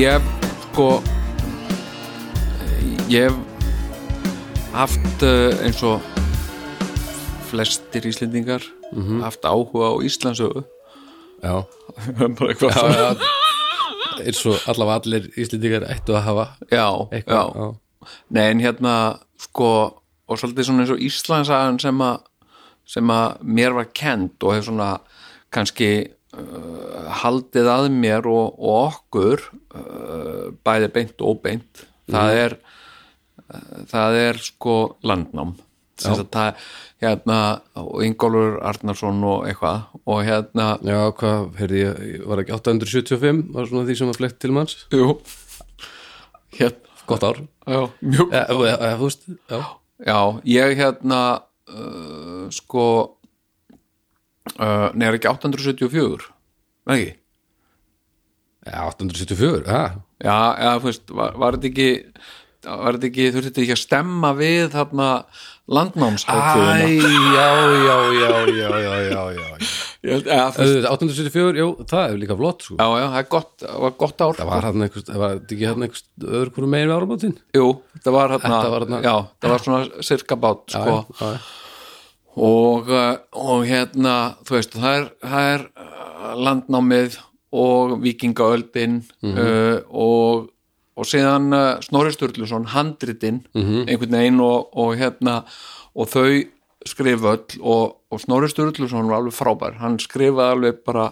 ég hef sko ég hef haft uh, eins og flestir Íslendingar haft áhuga á Íslandsögu já, bara eitthvað já, svona já. Eins og allavega allir Íslendingar ættu að hafa já, eitthvað, já. Nei, en hérna sko, og svolítið svona eins og Íslandsagan sem að sem að mér var kend og hef svona kannski haldið að mér og, og okkur uh, bæði beint og óbeint. Það er uh, það er sko landnám. Það hérna og Ingólfur Arnarsson og eitthvað og hérna Já, hvað, heyrði ég, var ekki 875 var svona því sem var flett til manns? Jú, hérna gott ár, já, mjög ja, þú veist já, Já, ég hérna uh, sko uh, nei, er ekki 874 Nei, ekki? Ja 874, ha? Já, já, þú veist, var, var þetta ekki var þetta ekki, þurfti þetta ekki að stemma við þarna Æ, landnámsháttíðina já, já, já, já, já, já, já. Ég veist, Auðvitað, 874, jú, það er líka flott sko. já, já, það er gott, var gott ár. Það var hann það var þetta ekki hann einhvers öðru hverju megin við áramótin? Jú, þetta var þarna- já, það var svona cirka bát, sko. já, já. Og, uh, og hérna þú veist, það er, það er uh, landnámið og vikingaöldin uh, og, og síðan uh, Snorri Sturluson handritin einhvern veginn og, og hérna og þau skrifa öll og, og Snorri Sturluson var alveg frábær. Hann skrifaði alveg bara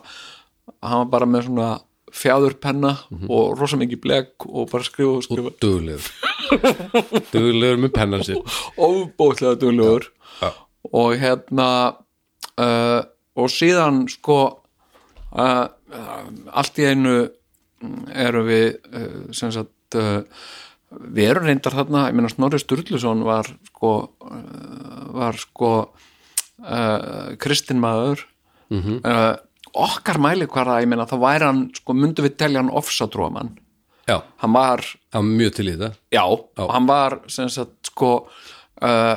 hann var bara með svona fjæðurpenna og rosa mikið blek og bara skrifa og skrifa duglegur. Duglegur með pennan sér. Óbóðlega duglegur. Já. Og hérna uh, og síðan sko uh, allt í einu mm, erum við uh, sem sagt uh, við erum reyndar þarna, ég meina Snorri Sturluson var sko uh, var sko kristinmaður Mhm. uh, okkar mæli hvar ég meina þá væri hann, sko myndu við telja hann ofsadróman, já, hann var það var mjög til í það Já, og hann var sem sagt sko uh,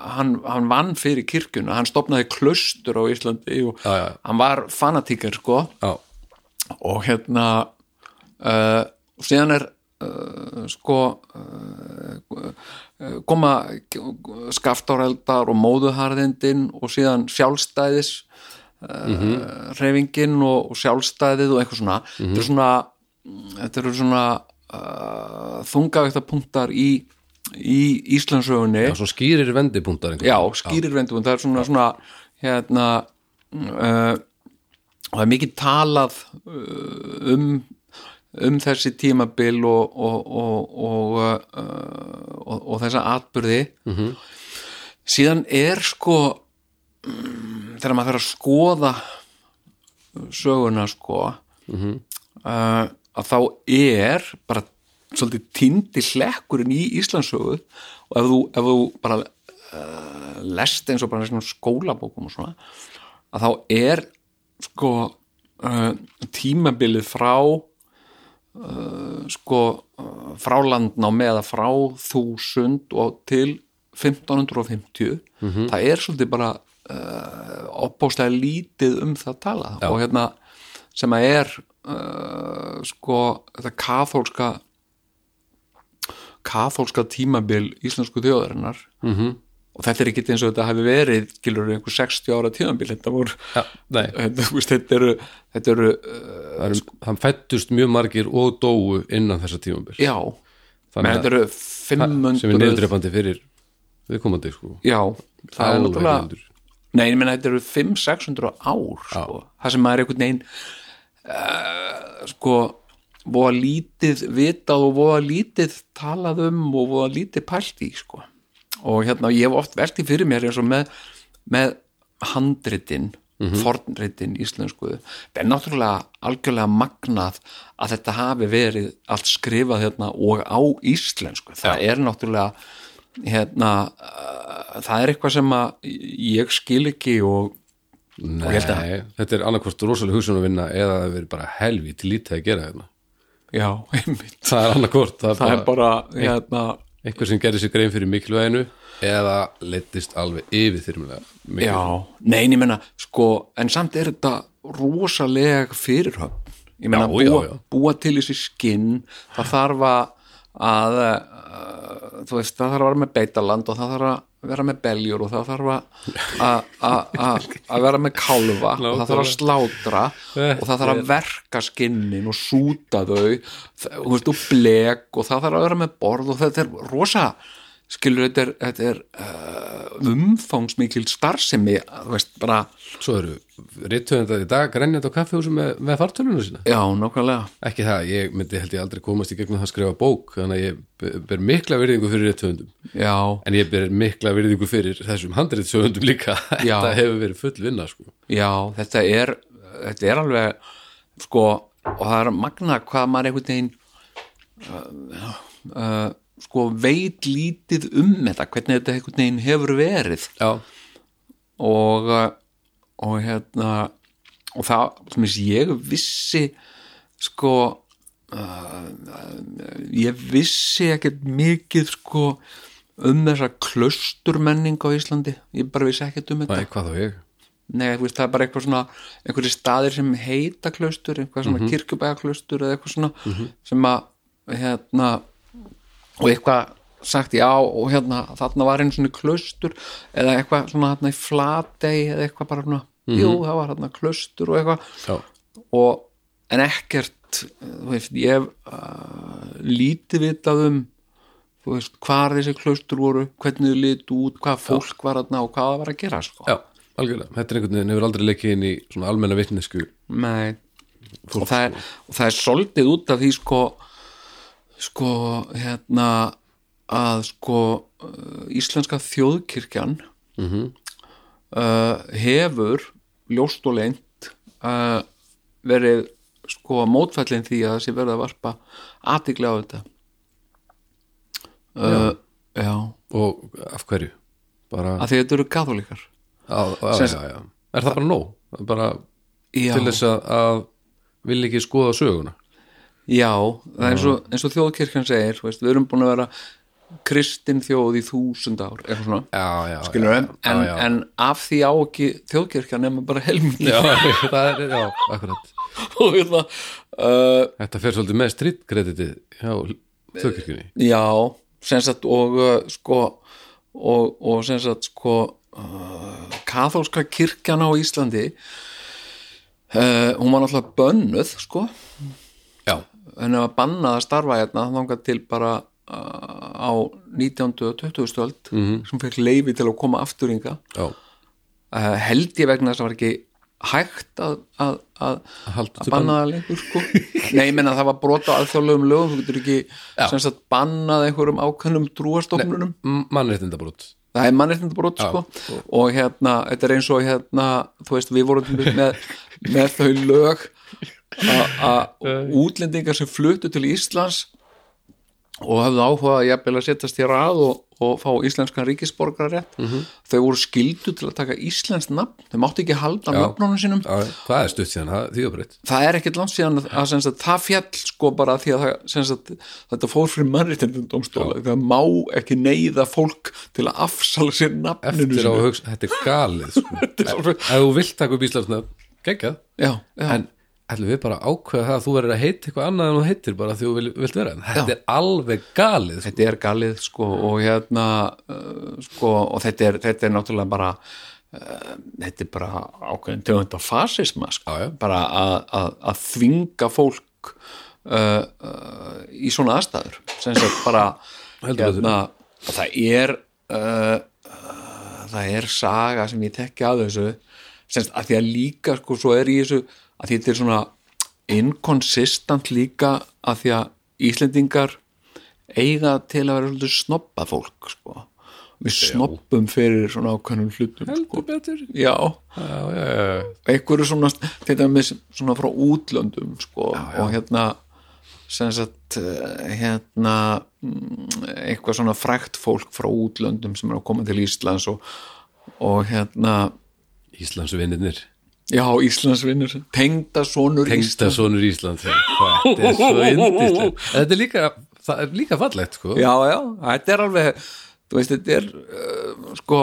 hann, hann vann fyrir kirkjuna, hann stopnaði klaustur á Íslandi og Já, já. hann var fanatíker sko. Já, og hérna uh, og síðan er uh, sko uh, koma skaftáreldar og móðuharðindin og síðan sjálfstæðis uh, reyfingin og, og sjálfstæðið og eitthvað svona. Þetta er svona þetta eru svona uh, þungavægtapunktar í, í Íslandsögunni já, svo skýrir vendipunktar já, skýrir vendum það er svona, svona hérna uh, það er mikið talað uh, um um þessi tímabil og og, og, og, uh, og, og þessa atbyrði -hmm. síðan er sko mm, þegar maður fer að skoða söguna sko uh, að þá er bara svolítið týndi hlekkurinn í Íslandssögu og ef þú, ef þú bara uh, lest eins og bara svona skólabókum og svona að þá er sko uh, tímabilið frá uh, sko uh, frá landnámi eða frá þúsund og til 1550 það er svolítið bara opbóðslega lítið um það tala Já. og hérna sem að er sko þetta kathólska kathólska tímabil íslensku þjóðarinnar. Mhm. -hmm. og þetta er ekki eins og þetta hefði verið gilur einhver 60 ára tímabil. Þetta voru nei, þetta, þetta eru, þetta eru uh, það, er, það fættust mjög margir og dóu innan þessa tímabil já, Þannig þetta eru sem er 500 niðurdreipandi fyrir viðkomandi sko. Já, það er Alveg náttúrulega nei, ég menn þetta eru 500-600 ár sko. það sem maður er einhvern veginn uh, sko voða lítið vitað og voða lítið talað um og voða lítið pælt í sko. Og hérna ég hef oft veltið fyrir mér eins og með, með handritin mm fornritin íslensku. Það er náttúrulega algjörlega magnað að þetta hafi verið allt skrifað hérna og á íslensku. Það er náttúrulega hérna uh, það er eitthvað sem að ég skil ekki og Nei, þetta er annarkvort rosalega hugsun að vinna eða það verið bara helvít lítið að gera hérna já, einmitt. Það er annarkvort, það það er bara hérna einhver sem gerði sér grein fyrir mikilvæginu eða leittist alveg yfir þyrmulega Já, nein, ég menna, sko, en samt er þetta rosaleg fyrirhöfn. Ég meina Já, búa, búa til þessi skinn það þarf að, að þú veist, það þarf að vera með beitaland og það þarf að vera með beljur og það þarf að- vera með kálfa og það þarf að slátra og það þarf að verka skinnin og súta þau. Þú veist, og blek og það þarf að vera með borð og þetta er rosa skilur, þetta er, þetta er uh, umfangsmikil starfsemi veist, bara, Svo eru rittöfundar í dag grenjandi á kaffihúsum með, með fartölunum sína. Já, nákvæmlega. Ekki það, ég myndi held ég aldrei komast í gegnum það að skrifa bók þannig að ég ber- mikla virðingu fyrir rittöfundum já, en ég ber mikla virðingu fyrir þessum handritsöfundum líka. Þetta hefur verið full vinna sko. Já, þetta er þetta er alveg sko, og það er magna hvað maður einhvern veginn uh, uh, sko veit lítið um þetta, hvernig þetta einhvern veginn hefur verið. Já, og uh, og hérna og það sem ég vissi sko uh, ég vissi ekkert mikið sko um þessa klausturmenning á Íslandi. Ég bara vissi ekkert um þetta. Æ, hvað þá ég? Nei, veist, það er bara eitthvað svona einhverju staðir sem heita klaustur eitthvað svona mm kirkjubæðaklaustur eða eitthvað svona sem að hérna og eitthvað sagt já og hérna þarna var einu svona klaustur eða eitthvað svona hérna í flatei eða eitthvað bara svona, jú, það var hérna klaustur og eitthvað. Já, og, en ekkert þú veist, ég hef uh, lítið vitað um þú veist, hvar þessi klaustur voru hvernig þau litu út, hvað fólk var þarna og hvað það var að gera, sko. Já, algjörlega. Þetta er einhvern veginn hefur aldrei leikið inn í svona almenna vitnesku Nei. og það, er, og það er soldið út af því sko sko hérna að sko uh, íslenska þjóðkirkjan Mhm. uh, hefur ljóst og leint uh, verið sko mótfællin því að það sé verið að varpa aðtiklega á þetta uh, já. og af hverju? Bara, að því þetta eru já, já. Er það bara nóg? Bara já, til þess að, að vil ekki skoða söguna Já, það er eins og, eins og þjóðkirkjan segir þú veist, við erum búin að vera kristin þjóð í þúsund ár eitthvað svona, Já, já, skilur já, en, en, af því á ekki þjóðkirkjan nema bara helmingi. Já, það er, já, akkurat. Og hérna uh, Þetta fer svolítið með strítkreditið hjá þjóðkirkjunni. Já, sem sagt og uh, sko og, og sem sagt sko uh, kathólska kirkjan á Íslandi uh, hún var náttúrulega bönnuð sko henni var bannað að starfa hérna þangað til bara uh, á 19. og 20. stöld Mhm. sem fekk leifi til að koma afturinga já, uh, held ég vegna þess að það var ekki hægt að, að, að, að banna það lengur sko nei, ég menna það var brota á alþjóðlegum lögum þú getur ekki Já. sem sagt bannað einhverjum ákveðnum trúastofnunum mannréttindabrót það er mannréttindabrót sko og hérna, þetta er eins og hérna þú veist, við vorum með, með þau lög að- að útlendingar sem fluttu til Íslands og hafðu áhuga að jafnvel að setjast hér að og, og fá íslenskan ríkisborgararétt. Þau voru skildu til að taka íslenskt nafn, þau máttu ekki halda nafnunum sínum. Já, það er stutt síðan, það, því að breytt. Það er ekkert langt síðan að, að sagt, það fjall sko bara því að það, þetta fór fyrir mannréttindumstóla það má ekki neyða fólk til að afsala sér nafninu Eftir á að hugsa, þetta er galið sko. Ef þú vilt taka upp Íslandsnafn, geggjað. Já, já, En ætlum við bara ákveða það að þú verður að heita eitthvað annað en þú heitir bara því þú vil, vilt vera? Þetta Já. er alveg galið sko. þetta er galið sko og hérna uh, sko og þetta er, þetta er náttúrulega bara uh, þetta er bara ákveðin tegund af fasisma sko, Já, bara að, þvinga fólk uh, uh, í svona aðstæður. Sem sagt bara hérna, það er uh, uh, það er saga sem ég tekki að þessu. Sem að því að líka sko svo er í þessu að þetta er svona inkonsistent líka að því að Íslendingar eiga til að vera svolítið snobba fólk sko. við snobbum fyrir svona ákveðnum hlutum sko. Heldur betur. Já, Já, já, já, einhverju svona til dæmis svona frá útlöndum sko, og hérna sem sagt eh, hérna mm, eitthvað svona frækt fólk frá útlöndum sem er að koma til Íslands og, og hérna Íslandsvinnirnir já, Íslandsvinnur, tengda sonur Tengsta sonur Íslands já. Þetta er svo indislegt Þetta er líka, það er líka fallegt sko. já, já, þetta er alveg þú veist, þetta er uh, sko,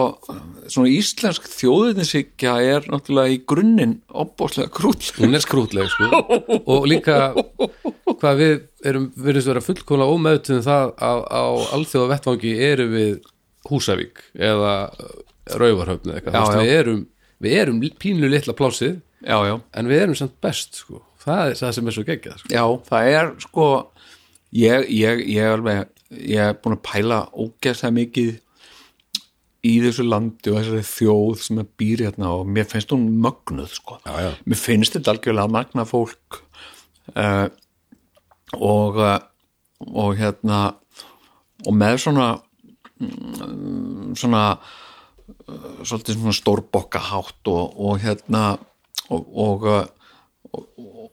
svona íslensk þjóðinnisíkja er náttúrulega í grunninn opbóðslega krúll hún er skrútleg sko. Og líka hvað við erum virðist vera fullkomlega ómeðtuðum það að á alþjóða vettvangi erum við Húsavík eða Rauvarhöfn eða eitthvað, Þú veist, við erum við erum pínu litla plásið já, já, en við erum samt best sko það er það sem er svo geggjað sko. já, það er sko ég, ég, ég alveg ég er búin að pæla ógeðslega mikið í þessu landi og þessari þjóð sem er býr hérna og mér finnst hún mögnuð sko Já, já. mér finnst þetta algjörlega magna fólk uh, og uh, og hérna og með svona mm, svona svolítið svona stórbokka hátt og, og hérna og, og, uh, og,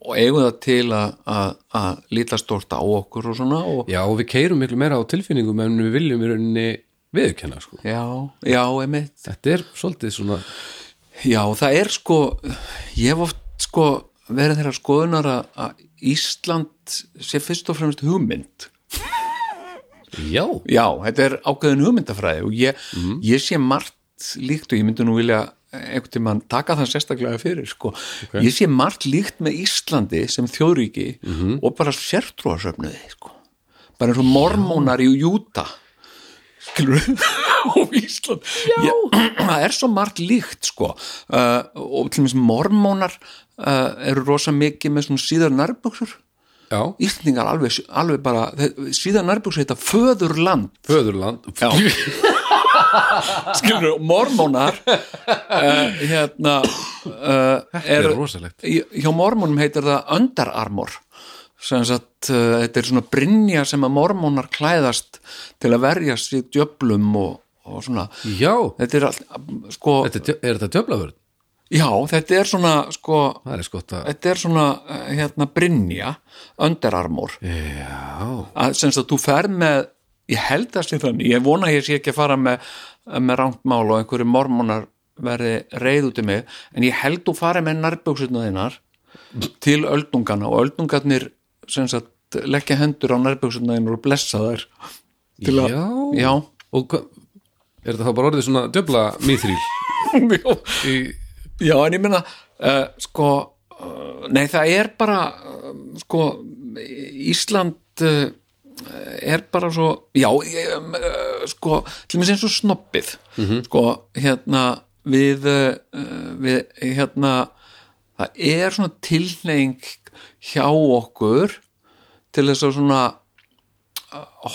og eigum það til að, líta stórt á okkur og svona og já og við keirum miklu meira á tilfinningum en við viljum í rauninni viðurkenna sko. Já, já, emitt þetta er svolítið svona Já, það er sko ég hef oft sko verið þeirra skoðunar að- Ísland sé fyrst og fremst hugmynd. Já, Já, þetta er ákveðin hugmyndafræði og ég, ég sé margt líkt og ég myndi nú vilja einhvern tímann taka það sérstaklega fyrir sko. ég sé margt líkt með Íslandi sem þjóðríki og bara sértrúarsöfnuði sko. bara eins og mormónar í Júta. Skilur og Ísland. Það er svo margt líkt sko. Uh, og til dæmis mormónar uh, eru rosa mikið með svona síðar nærböksur já, Íslandingar alveg, alveg bara síðan nærbúks heita föðurland. Föðurland. Já skilur, mormónar uh, hérna uh, er hjá mormónum heitir það underarmor sem sagt, uh, þetta er svona brynja sem að mormónar klæðast til að verjast við djöflum og, og svona. Já, þetta er allt, sko þetta er, þetta djöflavörn? já, þetta er svona sko, er skott að þetta er svona hérna brynja, underarmor já, að sem sagt þú fer með ég held að sé þannig, ég vona að ég sé ekki að fara með, með rangt mál og einhverju mormónar verði reið út í mig en ég held þú fara með nærbjöksutna þinnar til öldungana og öldungarnir sem sagt leggja hendur á nærbjöksutna þinnar og blessa þær til að, já. já, og er þetta þá bara orðið svona djöfla mýþrýl já. í, Já, en ég minna, uh, sko, uh, nei það er bara, uh, sko, Ísland er bara svo, já, ég, um, uh, sko, til mér sem svo snoppið, sko, hérna, við, uh, við, hérna, það er svona tilneying hjá okkur til þess að svona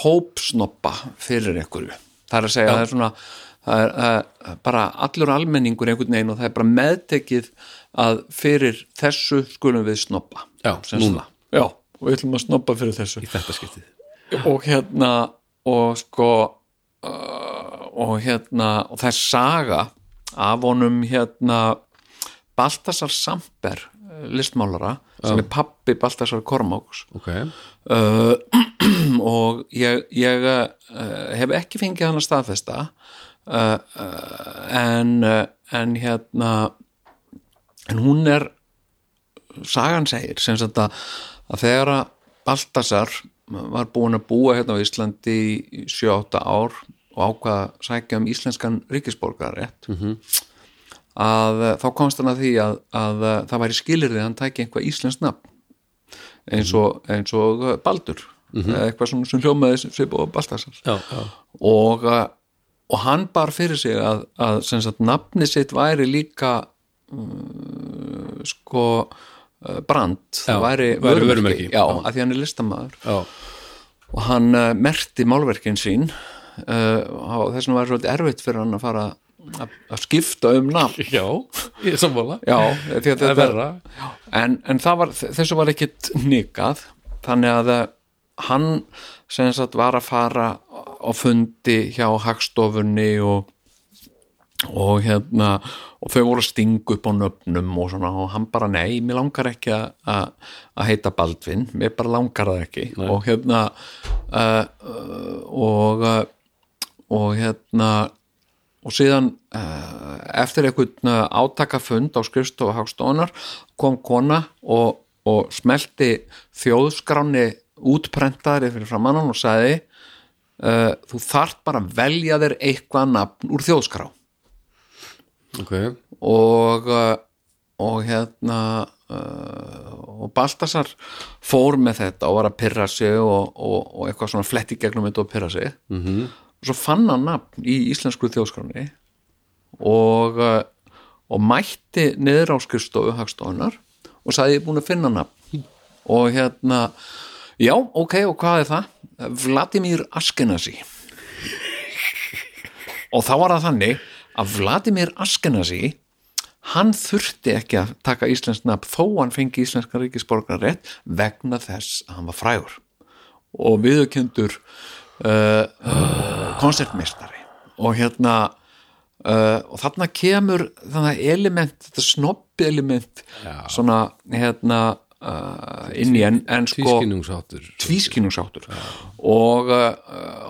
hópsnoppa fyrir einhverju. Það er að segja það er svona það er, það er bara allur almenningur einhvern veginn og það er bara meðtekið að fyrir þessu skulum við snoppa Já, núna. já, og við ætlum að snoppa fyrir þessu. Í þetta skiptið og hérna og sko uh, og hérna og það er saga af honum hérna Baltasar Samper eh, listmálara sem er pappi Baltasar Kormáks. Ok, uh, og ég, ég uh, hef ekki fengið hann að staðfesta uh, en, en hérna en hún er sagan segir sem sagt að, að þegar að Baltasar var búin að búa hérna á Íslandi í 7-8 ár og ákvaða að sækja um íslenskan ríkisborgarétt -hmm. að uh, þá komst hann að því að, að uh, það væri skilirði að hann tæki einhvað íslensk nafn eins og, eins og uh, Baldur eða eitthvað svona sem hljómaði svip og já, og, og hann bar fyrir sig að, að nafni sitt væri líka uh, sko brand, Já, það væri vörumerki. já, Já. að því hann er listamaður. Já, og hann uh, merti málverkin sín uh, og þess vegna var svolítið erfitt fyrir hann að fara að, skipta um nafn. Já ég er verra. En, en var, þessu var ekkit nikað þannig að eh, hann sem sagt var að fara á fundi hjá hagstofunni og og hérna og þau voru að stinga upp á nöfnum og svona og hann bara nei, mér langar ekki að- heita Baldvin, mér bara langar það ekki. Og hérna uh, og uh, og hérna og síðan uh, eftir einhvern átakafund á skrifstofu Hagstofunar kom kona og, og smelti þjóðskráni útprentaðri fyrir framannan og sagði uh, þú þarft bara að velja þér eitthvað nafn úr þjóðskrá ok, og uh, og hérna uh, og Baltasar fór með þetta og var að pyrra sig og, og, og eitthvað svona fletti gegnum þetta og pyrra sig -hmm. Mhm. og svo fann hann nafn í íslensku þjóðskráni og uh, og mætti niður á skrifstofu hagstofunar og sagði ég er búin að finna nafn og hérna já, ok, og hvað er það? Vladimir Askenasi og þá var það þannig að Vladimir Askenasi hann þurfti ekki að taka íslensk nafn þó hann fengi íslenska ríkisborgar rétt vegna þess að hann var frægur og viðurkendur uh, uh, koncertmeistari og hérna uh, og þarna kemur þannig element, þetta snobbi element svona hérna uh, inn í en, en sko tvískinnungsáttur tvískinnungsáttur og, uh,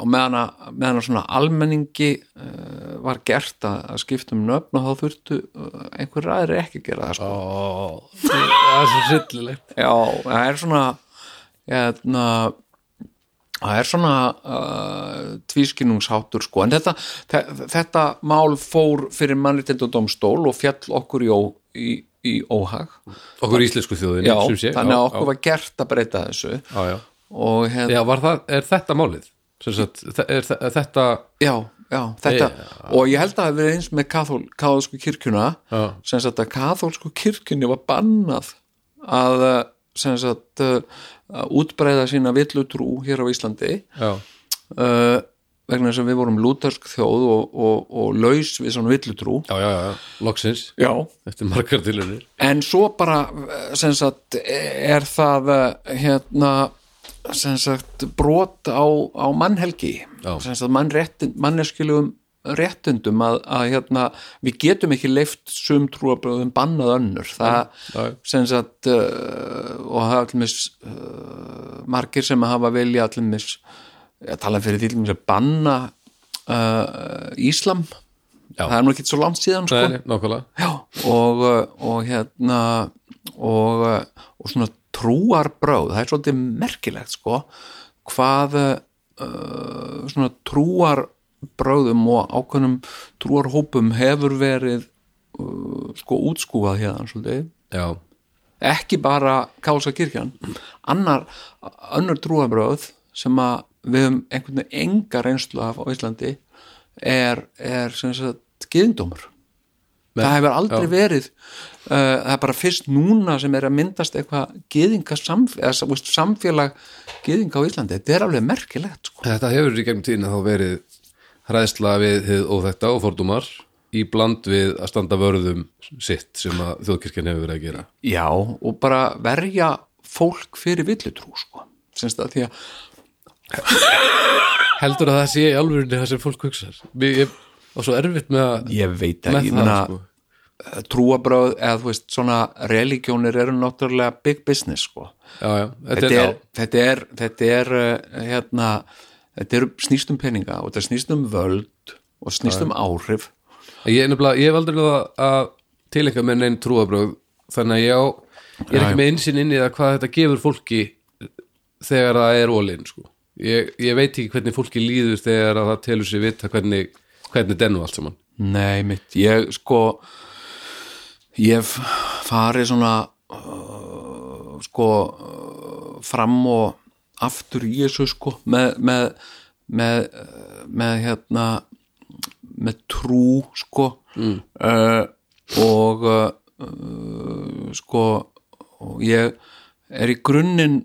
og meðan að, meðan að svona almenningi uh, var gert að, að skipta um nöfn og þá þurftu uh, einhver ræðir ekki að gera það sko. Ó, það er svo sillilegt. Já, það er svona hérna það er svona uh, tvískinnungsháttur sko, en þetta, þe- þetta mál fór fyrir mannréttindu dómstól og fjall okkur í, í, í óhag. Okkur íslensku þjóðin Já, þannig að já, okkur var gert að breyta þessu. Já, já. og hérna já, var það, er þetta málið? Sagt, er, þe- þetta Já, já, þetta og ég held að það hafi verið eins með kathól, kathólsku kirkjuna. Já. sem sagt að kathólsku kirkjunni var bannað að eh, sem sagt eh, að útbreiða sína villutrú hér á Íslandi. Já, uh, vegna þess að við vorum lútersk þjóð og, og, og laus við svona villutrú já, já, já, loksins. Já, eftir margar tilunir en svo bara eh, sem sagt er það eh, hérna sem sagt brot á, á mannhelgi Já. sem sagt mannréttin, manneskilugum réttundum að, að hérna við getum ekki leift sum trúabröðum bannað önnur. Það já. sem sagt uh, og er allir uh, margir sem hafa vilja allir að tala fyrir til að banna uh, Íslam. Já. það er nú ekki svo langt síðan sko. Nei, Já, og, uh, og hérna og, uh, og svona trúarbröð, það er svolítið merkilegt sko, hvað uh, svona trúarbröðum og ákveðnum trúarhópum hefur verið uh, sko útskúfað hérna svolítið. Já, ekki bara Kálsa kirkjan. Annar, önnur trúarbröð sem að við höfum einhvern veginn enga reynslu af á Íslandi er, er sem sagt gyðindómur það hefur aldrei já. verið uh, það er bara fyrst núna sem er að myndast eitthvað gyðinga samfélag, gyðinga á Íslandi, þetta er alveg merkilegt sko. þetta hefur í gegnum tíðina þá verið hræðsla við hið óþekta og fordúmar í bland við að standa vörðum sitt sem að þjóðkirkjan hefur verið að gera já, og bara verja fólk fyrir villutrú sko. semst að því að heldur að það sé í alvörinni það sem fólk ég var svo erfitt með að ég veit að ég það meina sko. trúabröð eða þú veist svona religjónir eru náttúrulega big business sko. já, já, þetta, þetta er, er, þetta er, þetta er uh, hérna, þetta er snýst um peninga og þetta snýst um völd og snýst um áhrif já. ég, er ég hef aldrei að tilengja með neinn trúabröð þannig að ég, á, ég er Já, já. ekki með insinn inn í það hvað þetta gefur fólki þegar það er ólinn sko. Ég, ég veit ekki hvernig fólki líður þegar að það telur sér vita hvernig, hvernig dennu allt saman Nei, mitt, ég sko ég hef farið svona uh, sko uh, fram og aftur í þessu sko með, með, með, uh, með hérna með trú sko mm. uh, og uh, uh, sko og ég er í grunninn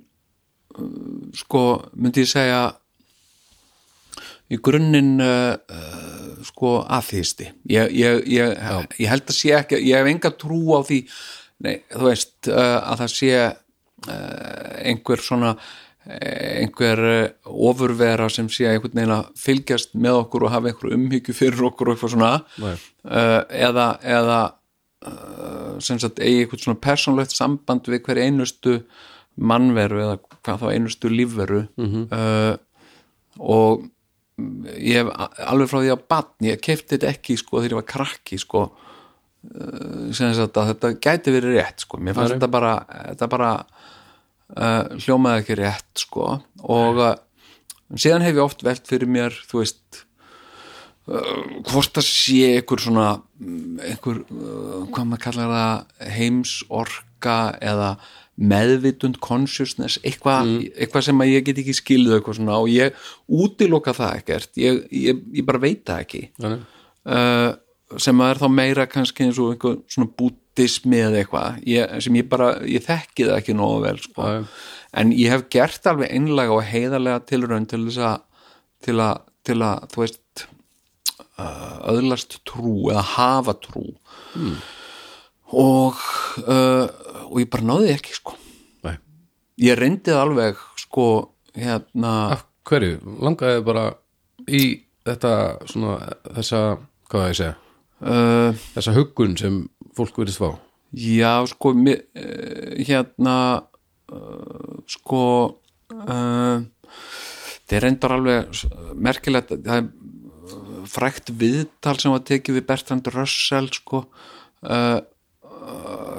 sko myndi ég segja í grunninn uh, uh, sko aðþýsti ég, ég, ég, ég held að sé ekki ég hef enga trú á því nei, þú veist uh, að það sé einhver svona eh, einhver ofurvera sem sé einhvern veginn að fylgjast með okkur og hafa einhver umhyggju fyrir okkur og eitthvað svona Nei. eða, eða sem sagt eigi eitthvað svona persónlegt samband við hver einustu mannveru eða hvað þá einustu lífveru uh, og ég hef alveg frá því að batn, ég kefti þetta ekki sko þegar ég var krakki sko uh, sem sagt að þetta gæti verið rétt sko, mér fannst þetta bara þetta bara uh, hljómaði ekki rétt sko. Og, uh, síðan hef ég oft velt fyrir mér þú veist uh, hvort það sé einhver svona mm, einhver, uh, hvað maður kallar það heimsorka eða meðvitund consciousness eitthvað eitthvað sem að ég get ekki skilðu eitthvað svona og ég útiloka það ekkert ég, ég, ég bara veit það ekki Þannig. uh, sem að er þá meira kannski eins og einhver svona bútismi eða eitthvað ég, sem ég bara, ég þekki það ekki nógu vel sko. Já. en ég hef gert alveg einlega og heiðarlega tilraun til þess að til að, til að þú veist uh, öðlast trú eða hafa trú og uh, og ég bara náði ekki sko Nei. ég reyndi það alveg sko hérna Af hverju? Langaði bara í þetta svona, þessa, hvað það ég segja uh, þessa huggun sem fólk verðist fá Já, sko, mér, uh, hérna, uh, sko, uh, er reyndar alveg merkilegt, það er uh, frækt viðtal sem var tekið við Bertrand Russell, sko, uh,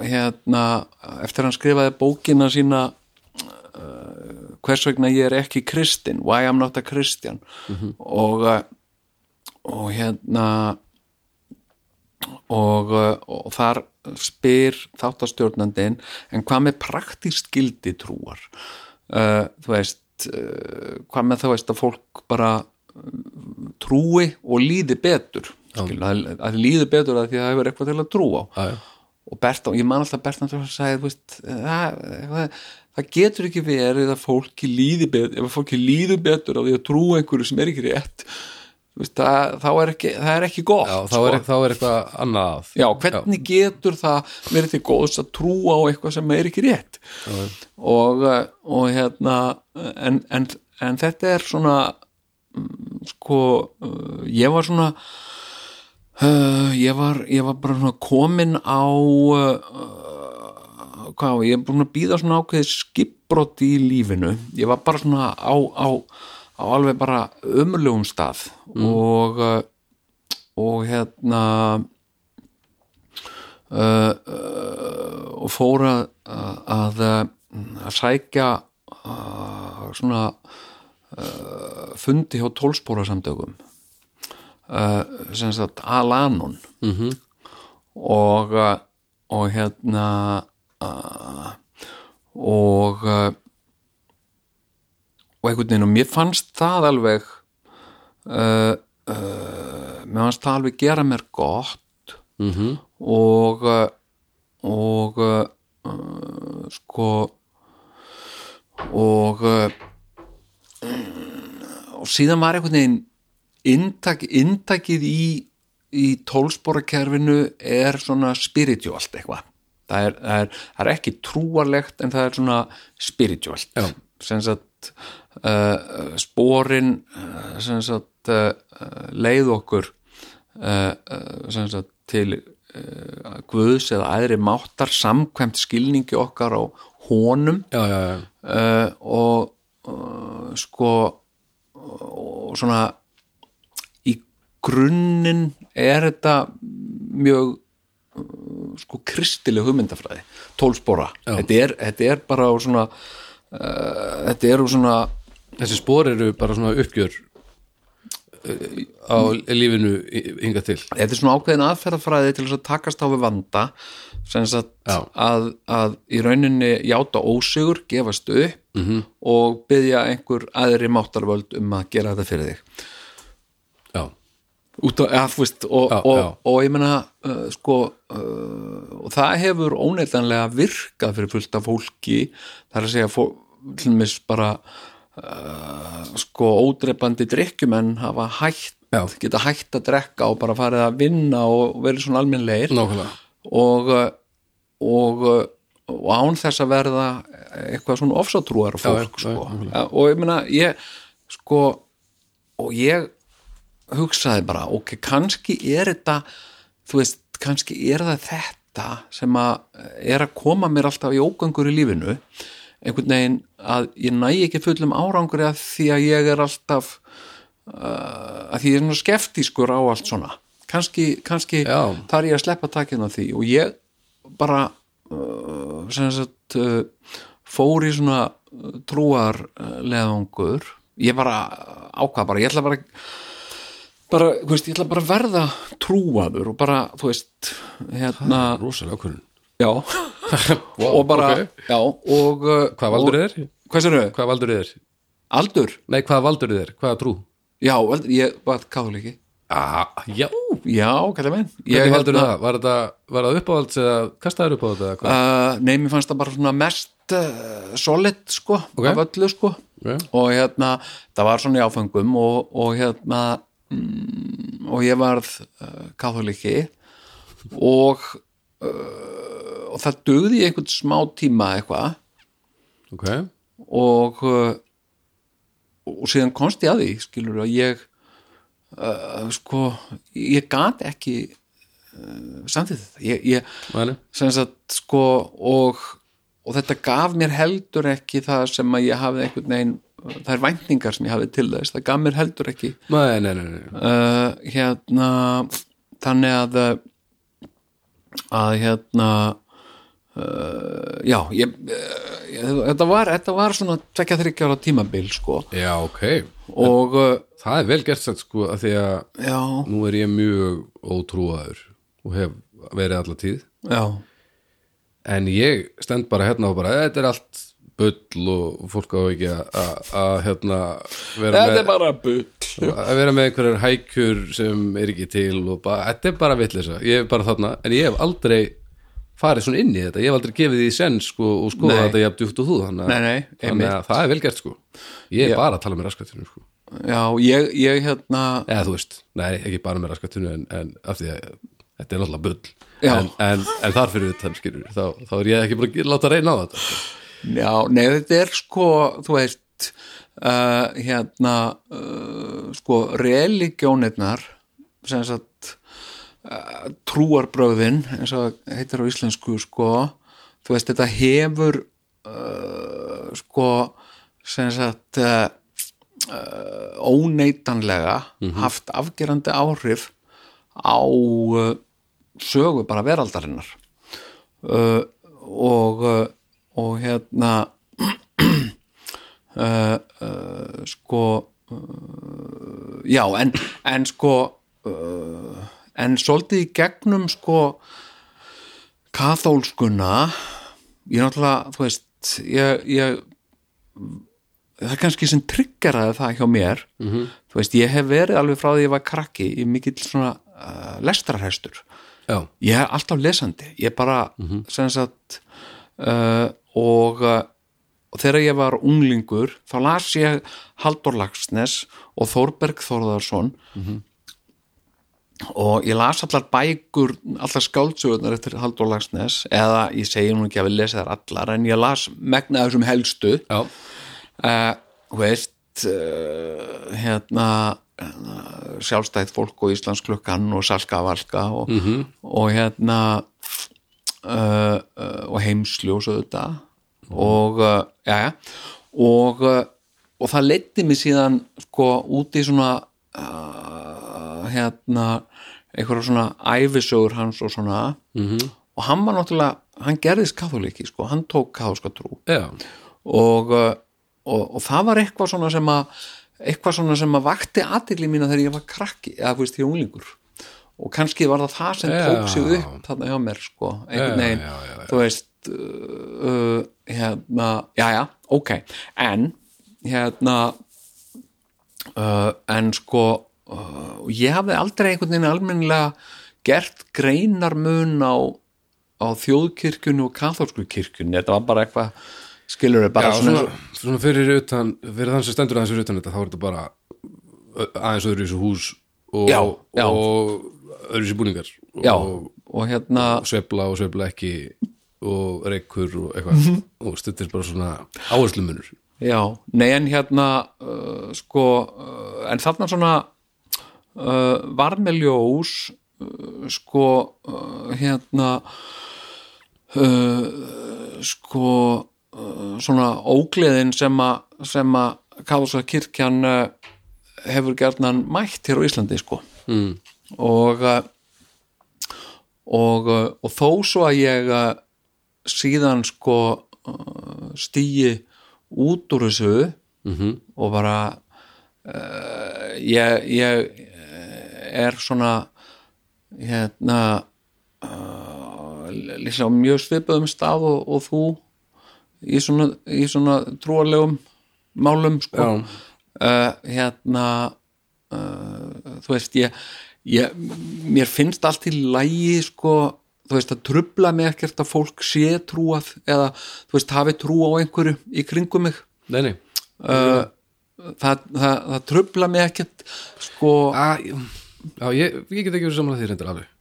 hérna, eftir hann skrifaði bókina sína uh, hvers vegna ég er ekki kristin, why I'm not a Christian? Og, uh, og hérna, og, uh, og þar spyr þáttastjórnandinn en hvað með praktískt gildi trúar? Uh, þú veist uh, hvað með þá veist að fólk bara uh, trúi og líði betur? Skil, að, að líði betur að því að það hefur eitthvað til að trúa á. Og Bertón, ég man alltaf Bertón sem sagði, þú veist, það, það, það getur ekki verið að fólki líði betur, ef fólki líður betur á því að trúa einhverju sem er ekki rétt veist, það, þá er ekki, það er ekki gott Já, þá, er, þá er eitthvað annað að. Já, hvernig getur það verið til góðs að trúa á eitthvað sem er ekki rétt? Og, uh, og hérna en, en, en þetta er svona mm, sko uh, ég var svona uh, ég var ég var bara komin á uh, hvað, ég er búin að býða svona ákveðið skipbrott í lífinu. Ég var bara svona á, á, á alveg bara ömurlegum stað og uh, og hérna uh, uh, og fór að að, að sækja uh, svona fundi hjá tólspóra samtökum uh, sem sagt Alanon. -hmm. og uh, og hérna uh, og uh, og einhvern veginn og mér fannst það alveg uh, uh, mér fannst það alveg gera mér gott. Og uh, og uh, sko og og síðan var einhvern veginn inntak, inntakið í í tólsporakerfinu er svona spiritualt eitthvað. Það er, það, er, það er ekki trúarlegt en það er svona spiritualt. Já. sem sagt uh, sporin uh, sem sagt uh, leið okkur uh, sem sagt til Guðs eða æðri máttar samkvæmt skilningi okkar á honum. Já, já, já, og sko og svona grunninn er þetta mjög uh, sko kristileg hugmyndafræði. Tólspora, þetta er, þetta er bara svona uh, þetta er úr svona Þessi spor eru bara svona uppgjör uh, á lífinu hinga til. Þetta er svona ákveðin aðferðafræði til að takast á við vanda Já. að, að í rauninni játa ósigur, gefast upp -hmm. og byggja einhver aðri máttarvöld um að gera þetta fyrir þig. Já, út á, ja, veist, og, Já, og, já. og ég meina uh, sko uh, og það hefur óneitanlega virkað fyrir fullt af fólki það er að segja fó, til dæmis bara uh, sko ódreipandi drikkjumenn hafa hætt Já. geta hætt að drekka og bara farið að vinna og verið svona nákvæmlega og uh, og, uh, og án þess að verða eitthvað svona ofsatrúar fólk sko. ja, og ég meina ég sko og ég hugsaði bara ok, kannski er þetta þú veist, kannski er það þetta sem að er að koma mér alltaf í ógangur í lífinu. Einhvern veginn að ég næ ekki fullum árangur að því að ég er alltaf uh, að því ég er svona skeftískur á allt svona. Kannski, kannski þar ég að sleppa takinu á því. Og ég bara uh, sem sagt uh, fór í svona trúar leðangur ég bara ákvað bara, ég ætla bara bara, þú veist, ég ætla bara að verða trúaður og bara, þú veist hérna, rosalega ákvörðun já og bara, ok. já, og Hvað valdur þér? Hvað sér þau? Hvað valdur þér? Aldur? Nei, hvað valdur þér? Hvaða trú? Já, vel- ég var katholiki Ah, já, Já, kallar menn hvernig valdur það? Var, var það uppáhalds eða kastaður upp á þetta? eða hvað? Uh, nei, mér fannst það bara svona mest uh, solid, sko, Ok. af öllu, sko Ok. og hérna, það var svona í áfengum og, og hérna og ég varð uh, katholiki og uh, og það dugði í einhvern smá tíma eitthvað. Ok, og uh, og síðan komst ég að því skilur að ég uh, sko, ég gat ekki uh, þetta. Ég, ég sem sagt sko og, og þetta gaf mér heldur ekki það sem að ég hafði einhvern veginn er væntingar sem ég hafði til þess það gaf mér heldur ekki Nei, nei, nei, uh, hérna þannig að að hérna uh, já ég, uh, ég, þetta var þetta var svona tvekja þryggja ára tímabil sko. Já, ok. Og uh, Það er vel gert sagt sko að því að já, nú er ég mjög ótrúaður og hef verið alla tíð. Já. En ég stend bara hérna og bara þetta er allt bull og fólk á ekki að- hérna vera þetta með, er bara bull. að vera með einhverjar hækjur sem er ekki til og bara, þetta er bara vitleysa. Ég er bara þarna, en ég hef aldrei farið svona inn í þetta, ég hef aldrei gefið því sen sko, og skoða þetta jafn djúpt og þú þannig, Nei, nei, þannig að það er vel gert sko. Ég er Já. bara að tala með raskatinu sko. já, ég, ég hérna eða þú veist, nei, ekki bara með raskatinu en, en af því að þetta er náttúrulega bull. En, en, en þar fyrir þetta skilur, þá, þá er ég ekki bara að láta reyna á þetta sko. Já, nei, þetta er sko, þú veist, uh, hérna, uh, sko, religjónirnar, sem sagt, uh, trúarbröðin, eins og heitir á íslensku, sko, þú veist, þetta hefur, uh, sko, sem sagt, uh, uh, óneitanlega haft afgerandi áhrif á sögu bara veraldarinnar. Og og hérna uh, uh, sko uh, já, en, en sko en svolítið í gegnum sko kathólskuna ég náttúrulega, þú veist ég, ég það er kannski sem tryggeraði það hjá mér. -hmm. þú veist, ég hef verið alveg frá því ég var krakki í mikill svona lestrarhestur. Já, ég er alltaf lesandi. Ég bara, sem sagt uh, og uh, og þegar ég var unglingur þá las ég Halldór Lagsnes og Þórberg Þórðarsson og ég las allar bækur allar skáldsögurnar eftir Halldór Lagsnes eða ég segi nú ekki að við lesa þær allar en ég las megna þessum helstu. Já, uh, þú veist uh, hérna uh, sjálfstætt fólk og Íslands klukkan og Salka Valka og, og hérna uh, og heimsljós auðvitað. Og uh, já, já. Og, uh, og það leiddi mig síðan sko út í svona uh, hérna einhverja svona æfisögur hans og svona. -hmm. og hann var náttúrulega hann gerðist katholiki sko, hann tók katholska trú. Já, og, og, og það var eitthvað svona sem að eitthvað svona sem að vakti aðtegli mína þegar ég var krakki eða þú veist ég unglingur og kannski var það það sem tók sig upp þarna hjá mér sko, einhvern veginn. þú veist uh, uh, hérna, já já, ok. En hérna uh, en sko uh, ég hafði aldrei einhvern veginn almennilega gert greinarmun á, á þjóðkirkjunni og katholsku kirkjunni, þetta var bara eitthvað skilur við bara já svona, svona, svona fyrir utan fyrir þann sem stendur aðeins fyrir utan þetta þá er þetta bara aðeins öðru í þessu hús og, Já, já. og öðru þessu búningar já, og, og hérna og sveifla og sveifla ekki og reykur og eitthvað. Og stuttir bara svona áherslumunur. Já, nei en hérna uh, sko, uh, en þarna svona uh, var með ljós uh, sko uh, hérna uh, sko svona ógleðin sem að sem að Kátolska kirkjan hefur gerðnan mætt hér á Íslandi sko. Mm. Og uh, og, uh, og þó svo að ég uh, síðan sko stíi út úr þessu Mm -hmm. og bara uh, ég, ég eh, er svona hérna uh, líklega mjög svipaðum stað og, og þú í svona, í svona trúarlegum málum sko uh, hérna þú veist ég, ég mér finnst allt í lægi sko þú veist að trubla mig ekkert að fólk sé trúað eða þú veist hafi trú á einhverju í kringum mig. Nei, nei. Uh, það, það, það trubla mig ekkert sko. Á, já, ég, ég get ekki verið saman að því reyndar alveg.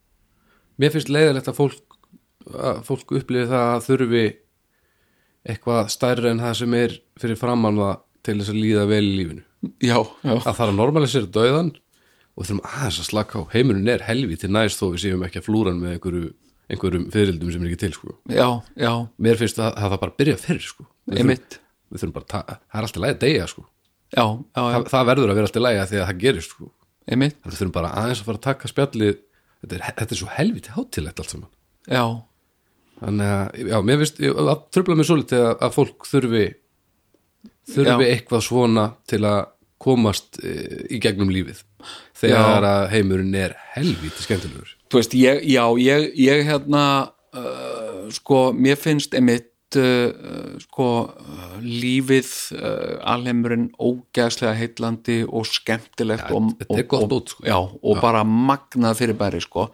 Mér finnst leiðilegt að fólk að fólk upplifi það að þurfi eitthvað stærra en það sem er fyrir framann það til þess að líða vel í lífinu. Já, já, að það er að normalisera döðan og við þurfum aðeins að slaka á. Heimurinn er helvi til næst þó við séum ekki að flúran með einhverju, einhverjum fyririldum sem er ekki til sko. já, já. Mér finnst að það bara byrja fyrir sko. við, þurfum, við þurfum bara, að það er alltaf lægi að deyja sko. já, það, það verður að vera alltaf lægi að því að það gerist sko. við þurfum bara aðeins að fara að taka spjallið. Þetta er, þetta er svo helviti hátilegt allt saman. Já, þannig að, já, mér finnst ég- að tröfla mig svolítið að, að fólk þurfi þurfi eitthvað svona til að komast e, í gegnum lífið þegar Já. að heimurinn er helviti skemmtilegur þú veist, ég, já, ég, ég hérna uh, sko, mér finnst einmitt uh, sko, uh, lífið uh, alheimurinn ógeðslega heitlandi og skemmtilegt og, er og, gott og, út, sko. já, og bara magnað fyrir bæri sko.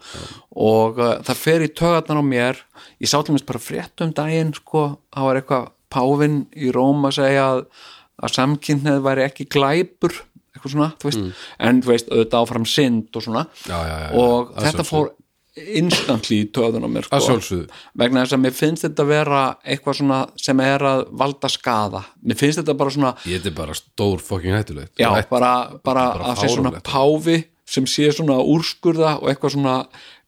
og uh, það fer í tögarnar á mér ég sá til mér bara frétt um daginn sko, það var eitthvað Pávin í Róm að segja að, að samkynneið væri ekki glæpur eitthvað svona, þú veist, en þú veist auðvitað áfram synd og svona. Já, já, já, og Að þetta fór instantly í töðun á mér að sko. vegna þess að mér finnst þetta vera eitthvað svona sem er að valda skada mér finnst þetta bara svona ég er bara stór fucking hættulegt. Já, Þetta- bara, bara, bara að sé svona páfi sem sé svona úrskurða og eitthvað svona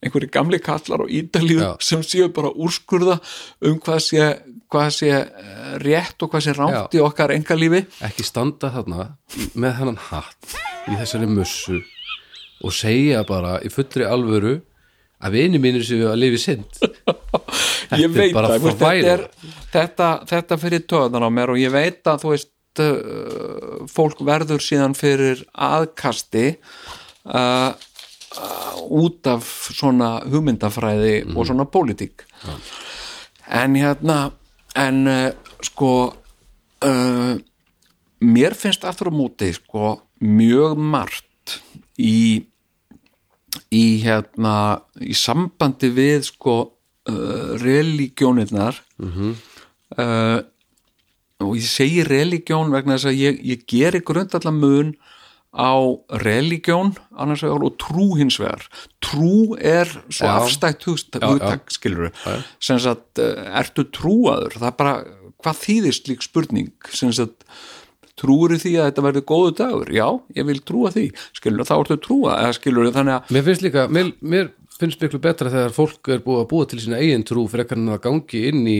einhverju gamli kallar Ídalíu Já. sem séu bara úrskurða um hvað sé, hvað sé eh, rétt og hvað sé rámt í okkar engalífi ekki standa þarna með hennan hatt í þessari mussu og segja bara í fullri alvöru að vini mínir séu að lifi synd. Ég veit veist, þetta, er, þetta, þetta fyrir töðan á mér og ég veit að þú veist uh, fólk verður síðan fyrir aðkasti uh, uh, út af svona hugmyndafræði Mhm. og svona pólitík. En hérna en uh, sko uh, mér finnst aftur á móti sko mjög margt í í hérna í sambandi við sko uh, religjónirnar uh, og ég segi religjón vegna þess að ég, ég geri grundallar mun á religjón annars vegar og trú hins vegar. Trú er svo Já. Já, hugtak skilur sem sagt, uh, ertu trúaður? Það er bara, hvað þýðir slík spurning? Sem sagt trúur því að þetta verður góðu dagur? Já, ég vil trúa því, skilur þá ertu trúa eða skilur þannig að mér finnst líka, mér, mér finnst miklu betra þegar fólk er búið að búa til sína eigin trú frekar en að gangi inn í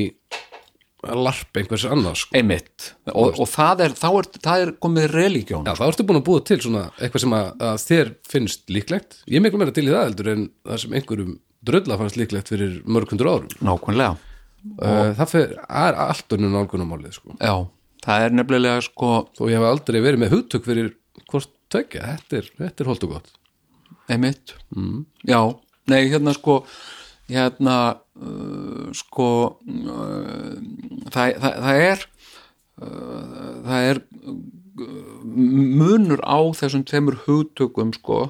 að larpa einhvers annars sko. einmitt. Og, og það er, þá er, það er komið religjón Já, þá ertu búin að búa til svona eitthvað sem að, að þér finnst líklegt. Ég er miklu meira til í það heldur en það sem einhverjum drölla fannst líklegt fyrir mörg hundur árum. Nákvæmlega, uh, það fer, er allt önnum nálgunumálið sko. já það er nefnilega sko þó ég hef aldrei verið með hugtök fyrir hvort tökja, þetta er, þetta er holdt og gott. Einmitt, mm. já. Nei, hérna sko hérna sko uh, það, það, það er uh, það er uh, munur á þessum tveimur hugtökum sko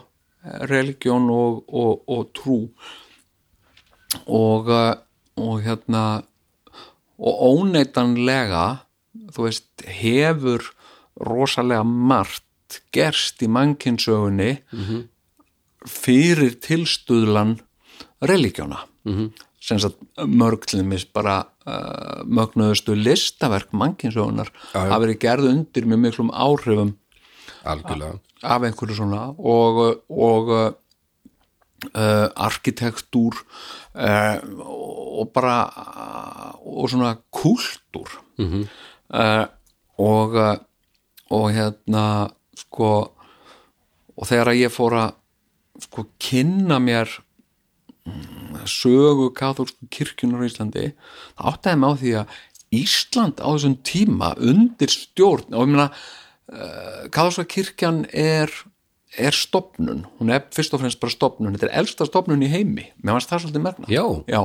religjón og, og, og trú. Og uh, og hérna og óneitanlega þú veist, hefur rosalega margt gerst í mannkynsögunni fyrir tilstuðlan religjóna. -hmm. Sagt mörg til þess bara uh, mögnuðustu listaverk já. hafa verið gerð undir með miklum áhrifum algjörlega, af einhverju svona og, og uh, arkitektúr uh, og bara og svona kultúr Mhm. uh, og uh, og hérna sko og þegar að ég fór að sko kynna mér mm, sögu katholsku kirkjunar á Íslandi þá áttaði mig á því að Ísland á þessum tíma undir stjórn og ég meina uh, Kathólska kirkjan er er stopnun, hún er fyrst og fremst bara stopnun, þetta er elsta stopnun í heimi. Fannst það svolítið merna Já. Já.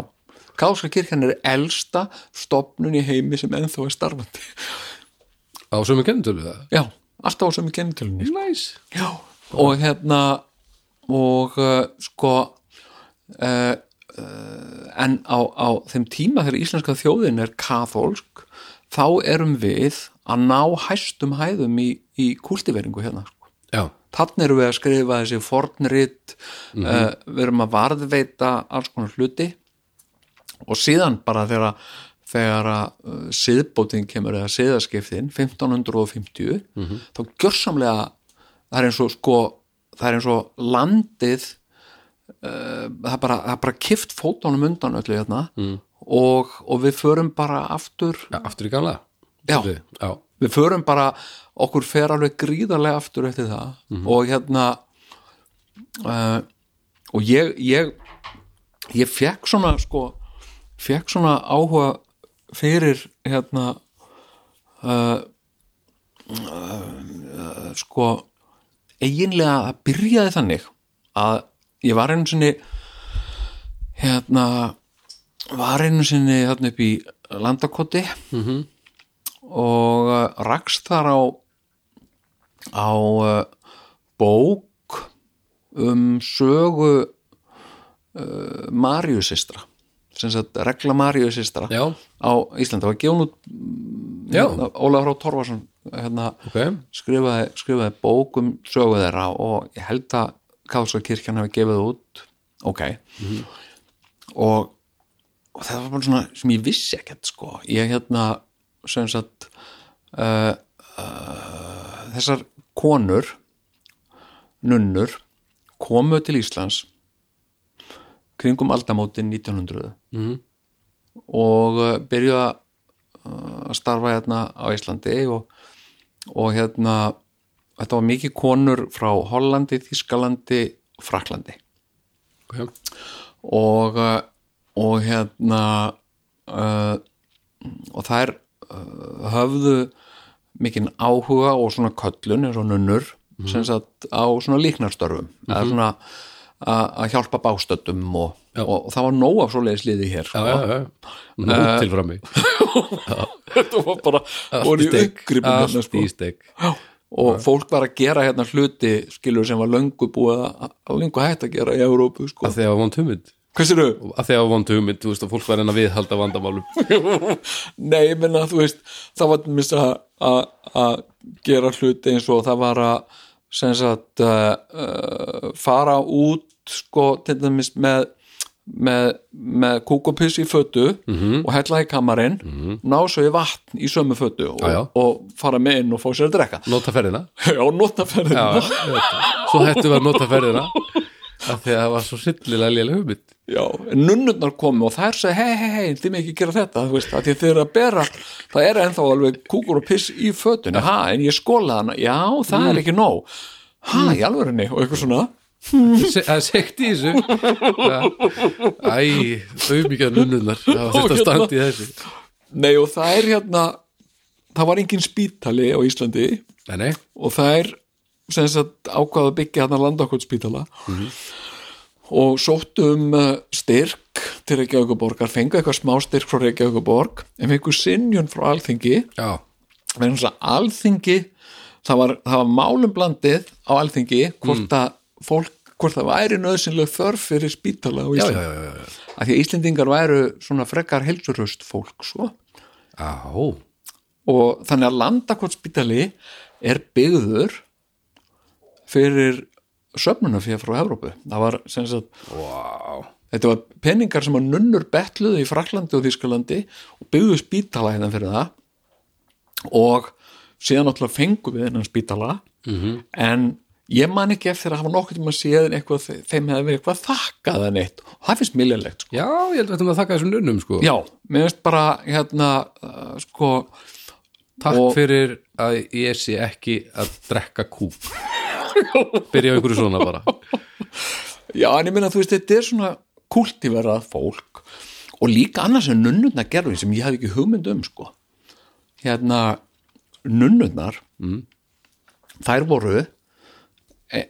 Kathólska kirkjan er elsta stopnun í heimi sem ennþá er starfandi. Á sömu kennitölu það Já, alltaf á sömu kennitölunni Næs Já, og hérna og uh, sko uh, en á, á þeim tíma þegar íslenska þjóðin er kathólsk þá erum við að ná hæstum hæðum í, í kúltiveringu hérna sko. Þannig erum við að skrifa þessi fornrit uh, við erum að varðveita alls konar hluti. Og síðan bara þegar þegar að uh, siðbótin kemur eða siðaskiptin 1550 þá gjörsamlega það er eins og sko það er eins og landið það er bara, bara kift fótunum undan öllu hérna mm. og, og við förum bara aftur ja, aftur í gamla Já. Já, við förum bara, okkur fer alveg gríðarlega aftur eftir það og hérna uh, og ég ég, ég fekk svona sko, fekk svona áhuga fyrir hérna uh, uh, sko eiginlega að byrjaði þannig að ég var einu sinni hérna var einu sinni þarna upp í landakoti -hmm. og uh, rakst þar á á uh, bók um sögu uh, sagt regla Maríusistra já, á Íslandi, það var Já. hérna, Ólaf Rá Torfarsson hérna, ok skrifaði, skrifaði bók um sögu þeirra og ég held að Kálska kirkjan hefði gefið það út. Ok. Og, og það var bara svona sem ég vissi ekkert sko. Ég hérna sem sagt uh, uh, þessar konur nunnur komu til Íslands kringum aldamótin 1900 Mhm. og uh, byrjuða uh, að starfa hérna á Íslandi og, og hérna þetta var mikið konur frá Hollandi, Þískalandi Fraklandi ok. Og, uh, og hérna uh, og þær uh, höfðu mikinn áhuga og svona köllun eins og nunnur sem sagt á svona líknarstörfum. Eða svona að hjálpa bástöddum og, og, og það var nóg af svoleiðis liði hér já, nú til frammi. Þetta var bara voru hérna og fólk var að gera hérna hluti skilur sem var löngu búið að, löngu hægt að gera í Európu sko. að því að vond hugmynd. Að því að vond hugmynd, þú veist að fólk var að viðhalda vandamálum. Nei, menna, þú veist, það var mis að, að, að gera hluti eins og það var að sem sagt uh, uh, fara út sko til dæmis með með, með kúkopiss í fötu Mhm. og hella í kamarinn ná svo í vatn í sömu fötu og, Já, já. og fara með inn og fá sér að drekka. Nota ferðina. Já, nota ferðina. Já, svo hættu við að nota ferðina að því að það var svo sillilega lélega hugmynd. Já, en nunnurnar komu og þær segi hei, hei, hei, þið með ekki gera þetta þú veist, að þið eru að bera það er ennþá alveg kúkur og piss í fötunni. Ha, en ég skóla hana, já, það er ekki nóg. Ha, í alvörinni og eitthvað svona það er sekt í þessu. Já. æ, auðmikið nunnurnar. Það var þetta standi í þessu. Nei, og það er hérna það var engin spítali á Íslandi. Nei, nei, og það er sem sagt ákvað að byggja hérna landakot spítala og sóttu um uh, styrk til Reykjavíkuborgar, fengu eitthvað smá styrk frá Reykjavíkuborg, en fengu sinjun frá Alþingi. Alþingi það var, það var málum blandið á alþingi hvort að fólk hvort það væri nöðsynleg þörf fyrir spítala á Íslandi já, já, já, já. af því að Íslendingar væru svona frekar helsurust fólk svo já. og þannig að landakot spítali er byggður fyrir söfnunafér frá Evrópu það var sem sagt Wow. þetta var peningar sem að nunnur betluðu í Fraklandi og Þískalandi og byggðu spítala hérna fyrir það og síðan náttúrulega fengum við hennan spítala -hmm. en ég man ekki eftir að hafa nokkuð um að séð eitthvað, þeim hefði verið eitthvað þakkað en eitt og það finnst miljulegt sko. já, ég held að þetta maður þakka þessum nunnum sko. já, mér finnst bara hérna uh, sko takk og- fyrir að ég sé ekki að drekka kúk byrja einhverju svona bara já, en ég meina þú veist, þetta er svona kultiverað fólk og líka annars en nunnurnar gerfi sem ég hafði ekki hugmynd um sko hérna nunnurnar mm. þær voru e,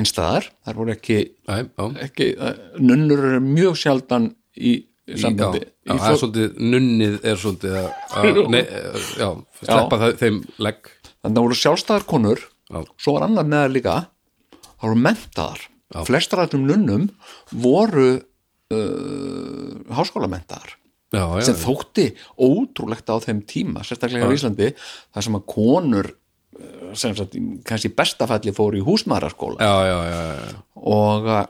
einstæðar. Þær voru ekki, Æ, já, ekki eh, nunnur eru mjög sjaldan í já, sambandi. Já, Í það er svolítið nunnið er svolítið að, nei, eh, já, sleppa það, þeim legg. Þannig að það voru sjálfstæðar konur Já. svo var annað með það líka það voru mentaðar flestar af þessum nunnum voru uh, háskólamentaðar já, já, sem þótti ótrúlegt á þeim tíma sérstaklega á Íslandi þar sem að konur sem sagt, kannski í besta falli fóru í húsmaðaraskóla já, já, já, og uh,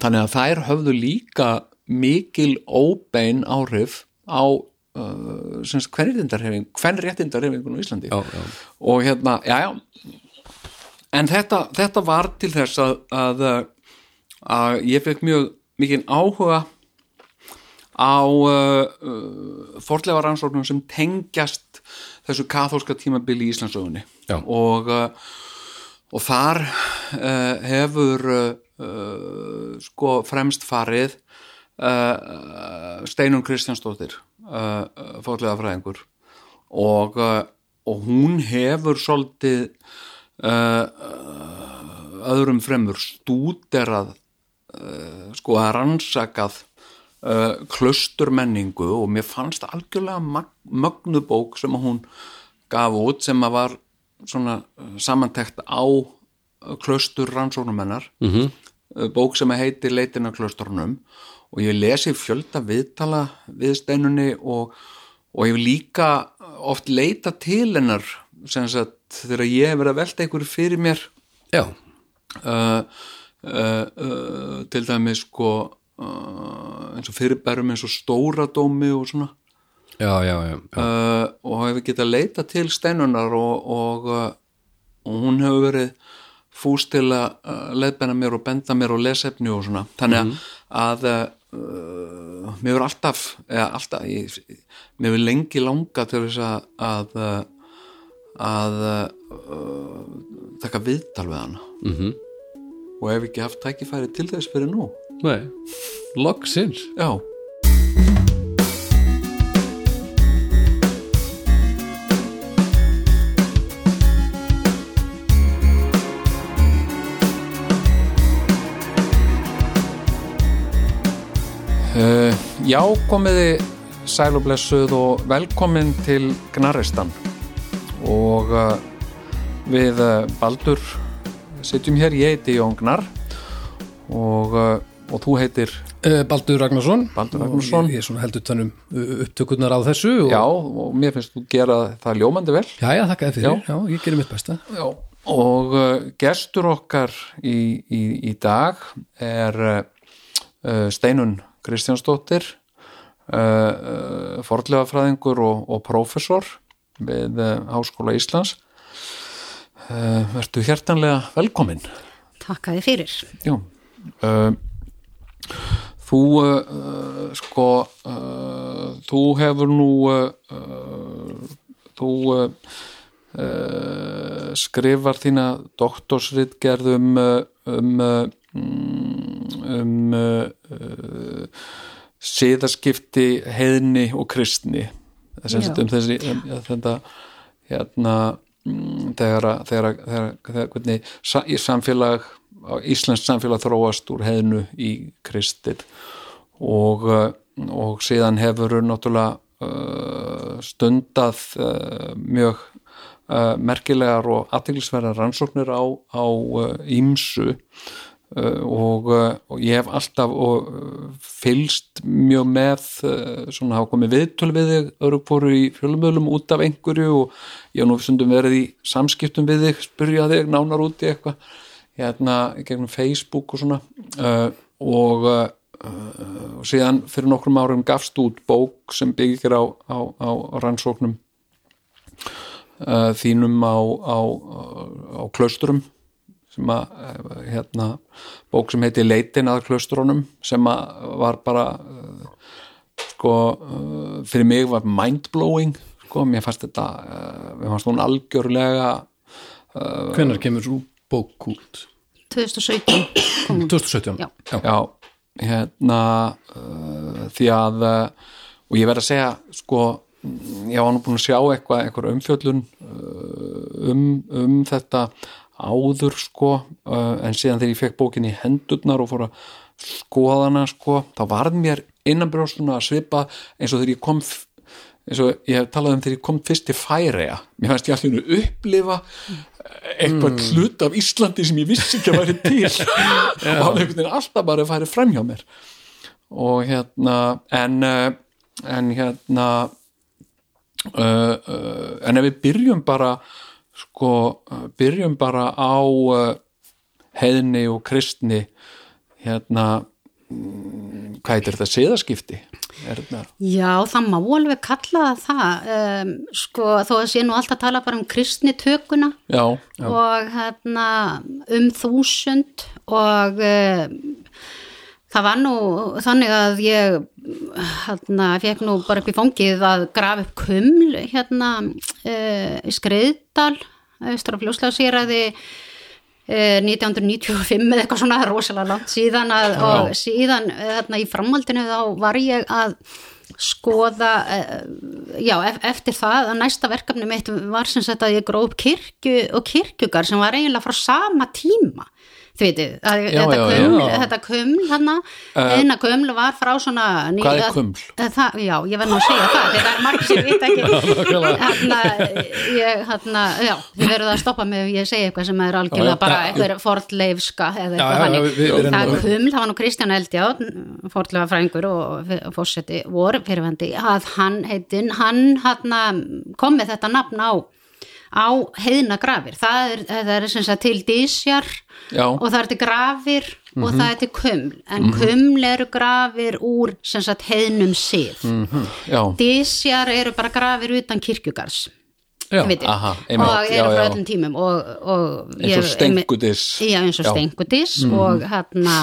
þannig að þær höfðu líka mikil óbein áhrif á uh, sem sagt hverjindarhefing hverjréttindarhefingun á Íslandi. Já, já. og hérna, já, já. En þetta, þetta var til þess að, að, að ég fekk mjög mikinn áhuga á uh, uh, forlega rannsóknum sem tengjast þessu kathólska tímabili í Íslandsögunni og, uh, og þar uh, hefur uh, uh, sko fremst farið uh, Steinun Kristjánsdóttir uh, forlega fræðingur og, uh, og hún hefur svolítið uh, uh, öðrum fremur stúderað uh, sko að rannsakað uh, klausturmenningu og mér fannst algjörlega mag- mögnuð bók sem hún gaf út sem að var svona uh, samantekt á uh, klaustur rannsóknumennar -hmm. bók sem að heitir Leitin að klausturnum og ég lesi fjölda viðtala við steinunni og, og ég líka oft leita til hennar þegar ég hef verið að velta einhverju fyrir mér já. uh, uh, uh, til dæmis sko eins og fyrirbærum eins og stóradómi og svona. Já, já, já, uh, og hefur getað leita til steinunar og, og, uh, og hún hefur verið fúst til að uh, leiðbenna mér og benda mér og lesefni og svona. Þannig að, að uh, mér hefur alltaf eða alltaf, ég, mér hefur lengi langa til þess að að, að uh, taka viðtal við hana. Mm og hef ekki haft tækifæri til þess fyrir nú Nei, loksins. Já. Uh, já, komiði sæl og blessuð og velkomin til Gnarristan. Og uh, við uh, Baldur sitjum hér, ég heiti Jón Gnar. Og, uh, og þú heitir Eh, Baldur Ragnarsson Baldur Ragnarsson. ég, ég er svona heldur tannum upptökurnar á þessu og, Já, og mér finnst þú gera það ljómandi vel já, já, þakka fyrir, já. ég gerir mitt besta Já. og uh, gestur okkar í, í, í dag er uh, Steinun Kristjánsdóttir uh, uh, fornlegafræðingur og, og prófessor við uh, Háskóla Íslands uh, Vertu hjertanlega velkomin Takk að þið fyrir. Já uh, Þú uh, sko uh, þú hefur nú uh, þú skrifar þína doktorsritgerð um um mm, um siðaskipti heiðni og kristni þess Já. að um um, þetta hérna mm, þegar, að- þegar, að- þegar, þegar hvernig í samfélag Íslands samfélag þróast úr heiðnu í kristið. Og, uh, og síðan hefur náttúrulega uh, stundað uh, mjög merkilegar og aðteglisverðar rannsóknir á, á ímsu og, og ég hef alltaf fylst mjög með svona hafa komið viðtöl við þig öru fóru í fjölumöðlum út af einhverju og ég hef nú stundum verið í samskiptum við þig, spyrja þig nánar út í eitthvað hérna gegnum Facebook og svona. Uh, og uh, uh, síðan fyrir nokkrum árum gafst út bók sem byggir á, á, á rannsóknum uh, þínum á, á, klausturum sem að uh, hérna, bók sem heiti Leitin að klaustrunum sem að var bara uh, sko fyrir mig var mindblowing sko, mér fannst þetta mér fannst hún algjörlega hvenær kemur svo bók út 2017 kom hún. 2017 Já. Já, hérna uh, því að uh, og ég verð að segja sko ég var nú búin að sjá eitthvað, eitthvað umfjöllun uh, um, um þetta áður sko uh, en síðan þegar ég fekk bókin í hendurnar og fór að skoða hana sko þá varð mér innanbrjóstuna að svipa eins og þegar ég kom eins og ég hef talað um þegar ég kom fyrst til Færeja mér fannst ég alltaf upplifa eitthvað hlut af Íslandi sem ég vissi ekki að væri til. Og hann veginn alltaf bara farið fram hjá mér. Og hérna en, uh, en hérna uh, uh, en ef við byrjum bara sko, byrjum bara á uh, heiðni og kristni hérna mm, hvað heitir þetta? Siðaskipti? Er Já, það má alveg kalla það um, sko, þó að sé nú alltaf tala bara um kristni tökuna já, og hérna um þúsund og um, það var nú þannig að ég hérna fekk nú bara upp í fangið að grafa upp kuml hérna uh, í Skriðdal austra fljóslasýraði eh, 1995 eða eitthvað svona rosalega langt síðan að, og síðan eh, þarna í framhaldinu þá var ég að skoða eh, já, ef- eftir það að næsta verkefni mitt var sem sagt að ég gróf upp kirkju og kirkjugar sem var eiginlega frá sama tíma þið veitir, þetta, kuml, þetta kuml hana, eina kuml var frá svona ný- Hvað er kuml? Eh, Það, já, ég verð nú að segja það, þetta er margir sem vita ekki. Hérna, hérna, já, þið verður að stoppa mig ef ég segi eitthvað sem er algjörlega bara eitthvað fortleifska eða eitthvað reynum það að- er kuml, það var nú Kristján Eldjátt, fortlega fræðingur og fórseti vor fyrirvændi, að hann heitin, hann hérna, kom með þetta nafn á á heiðna grafir, það er, það er sem sagt til dísjar Já. og það er til grafir og það er til kuml. En kuml eru grafir úr sem sagt heiðnum sið. Já, dísjar eru bara grafir utan kirkjugars Já, aha, og eru frá öllum tímum og, og Eins og stengudys. já, eins og Já. Mhm. stengudis og hérna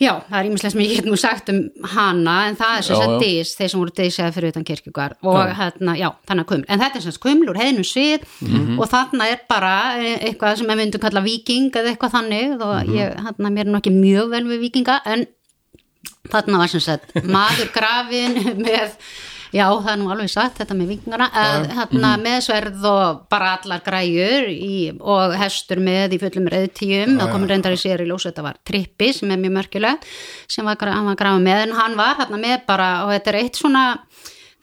já, það er ímislega sem ég get nú sagt um hana en það er Já, sagt já. dis þeir sem voru disjaði fyrir utan kirkjugar og hérna, já, þannig að kuml en þetta er sem sagt kuml úr heiðnum svið Mhm. og þarna er bara eitthvað sem við myndum kalla viking eða eitthvað þannig og Mhm. ég, hérna, mér er nú ekki mjög vel við vikinga en þarna var sem sagt maður grafin með já það er nú alveg satt þetta með vingana. Að, hérna, með sverð og bara allar græjur í, og hestur með í fullum reyðtíum það komur reyndar í sér í ljós þetta var trippi sem er mjög mörgjuleg sem var, hann var grafin með. En hann var hérna með bara og þetta er eitt svona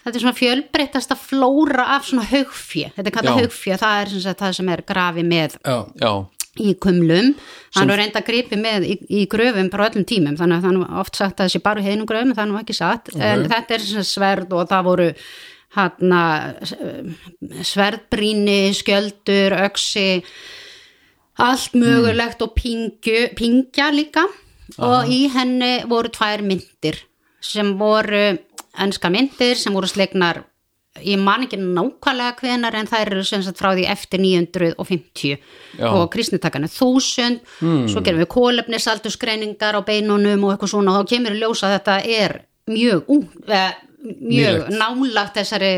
þetta er svona fjölbreytasta flóra af svona haugfjö, þetta er kallað haugfjö það er sem sagt það sem er grafi með. Já, já, í kumlum. Hann er reynda að gripi með í, í gröfum bara á öllum tímum þannig að það er nú oft sagt að þessi bara heiðnum gröfum það er nú ekki satt. En þetta er sverð og það voru hann sverðbríni, skjöldur öksi allt mögulegt og pingju, pingja líka. Og í henni voru tvær myndir sem voru enska myndir sem voru slegnar ég man ekki nákvæmlega hvenar en þær eru sem sagt frá því eftir 950 Já. og kristnitakanu 1000 svo gerum við kólefnisaldurskreiningar á beinunum og eitthvað svona og þá kemur í ljós að þetta er mjög, ung, eh, mjög Nýlegt. nálagt þessari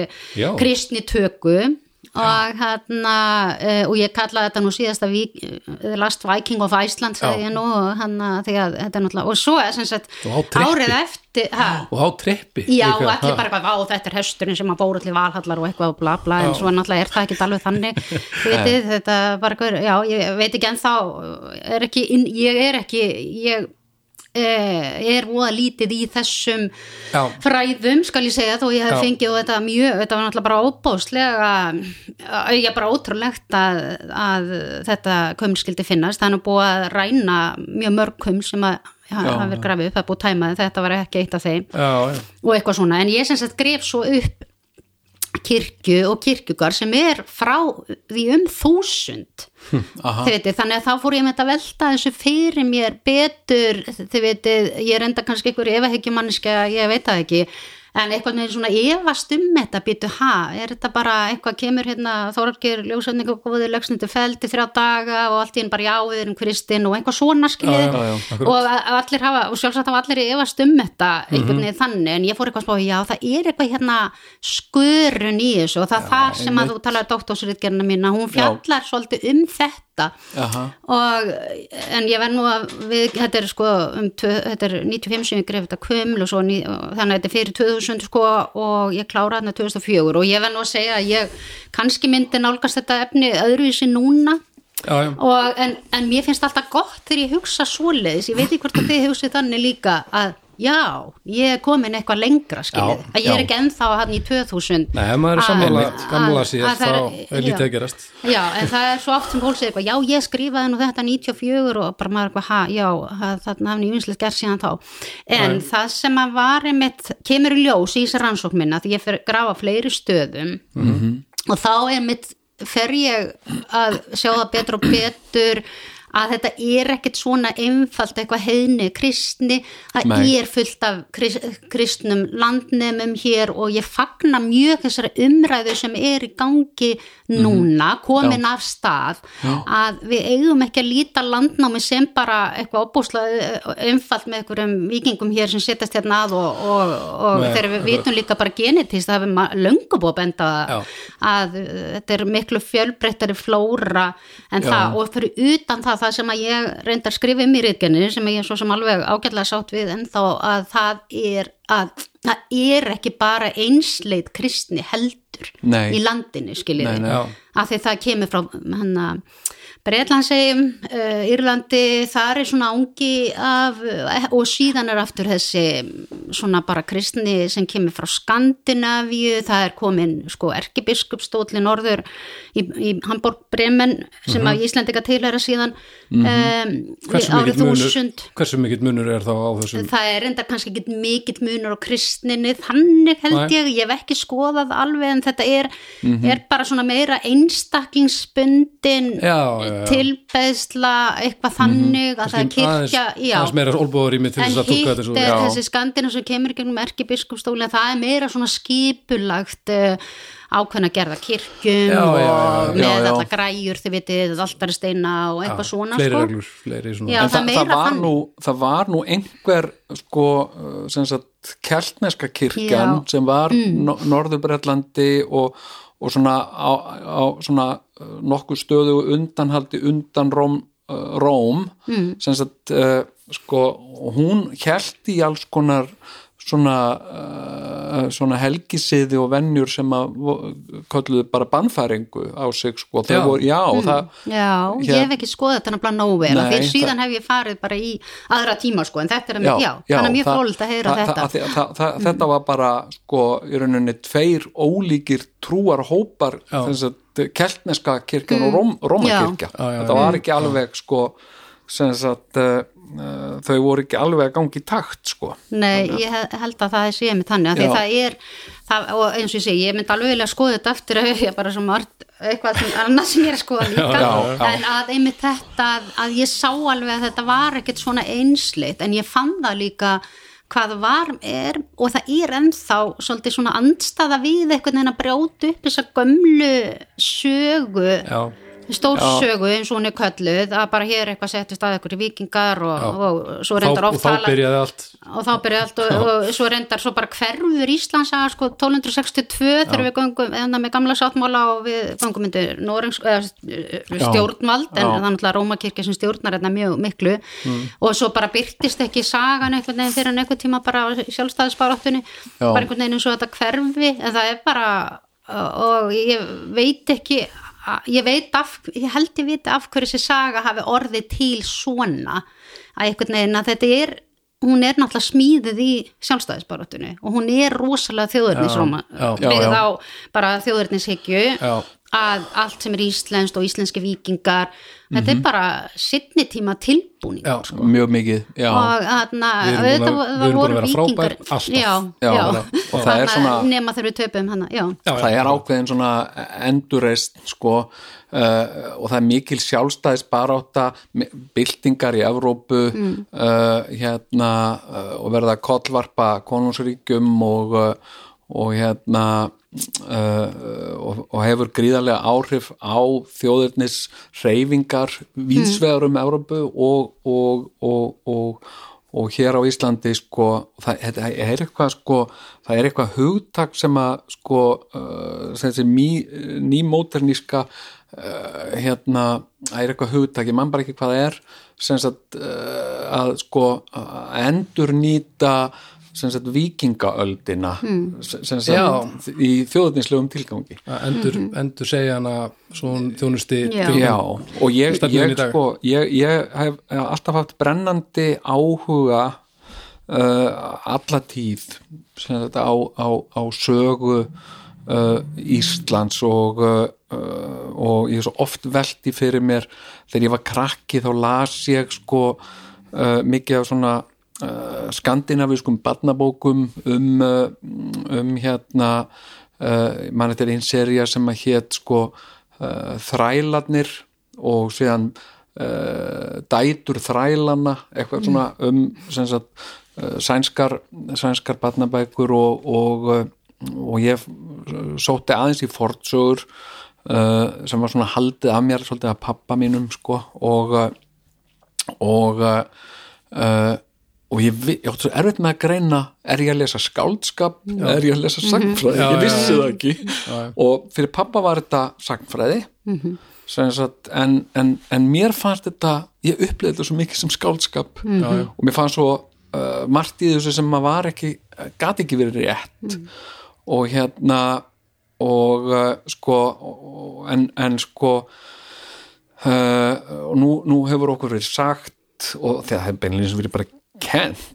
kristnitöku og hérna uh, og ég kallaði þetta nú síðasta vík, uh, Last Viking of Iceland Já. ég nú er náttúrulega og svo er sem sagt á árið eftir ha, og á treppi Já, og allir bara eitthvað, vá, þetta er hesturinn sem að bóra allir valhallar og eitthvað og bla bla, en svo náttúrulega er það ekki alveg þannig, vitið, þetta bara já, ég veit ekki ennþá, er ekki, ég er ekki, ég eh, er voða lítið í þessum Já. fræðum, skal ég segja, þó ég hef Já. fengið þetta mjög, þetta var náttúrulega bara óbáslega, ég er bara ótrúlegt að, að þetta kuml skildi finnast, er nú búið að ræna mjög mörg kuml sem að hafa verið grafið upp, það búið tæmaði, þetta var ekki eitt af þeim. Já, og eitthvað svona, en ég sem sagt gref svo upp kirkju og kirkjugar sem er frá því um þúsund. Þið veitir, þannig að þá fór ég með þetta velta þessu fyrir mér betur. Veitir, ég er enda kannski einhver efahyggjumanniska, ég veit það ekki en eitthvað með svona efast um þetta býtu, ha, er þetta bara eitthvað kemur hérna, Þórarkir, ljósætning og góði lögsnindi feldi þrjá daga og allt í enn bara já, við erum kristinn og eitthvað svona Já, já, já, akkurat. og að allir hafa, og sjálfsagt hafa allir efast um þetta einhvern veginn þannig, en ég fór eitthvað að spá já, það er eitthvað hérna skörun í þessu og það er það sem að þú talar doktorsritgerina mína, hún fjallar svolítið um þetta átta Aha. og en ég verð nú að við, þetta er sko um, tvö, þetta er 95 sem ég greið þetta kuml og svo þannig að þetta er fyrir 2000 sko og ég klára þarna 2004 og ég verð nú að segja að ég kannski myndi nálgast þetta efni öðruvísi núna já, já. og, en, en mér finnst alltaf gott þegar ég hugsa svoleiðis, ég veit ekki hvort að þið hugsið þannig líka að já, ég er komin eitthvað lengra skilið, Já, að ég er já. ekki ennþá hann í 2000 Nei, maður er að- gamla að þá er lítið að gerast. Já, en það er svo oft sem fólk segir eitthvað, já, ég skrifaði nú þetta 94 og bara maður eitthvað, ha, já, þarna hafði nývinslega gert síðan þá. En það sem að var einmitt, kemur í ljós í þessi rannsókn minna, því ég fer að grafa fleiri stöðum og þá einmitt fer ég að sjá það betur og betur að þetta er ekkert svona einfalt eitthvað heiðni kristni, það er fullt af krist, kristnum landnemum hér og ég fagna mjög þessari umræðu sem er í gangi núna, komin af stað að við eigum ekki að líta landnámi sem bara eitthvað opbúslega einfalt með einhverjum vikingum hér sem setjast hérna að og, og, og Nei, þegar við vitum líka bara genetist það hefur löngu búið að Já. að uh, þetta er miklu fjölbreyttari flóra en Já. það og fyrir utan það, það sem að ég reyndar skrifa um í ríðgenni sem ég svo sem alveg ágætlega sátt við en þá að það er að það er ekki bara einsleit kristni heldur Nei. í landinu skiljið Nei, nei. Já. af því það kemur frá hann Breitlandsegjum, uh, Írlandi, þar er svona ungi af, uh, og síðan er aftur þessi svona bara kristni sem kemur frá Skandinavíu, það er komin sko erkibiskupstóli norður í, í Hamburg Bremen sem að Íslendinga tilhæra síðan um, hversu árið þúsund. hversu mikill munur er þá á þessum Það er enda kannski ekki mikill munur á kristninni, þannig held Nei. ég, ég hef ekki skoðað alveg en þetta er, Mhm. er bara svona meira einstaklingsbundin tilbeðsla, eitthvað þannig að það er kirkja, aðeins, meira olbúður í mig til En þess að hitt þetta er já. þessi skandina sem kemur gegnum erkibiskupstóli, það er meira svona skipulagt uh, ákveðna gerða kirkjum Já, já, já, já. og með alla græjur, þið vitið, alltaf steina og eitthvað svona, fleiri sko. reglur, fleiri svona Já. en það það, var nú, það var nú einhver sko, uh, sem sagt keltneska kirkjan Já. Mm. sem var no Norðurbretlandi og, og svona á, á svona uh, nokkuð stöðu undanhaldi undan Róm, uh, Róm Mm. sem sagt uh, sko, hún held í alls konar svona uh, svona helgisiði og vennjur sem að kölluðu bara bannfæringu á sig sko, Já. voru, já, það Já, ég Hér- hef ekki skoðað þetta nefnilega nógu vel því síðan það- hef ég farið bara í aðra tíma sko, en þetta er, já, já, þannig að mjög það- fróld að heyra þetta. það- það- Þetta var bara sko í rauninni tveir ólíkir trúar hópar þess að keltneska kirkjan og Róm, Rómakirkja. Þetta var ekki alveg sko sem sagt uh, þau voru ekki alveg að gangi takt sko Nei, ég he- held að það sé með þannig, Já. það er, það, og eins og ég segi, ég myndi alveg vilja skoða þetta eftir að ég bara svo margt, eitthvað annað sem ég er að skoða líka, Já, já. en að einmitt þetta, að, að ég sá alveg að þetta var ekkert svona einsleitt, en ég fann það líka hvað var er og það er ennþá svolítið svona andstaða við einhvern veginn að brjóta upp þessa gömlu sögu já, stórsögu eins og hún er kölluð að bara hér eitthvað settist að eitthvað vikingar og, Já. og svo þá, reyndar og oft þá tala byrjaði allt. og þá byrjaði allt og, og svo reyndar svo bara hverfur Íslands að sko 1262 þegar við göngum eða með gamla sáttmála og við Norings, eða, stjórnvald en Já. það er náttúrulega Rómakirkja sem stjórnar þetta mjög miklu. Og svo bara byrtist ekki sagan einhvern veginn fyrir en einhvern tíma bara sjálfstæðisbaráttunni. Já. bara einhvern veginn eins og þetta hverfi en það er bara og ég veit ekki ég veit af, ég held ég veit af hverju þessi saga hafi orðið til svona. Að einhvern veginn að þetta er hún er náttúrulega smíðið í sjálfstæðisbarátunni og hún er rosalega þjóðurnisróma byggð á bara þjóðurnishyggju að allt sem er íslenskt og íslenski vikingar þetta er bara sittni tíma tilbúning Já, sko. mjög mikið, já. Og þarna að voru vikingar já, og það er svona- nema þegar við töpum hana, það er ákveðin svona endurreist sko uh, og það er mikil sjálfstæðisbarátta byltingar í Evrópu Mm. uh, hérna uh, og verða kollvarpa konungsríkjum og, og hérna og, og hefur gríðarlega áhrif á þjóðirnis reyfingar víðsvegar um Evrópu og, og, og, og og hér á Íslandi sko það, það er eitthvað sko það er eitthvað hugtak sem að sko uh, sem þessi nýmóterníska uh, hérna, það er eitthvað hugtak ég man bara ekki hvað það er sem sagt uh, að sko að endur nýta sem sagt vikingaöldina sem sagt Já. í þjóðninslegum tilgangi. Endur, endur segja hana þjónusti og ég, ég sko ég, ég hef alltaf haft brennandi áhuga uh, alla tíð sem þetta á, á, á sögu uh, Íslands og uh, og ég er svo oft velti fyrir mér þegar ég var krakki þá las ég sko uh, mikið af svona uh, skandinavískum barnabókum um, uh, um hérna uh, mann þetta er einn seria sem að hét sko uh, þrælarnir og síðan uh, dætur þrælana eitthvað svona um sem sagt, uh, sænskar sænskar barnabækur og, og, uh, og ég sótti aðeins í fortsögur uh, sem var svona haldið af mér svolítið af pappa mínum sko og uh, og uh, og ég, ég átti svo erfitt með að greina er ég að lesa skáldskap? Er ég að lesa sagfræði, Já, ég já, vissi já. það ekki. Og fyrir pappa var þetta sagfræði sem sagt, en, en, en mér fannst þetta ég upplifði þetta svo mikið sem skáldskap. Já, já. og mér fannst svo uh, margt í þessu sem maður var ekki gat ekki verið rétt. Og hérna og uh, sko en, en sko uh, og nú, nú hefur okkur verið sagt og það hefur beinlega verið bara kent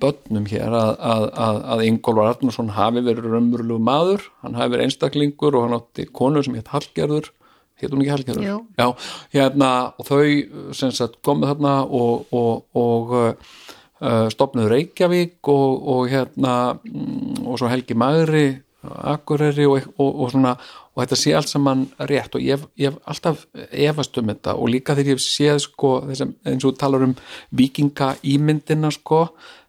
börnum hér að, að, að, að Ingólfur Arnarsson hafi verið raunverulegu maður, hann hafi verið einstaklingur og hann átti konur sem hétt Hallgerður hétt hún ekki Hallgerður? Jú. Já, hérna, og þau sem sagt komið þarna og, og, og uh, stopnuðu Reykjavík og, og hérna mm, og svo Helgi Magri Akureyri og, og, og svona og þetta sé allt saman rétt. Og ég, hef- alltaf efast um þetta. Og líka þegar ég hef séð sko þessum, eins og talar um vikinga ímyndina sko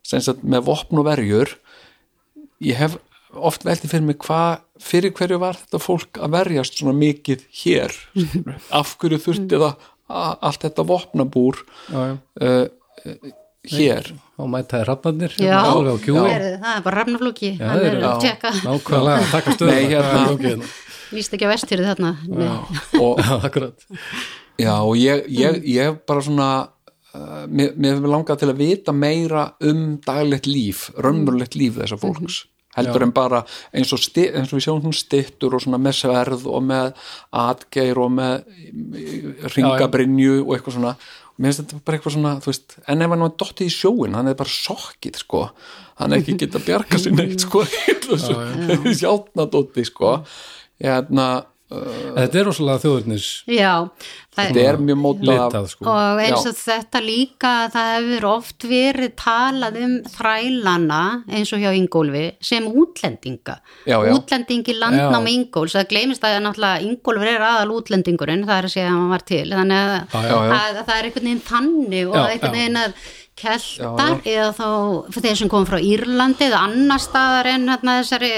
sem sagt með vopn og verjur. Ég hef oft veltið fyrir mig hvað fyrir hverju var þetta fólk að verjast svona mikið hér af hverju þurfti það allt þetta vopnabúr? Já. uh, hér. Þá mætaði rafnarnir Já. það er bara rafnaflóki. Já, hann þeir er eru- að tjekka, nákvæmlega, taka stöðu Nei, hérna- líst ekki á vestfyrir þarna. Og akkurat. Já, og ég, ég, ég hef bara svona uh, mér, mér hefur langað til að vita meira um daglegt líf, raunverulegt líf þessa fólks. Heldur en bara eins og, sti, eins og við sjáum hún stittur og svona með sverð og með atgeir og með ringabrinju og eitthvað svona. og mér finnst þetta bara eitthvað svona, þú veist en ef hann var dottið í sjóin, hann er bara sokkið sko, hann er ekki geta bjarga sér neitt sko, hjálpnadotti sko. Hérna, þetta er rosalega þjóðurnis já, það þetta er mjög mótað litað sko og eins Já. og þetta líka það hefur oft verið talað um þrælana eins og hjá Ingólfi sem útlendinga Já, já. útlendingi landnám Já. Ingóls það gleymist að náttúrulega Ingólfur er aðal útlendingurinn það er að segja að hann var til þannig að, Já, já. að, að það er einhvern veginn þannig og Já, einhvern já. veginn að keltar eða þá þeir sem kom frá Írlandi eða annar staðar en hérna þessari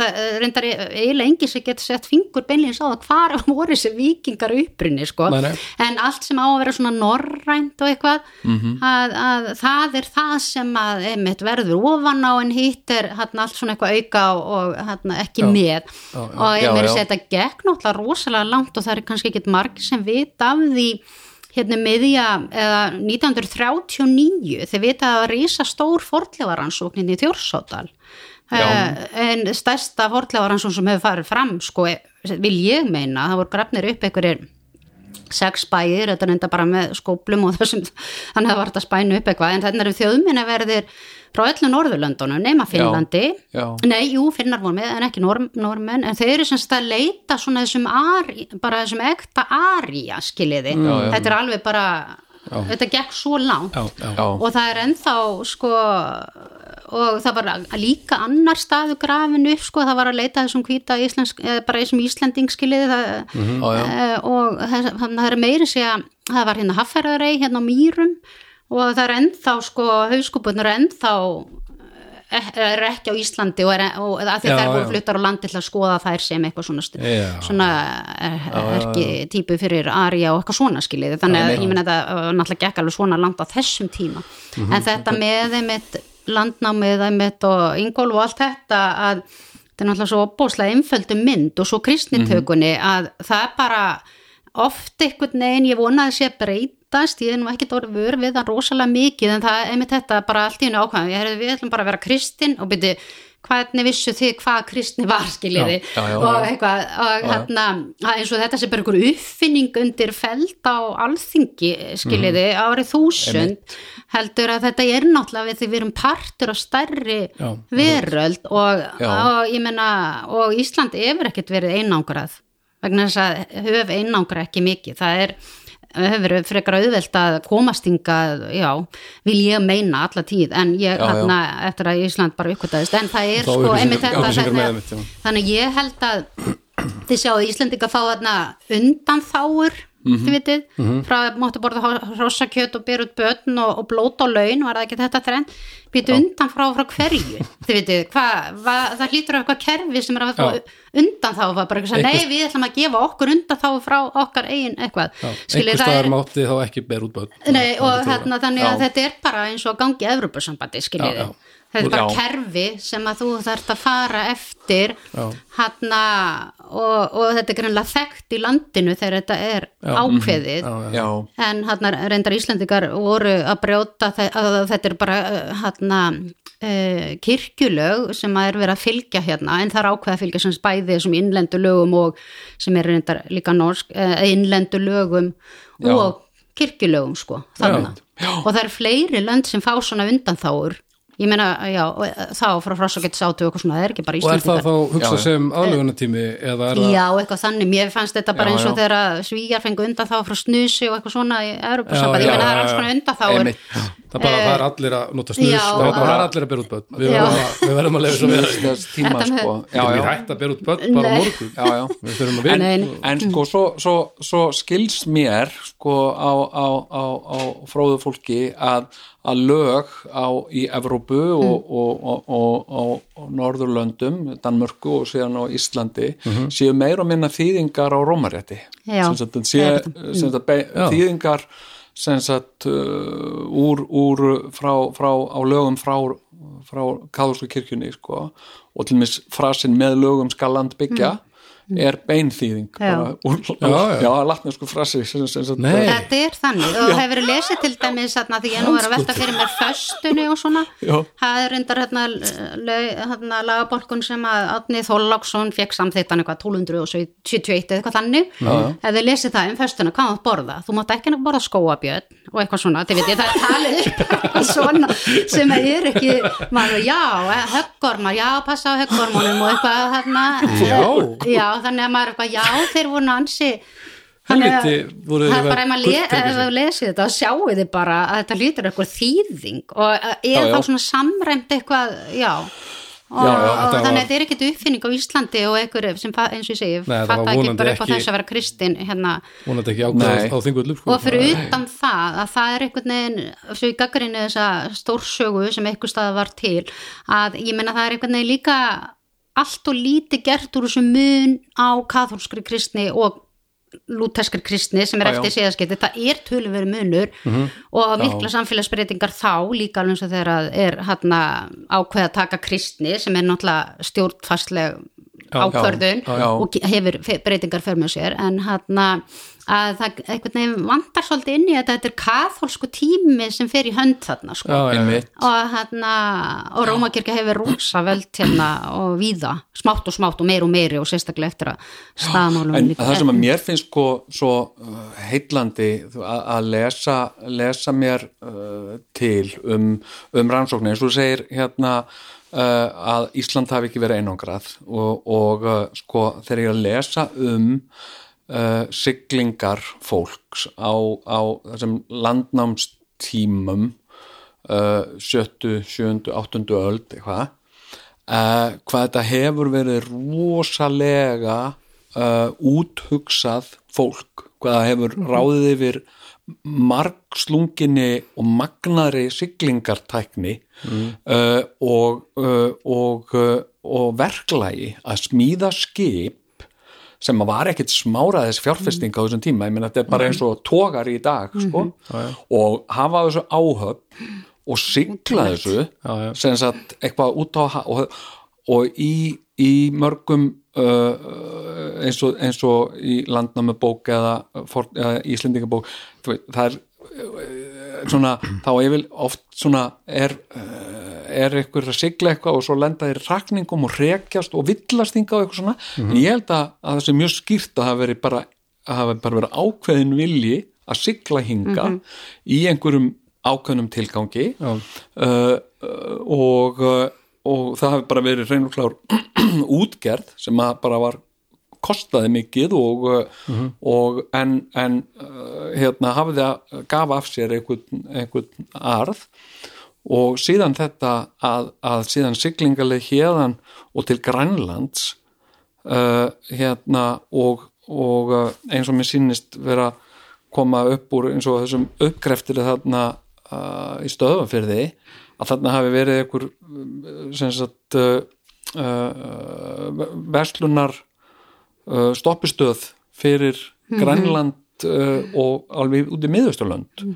það reyndar eiginlega engi sem getur sett fingur beinlega á það hvar voru þessi vikingar upprinni sko Nei, nei. en allt sem á að vera svona norrænt og eitthvað Mhm. að, að það er það sem að einmitt verður ofan á en hitt er hérna allt svona eitthvað auka og, og hérna ekki Já. með Já, já. og ég Já, meiri já. að þetta gekk náttúrulega rosalega langt og það er kannski ekkit margir sem vita af því hérna miðja eða 1939 þeir vita að rísa stór fornleifaransóknin í Þjórsárdal. Uh, en stærsta fornleifaransókn sem hefur farið fram sko, vil ég meina, það voru grafnir upp einhverjir sex bæir, þetta er enda bara með skóplum og þessum, þannig að það var þetta spænu upp eitthvað, en þannig eru þjóðminna verðir frá öllu Norðurlöndunum, nema Finnlandi. já. nei, jú, Finnar voru með en ekki norm, normenn, en þeir eru semst að leita svona þessum ari, bara þessum ekta aria, skiljiði þetta er alveg bara, þetta gekk svo langt. Já, já, Já. og það er ennþá sko og það var líka annar staðu grafinu upp sko, það var að leita þessum hvíta íslensk, eða bara þessum íslendingskiliði það, Já, já. e, og það, það er meiri sé að það var hérna Hafferðarei hérna á Mýrum og það er ennþá sko, hauskúpunur er ennþá eh, er ekki á Íslandi og, er, og að því Já, þær voru já. fluttar á landi til að skoða þær sem eitthvað svona, Já. svona er, ekki típu fyrir Arja og eitthvað svona skiljiði þannig að ég minna þetta náttúrulega gekk alveg svona langt á þessum tíma Mhm. en þetta með einmitt landnámið einmitt og Ingólf og allt þetta að þetta er náttúrulega svo opbóðslega einföldu mynd og svo kristnitökunni Mhm. að það er bara oft einhvern veginn, ég vona að sé að breytast ég er nú ekkert orðið vör við það rosalega mikið en það er einmitt þetta bara allt í henni ákvæðum ég hefði við ætlum bara að vera kristin og byrju hvernig vissu þið hvað kristni var skiljiði og eitthvað og hérna eins og þetta sé bara einhver uppfinning undir feld á alþingi skiljiði Mhm. árið þúsund heldur að þetta er náttúrulega við því við erum partur á stærri Já. veröld og, og ég meina og Ísland hefur ekkert verið einangrað vegna þess að höf einangra ekki mikið. Það er hefur verið frekar auðvelt að komast hingað, já, vil ég meina alla tíð, en ég Já, já. hérna eftir að Ísland bara uppkvitaðist, en það er Þá sko einmitt þetta þannig já. ég held að þið sjáu Íslendinga fá þarna undanþáur Mhm. þið vitið, frá að máttu borða hrossakjöt og bera út börn og, og blót og laun, var það ekki þetta þrenn býtu undan frá frá hverju? Þið vitið, hvað, va, það hlýtur af eitthvað kerfi sem er að fá undan þá bara eitthvað, sem, nei við ætlum að gefa okkur undan þá frá okkar eigin eitthvað. Einhver staðar mátti þá ekki ber út börn. Nei, og þarna, þannig að Já. þetta er bara eins og gangi Evropasambandi, skiljiði. Já, já. Þetta er bara Já. kerfi sem að þú þarft að fara eftir Já. hana, og, og þetta er greinlega þekkt í landinu þegar þetta er ákveðið. já, já. já, En hana, reyndar Íslandingar voru að brjóta að þetta er bara hana, uh, kirkjulög sem að er verið að fylgja hérna en það er ákveð að fylgja sem bæði þessum innlendu lögum og sem er reyndar líka norsk uh, innlendu lögum Já. og kirkjulögum sko þarna. og það eru fleiri lönd sem fá svona undanþáur ég meina, já, eh, þá frá frásakett sátu eitthvað svona, það er ekki bara og er það þá hugsað sem aðlugunatími eða er það Já, eitthvað þannig, mér fannst þetta bara Já, eins og já. þegar svíjar fengu undan þá frá snusi og eitthvað svona í Já, Europasambandi, ég meina það er alls já. konar undan þá það bara það er allir að nota snus. það er allir að ber út börn. Við verðum að, lefa svo við með- sko. Hægt að ber út að lög á, í Evrópu Mm. og, og, og, og, og, og Norðurlöndum, Danmörku og síðan á Íslandi séu meir og minna þýðingar á rómarétti. Þýðingar sem sagt uh, úr, úr frá, frá á lögum frá, frá kaðursku kirkjunni sko, og til mis frasin með lögum skal land byggja er beinþýðing Mm. Já. bara, úr, Já, já. já, latnesku frasi sem, sem, sem, Nei. Þetta er þannig og hefur verið lesið til dæmis þarna, því ég nú er að velta fyrir mér föstunni og svona Já. það er reyndar hérna, hérna lagabolkun sem að Átni Þóllagsson fekk samþýttan eitthvað 1271 eða eitthvað þannig ef þið lesið það um föstuna, hvað mátt borða þú mátt ekki borða skóabjörn og eitthvað svona, þið veit ég, það er talið eitthvað svona sem að er ekki maður, já, höggormar, já, passa á höggormunum og eitthvað þarna Já. já, þannig að maður er eitthvað, já, þeir voru ansi Þannig að- Helviti voru það er bara ef maður lesið þetta sjáu þið bara að þetta lítur eitthvað þýðing og er þá svona samræmt eitthvað, já og, Já, já, og þetta þannig að þetta er ekkit uppfinning á Íslandi og einhver sem eins og ég segi, fatta ekki bara upp á ekki- þess að vera kristin hérna, vonandi ekki Nei. ákveð á þingullu sko. og fyrir utan það að það er einhvern veginn, svo í gaggrinu þessa stórsögu sem einhver stað var til að ég meina það er einhvern veginn líka allt og lítið gert úr þessu mun á katholskri kristni og lúteskri kristni sem er Já, já. eftir síðaskipti, það er töluveri munur og mikla samfélagsbreytingar þá líka alveg eins og þegar er hérna ákveð að taka kristni sem er náttúrulega stjórnfastleg ákvörðun já, já. og ge- hefur breytingar för með sér. En hérna að það einhvern veginn vantar svolítið inn í þetta þetta er katholsku tími sem fer í hönd þarna sko. Já, og hérna og Rómakirkja hefur rosa völd hérna og víða, smátt og smátt og meir og meiri og sérstaklega eftir að staðmálum En það sem að mér finnst sko svo uh, heitlandi að, að lesa, lesa mér uh, til um, um rannsóknir. Eins og þú segir hérna uh, að Ísland hafi ekki verið einangrað og, og uh, sko þegar ég er að lesa um uh, siglingar fólks á, á þessum landnámstímum uh, sjöttu, sjöndu, áttundu öld eitthvað. Uh, hvað þetta hefur verið rosalega uh, úthugsað fólk hvað það hefur ráðið yfir margslunginni og magnari siglingartækni uh, og, uh, og, uh, og verklagi að smíða skip sem að var ekkit smáraðis fjárfesting á þessum tíma, ég meina þetta er bara eins og tógar í dag, sko. Og hafa þessu áhöfn og sigla þessu sem sagt eitthvað út á og, og í, í mörgum uh, eins, og, eins og í landnámi bók eða, eða Íslendingabók það er svona, þá ég vil oft svona er, uh, er eitthvað að sigla eitthvað og svo lenda þeir rakningum og rekjast og villast hinga og eitthvað svona. En ég held að, að það sé mjög skýrt að það veri bara bara verið ákveðin vilji að sigla hinga í einhverjum ákveðnum tilgangi. Uh, uh, og, uh, og það hafi bara verið reynur klár útgerð sem að bara var kostaði mikið og, uh, og en, en uh, hérna hafið að gafa af sér einhvern, einhvern arð og síðan þetta að, að síðan siglingaleg hérðan og til Grænlands uh, hérna og, og eins og mér sýnist vera koma upp úr eins og þessum uppgreftir þarna uh, í stöðafyrði að þarna hafi verið einhver sem sagt uh, verslunar uh, stoppistöð fyrir Grænland uh, og alveg út í miðausturlönd.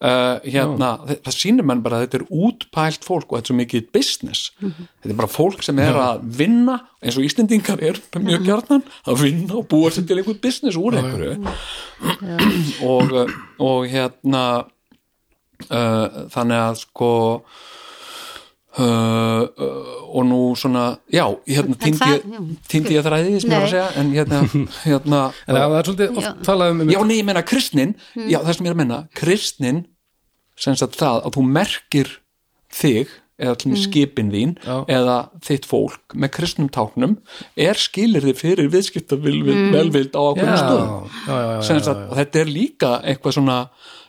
Uh, hérna, það, það sýnir mann bara að þetta er útpælt fólk og þetta er svo mikið business. Þetta er bara fólk sem er að vinna eins og Íslendingar er mjög gjarnan að vinna og búa sér til einhvern business úr einhverju. Og, og hérna uh, þannig að sko Uh, uh, og nú svona já, hérna týndi ég, þræði sem ég var að segja en hérna, hérna en það er svolítið oft talað um já, nei, ég meina kristnin. Já, það sem ég er að menna, kristnin sem sagt það að þú merkir þig, eða mm. skipin þín Já. eða þitt fólk með kristnum táknum er skilir þið fyrir viðskiptavelvild velvild á já, sagt, og þetta er líka eitthvað svona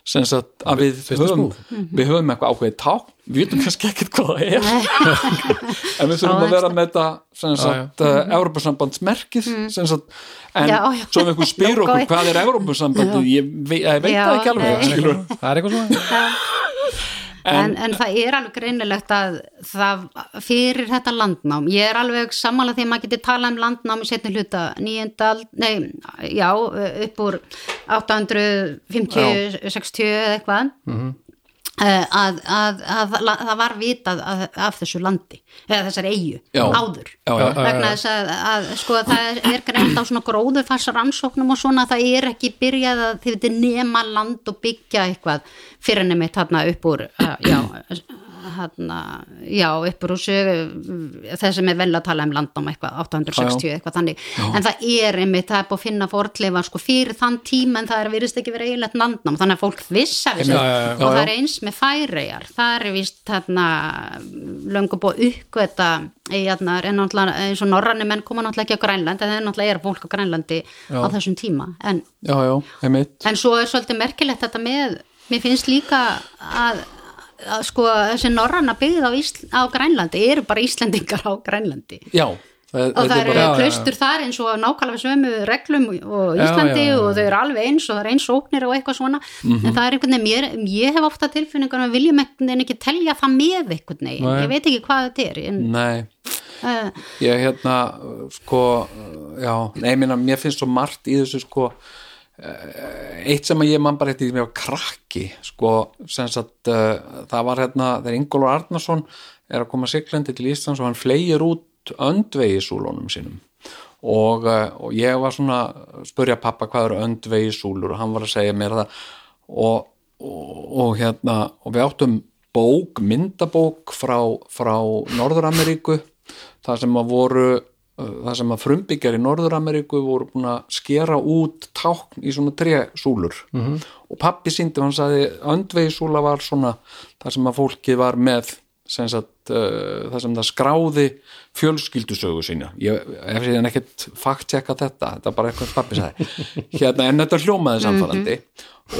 sem sagt að við höfum, move. við höfum eitthvað ákveðið tákn. Við vitum kannski ekkert hvað það er. En við þurfum að vera með þetta sem sagt, uh, Európa-sambandsmerkið sem sagt, en Já, já. svo ef einhver spyr okkur hvað er Európa-sambandið ég, ég veit Já, það ekki alveg skilur. það er eitthvað svona en, en það er alveg greinilegt að það fyrir þetta landnám ég er alveg sammála því að maður getur talað um landnám í setni hluta nýjönda, nei, já upp úr 850 60 eða eitthvað. Eh, að, að, að, að það var vitað að, af þessu landi eða þessari eigu Já. áður. Já, já. vegna þess að, að sko það er, greint á svona gróðurfars rannsóknum og svona það er ekki byrjað að þið veitir nema land og byggja eitthvað fyrir nefnir þarna upp úr uh, já, þarna, já upp úr þessu þess sem er vel að tala um landnám eitthvað 860 eitthvað þannig. En það er einmitt, það er búið að finna fortleifa sko fyrir þann tíma en það er virðist ekki verið eiginlegt landnám. Þannig að fólk vissa við Já, já, já. og það er eins með færejar það er vist þarna löngu búið uppgöta náttúrulega eins og norranni menn koma náttúrulega ekki á Grænland en það er náttúrulega er fólk á Grænlandi á þessum tíma. En, já, já, en svo er svolítið merkilegt þetta með mér finnst líka að, að sko þessi norranna byggð á, á Grænlandi eru bara Íslendingar á Grænlandi já, það, og það eru já, já. klaustur þar eins og nákvæmlega sömu reglum og Íslandi já, já, já. og þau eru alveg eins og það er eins óknir og eitthvað svona en það er einhvern veginn, mér, ég hef ofta tilfinningar að viljum veginn ekki telja það með einhvern veginn, Nei. ég veit ekki hvað þetta er en, nei uh, ég hérna sko, já, nei, minna, mér finnst svo margt í þessu sko eitt sem að ég man bara eftir því mér var krakki sko, sem sagt uh, það var hérna, þegar Ingólfur Arnarsson er að koma siglandi til Íslands og hann flegir út öndvegisúlunum sínum. Og, uh, og ég var svona að spurja pappa hvað eru öndvegisúlur og hann var að segja mér það. Og, og, og hérna og við áttum bók, myndabók frá, frá Norður-Ameríku það sem að voru það sem að frumbyggjar í Norður-Ameríku voru búin að skera út tákn í svona trésúlur. -hmm. og pappi síndi, hann sagði öndvegisúla var svona það sem að fólkið var með sem sagt, uh, það sem það skráði fjölskyldusögu sína. Ég hef síðan ekkert fakt tjekka þetta þetta er bara eitthvað pappi sagði. Hérna, en þetta hljómaði samfærandi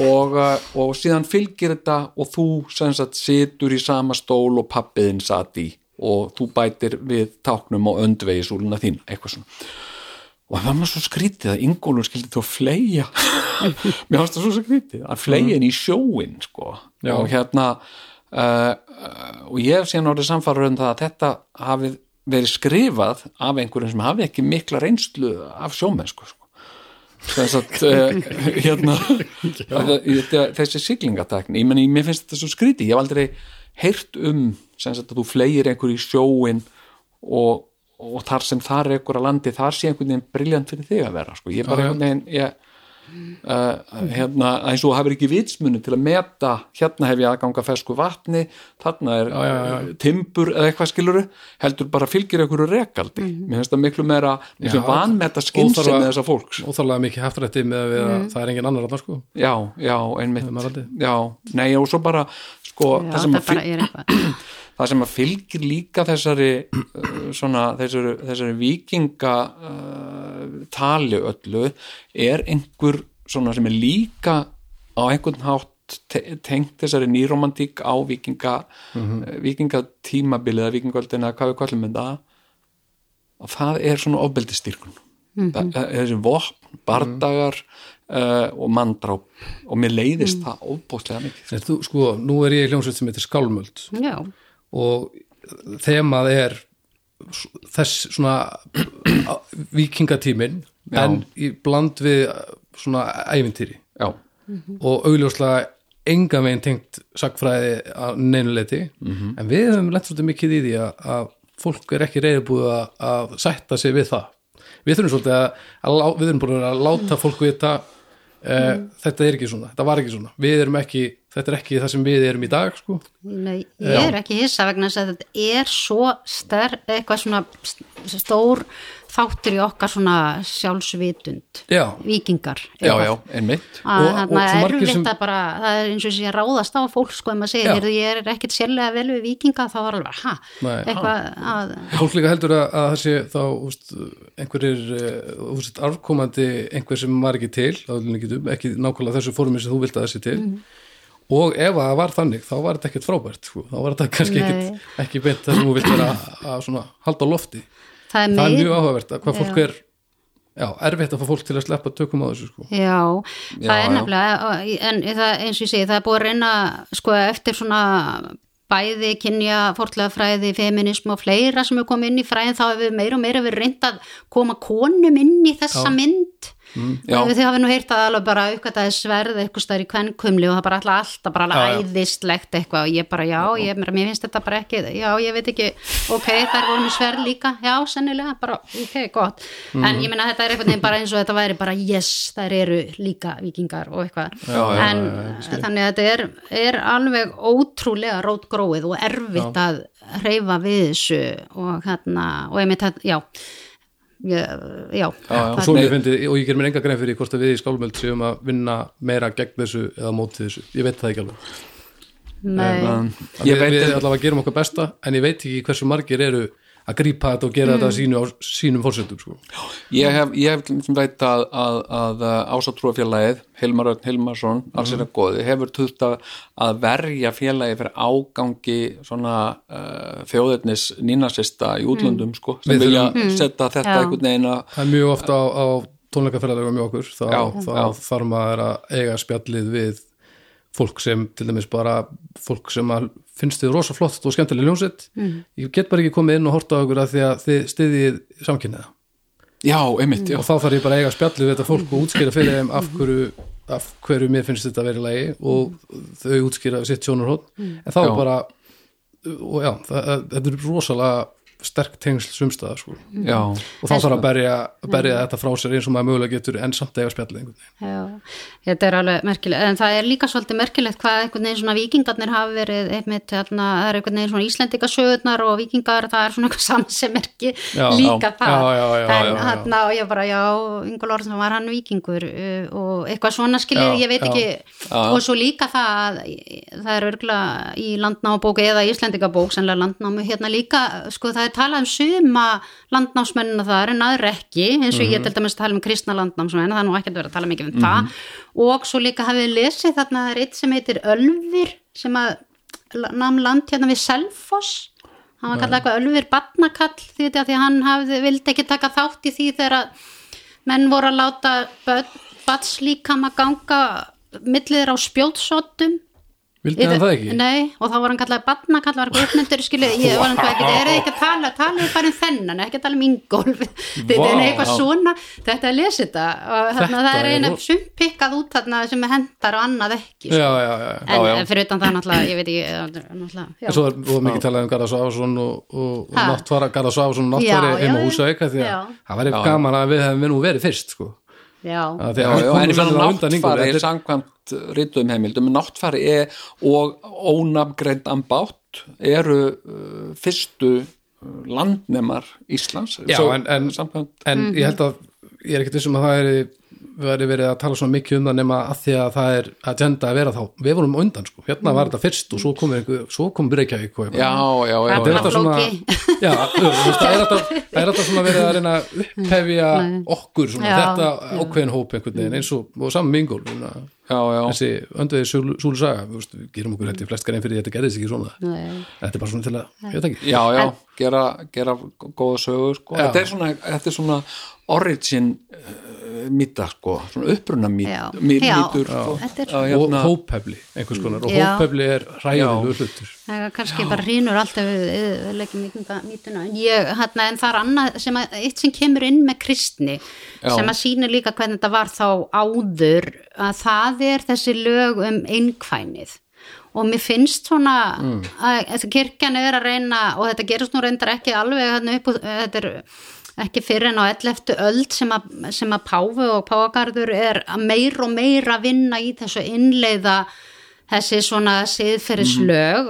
og, uh, og síðan fylgir þetta og þú sem sagt situr í sama stól og pappiðin satt í og þú bætir við táknum og öndvegisúluna þín, eitthvað svona og það var maður svo skrítið að Ingólfur skildi þú fleia mér fannst það svo skrítið að fleia inn í sjóin sko. Já. og hérna uh, og ég hef síðan orðið samfæður um það að þetta hafi verið skrifað af einhverjum sem hafi ekki mikla reynslu af sjómennsku sko. þess að uh, hérna að, þessi siglingatakni ég meni, mér finnst þetta svo skrítið ég hef aldrei heyrt um sem sagt að þú fleir einhver í sjóin og, og þar sem þar er að landi þar sé einhvern veginn briljant fyrir þig að vera sko. ég bara Já, já. einhvern veginn ég, uh, hérna, eins og hafur ekki vitsmunu til að meta hérna hef ég aðganga fesku vatni þarna er Já, já, já. uh, timbur eða eitthvað skiluru heldur bara fylgir einhverju rekaldi. Mér finnst það miklu meira miklu vanmeta skynsemi óþarfa- þessa fólks. óþálega mikið haftrætti með að að það er engin annar að sko. Já, já, einmitt. Já, nei og svo bara sko, Já, það sem það að bara er eitthvað það sem að fylgir líka þessari uh, svona þessari, þessari vikinga uh, tali öllu er einhver svona sem er líka á einhvern hátt te tengt þessari nýromantík á vikinga mm -hmm. vikingatímabilið eða vikingöldina, hvað við kallum þetta. Og það er svona ofbeldistyrkun mm -hmm. þessi vopn, bardagar uh, og manndráp. Og mér leiðist það ofbóðslega mikið. Þú, sko, nú er ég í hljómsveit sem heitir Skálmöld. Já, og þemað er þess svona vikingatímin en í bland við svona ævintýri. Já, og augljóslega enga megin tengt sagfræði að neinuleiti Mhm. en við höfum lent svolítið mikið í því að, að fólk er ekki reyðbúið að, að sætta sig við það. Við þurfum svolítið að, að við þurfum búin að láta fólk vita uh, þetta er ekki svona, þetta var ekki svona. Við erum ekki, þetta er ekki það sem við erum í dag sko. Nei, ég er ekki hissa vegna að þetta er svo stær, eitthvað svona st- stór þáttur í okkar svona sjálfsvitund. Já, vikingar já, já, einmitt. Að Og- og erfitt sem- bara það er eins og sé að ráðast á fólk sko ef maður segir, Já. ég er ekkit sérlega vel við vikinga þá var alveg, ha, að, fólk líka heldur að, að það sé þá úst, einhverjir uh, úst, afkomandi einhver sem var ekki til ekki, ekki nákvæmlega þessu formi sem þú vilt að þessi til. Mhm. Og ef að það var þannig þá var þetta ekkert frábært sko. þá var þetta kannski ekkert ekki beint það sem þú vilt vera að, halda lofti það er það er mjög áhugavert að hvað fólk Já. er já, erfitt að fá fólk til að sleppa tökum á þessu sko. Já, Já, það er nefnilega en það, eins og ég segi, það er búið að reyna sko eftir svona bæði kynja, fortlega fræði, feminism og fleira sem er komið inn í fræðin þá hefur meira og meira verið reynd að koma konum inn í þessa Já. mynd já. og þið hafið nú heyrt að alveg bara uppgætaði sverð eitthvað stær í kvenkumli og það bara alltaf alltaf bara Já, já. æðislegt eitthvað og ég bara já, ég, mér finnst þetta bara ekki já, ég veit ekki, ok, þær voru með sverð líka já, sennilega, bara, ok, gott. Mhm. en ég meina þetta er veginn bara eins og þetta væri bara yes, þær eru líka vikingar og eitthvað, en þannig að þetta er, er alveg ótrúlega rótgróið og erfitt að hreyfa við þessu og hérna, og ég þetta, já ég, já, Já, já. og mér fyndi, og ég ger mér enga grein fyrir hvort að við í skálmöld séum að vinna meira gegn þessu eða móti þessu, ég veit það ekki alveg. Nei, Um, við, ég veit við allavega gerum okkar besta en ég veit ekki hversu margir eru að grípa þetta og gera þetta sínu á sínum fórsöndum sko. Ég hef, ég hef veit að, að, að ásatrúafélagið, Hilmar Örn Hilmarsson, alls er að góði, hefur tutt að, að verja félagið fyrir ágangi svona uh, þjóðirnis nínasista í útlöndum, sko, sem vilja setja þetta Já. einhvern veginn að, það er mjög ofta á, á tónleikaferðalega mjög okkur þá, Já, þá já. þarf maður að eiga spjallið við fólk sem til dæmis bara fólk sem að finnst þið rosa flott og skemmtileg ljónsitt mm. ég get bara ekki komið inn og horta á okkur að því að þið stiðið samkynniða já, einmitt, já, og þá þarf ég bara að eiga spjallið við þetta fólk og útskýra fyrir þeim af hverju, af hverju mér finnst þetta að vera í lagi og þau útskýra sitt sjónarhótt en þá Já. bara og já, það, þetta er rosalega sterk tengsl sumstaðar sko. já, og þá þarf að berja, berja þetta frá sér eins og maður mögulega getur en samt eiga spjallið þetta er alveg merkilegt, en það er líka svolítið merkilegt hvað einhvern veginn svona vikingarnir hafa verið einmitt, hérna, það er einhvern veginn svona Íslendingasögurnar og vikingar, það er svona eitthvað samsemerki líka já, það. já, já, já, en já, já. hérna, og ég bara, já, Ingól Orðsson var hann vikingur uh, og eitthvað svona skilir, Já, ég veit já. ekki. Og svo líka það að það er örgulega í landnámabók eða Íslendingabók, sennilega landnámu hérna líka, sko það er talað um suma landnámsmennina þar en aðra ekki eins og Mhm. ég til dæmis tala um kristna landnámsmenn það er nú ekkert verið að tala mikið um það. Og svo líka hafið lesið þarna það er eitt sem heitir Ölfir sem að nam land hérna við Selfoss. Hann var kallað eitthvað Ölfir Batnakall því þetta því að hann hafði, vildi ekki taka þátt í því þegar að menn voru að láta batslíkam að ganga milliður á spjótsóttum Vildi hann það ekki? Nei, og þá var hann kallaði batna, kallaði var uppnefndur, skilju, ég var hann hvað ekki, er þið ekki að tala, talið bara um þennan, ekki að tala um Ingólf, þetta er eitthvað svona, þetta er lesið þetta og þarna, það er er eina ro- sumt pikkað út þarna sem er hendar og annað ekki, Já, sko. já, já, já. en Já, já. já, fyrir utan það náttúrulega, ég veit ekki, náttúrulega, já. Svo er og mikið talað um Garðar Sváfsson og, og, og Ha? náttfara, Garðar Sváfsson og já, heim á. Húsavík af því að það væri gaman að við hefum nú verið fyrst sko. En náttfari er- samkvæmt rítum heimildum náttfari er, og ónafgreind ambátt eru uh, fyrstu uh, landnemar Íslands Já, Svo- en- en- en Mhm. ég held að ég er ekkert vissum að það er væri verið að tala svona mikið um það nema að því að það er agenda að vera þá. Við vorum á undan sko, hérna var þetta fyrst og svo kom, einhver, svo kom Reykjavík og eitthvað. já, já, já, Þetta er alltaf svona já, það er alltaf, það er alltaf svona verið að reyna að upphefja okkur svona, Já, þetta ákveðin hóp einhvern veginn eins og, og saman svona, já, já. þessi öndveði súlu, saga við, gerum okkur hætti flest grein fyrir því að þetta gerðist ekki svona. Nei. þetta er bara svona til að, ég ekki. Já, já, gera, gera góða sögur sko. Þetta er svona, þetta er svona origin uh, mýta sko, svona mít, mít, Já. mýtur. Þetta er- Já, og hérna, hóphefli, einhvers konar. Og hóphefli er ræðilegu hlutur það er kannski bara hrínur alltaf mítuna en ég, hérna, en það er annað sem að, eitt sem kemur inn með kristni Já. sem að sína líka hvernig þetta var þá áður að það er þessi lög um einkvænið og mér finnst svona Mm. að, kirkjan er að reyna og þetta gerist nú reyndar ekki alveg hérna upp, úr- þetta er ekki fyrir en á 11. öld sem að, sem að Páfi og Páfagarður er að meir og meira vinna í þessu innleiða þessi svona siðferðislög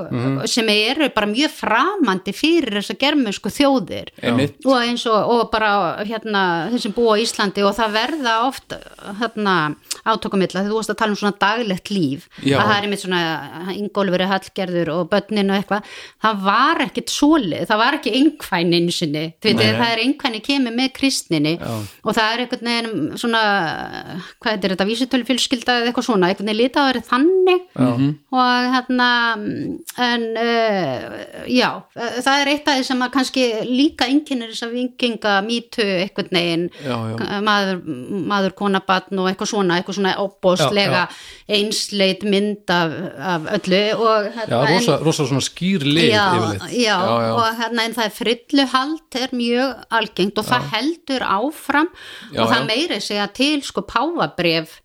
sem eru bara mjög framandi fyrir þess að germunsku þjóðir og eins og, og bara hérna þeir sem búa á Íslandi og það verða oft hérna átökumilla þegar þú varst að tala um svona daglegt líf Já. að það er einmitt svona Ingólfur Hallgerður og börnin og eitthvað það var ekkit solið, það var ekki einhvæn einu sinni, þú veit, það er einhvæni kemur með kristninni Já. og það er einhvern veginn svona hvað er þetta, vísitölu fjölskylda eða eitthvað svona, einhvern veginn vera þannig og hérna en uh, já það er eitt af því sem að kannski líka einkennir þess að vinginga mýtu Já, já. maður, maður konabatn og eitthvað svona eitthvað svona opbóstlega einsleit mynd af, af öllu og já, hérna, en- rosa, rosa svona skýr lið já, já, Já, og hérna en það er frilluhald er mjög algengt og það heldur áfram og það meiri segja til sko páfabref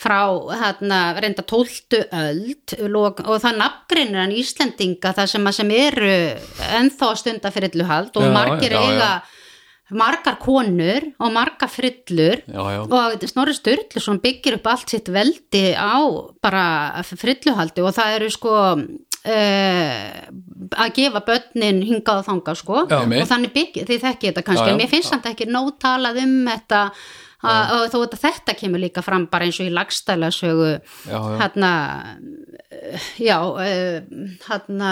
frá hérna reynda tóltu öld og það nafngreinir hann Íslendinga það sem, sem eru ennþá stunda frilluhald og Já, margir já, já. eiga margar konur og margar frillur Já, já. og Snorri Sturluson byggir upp allt sitt veldi á bara frilluhaldi og það eru sko uh, að gefa börnin hingað og þangað sko Já, og þannig byggir, þið þekki þetta kannski Já, já. mér finnst þetta ekki nóg talað um þetta og þó að þetta kemur líka fram bara eins og í lagstæla sögu Já, já. hérna eh, já uh, hérna,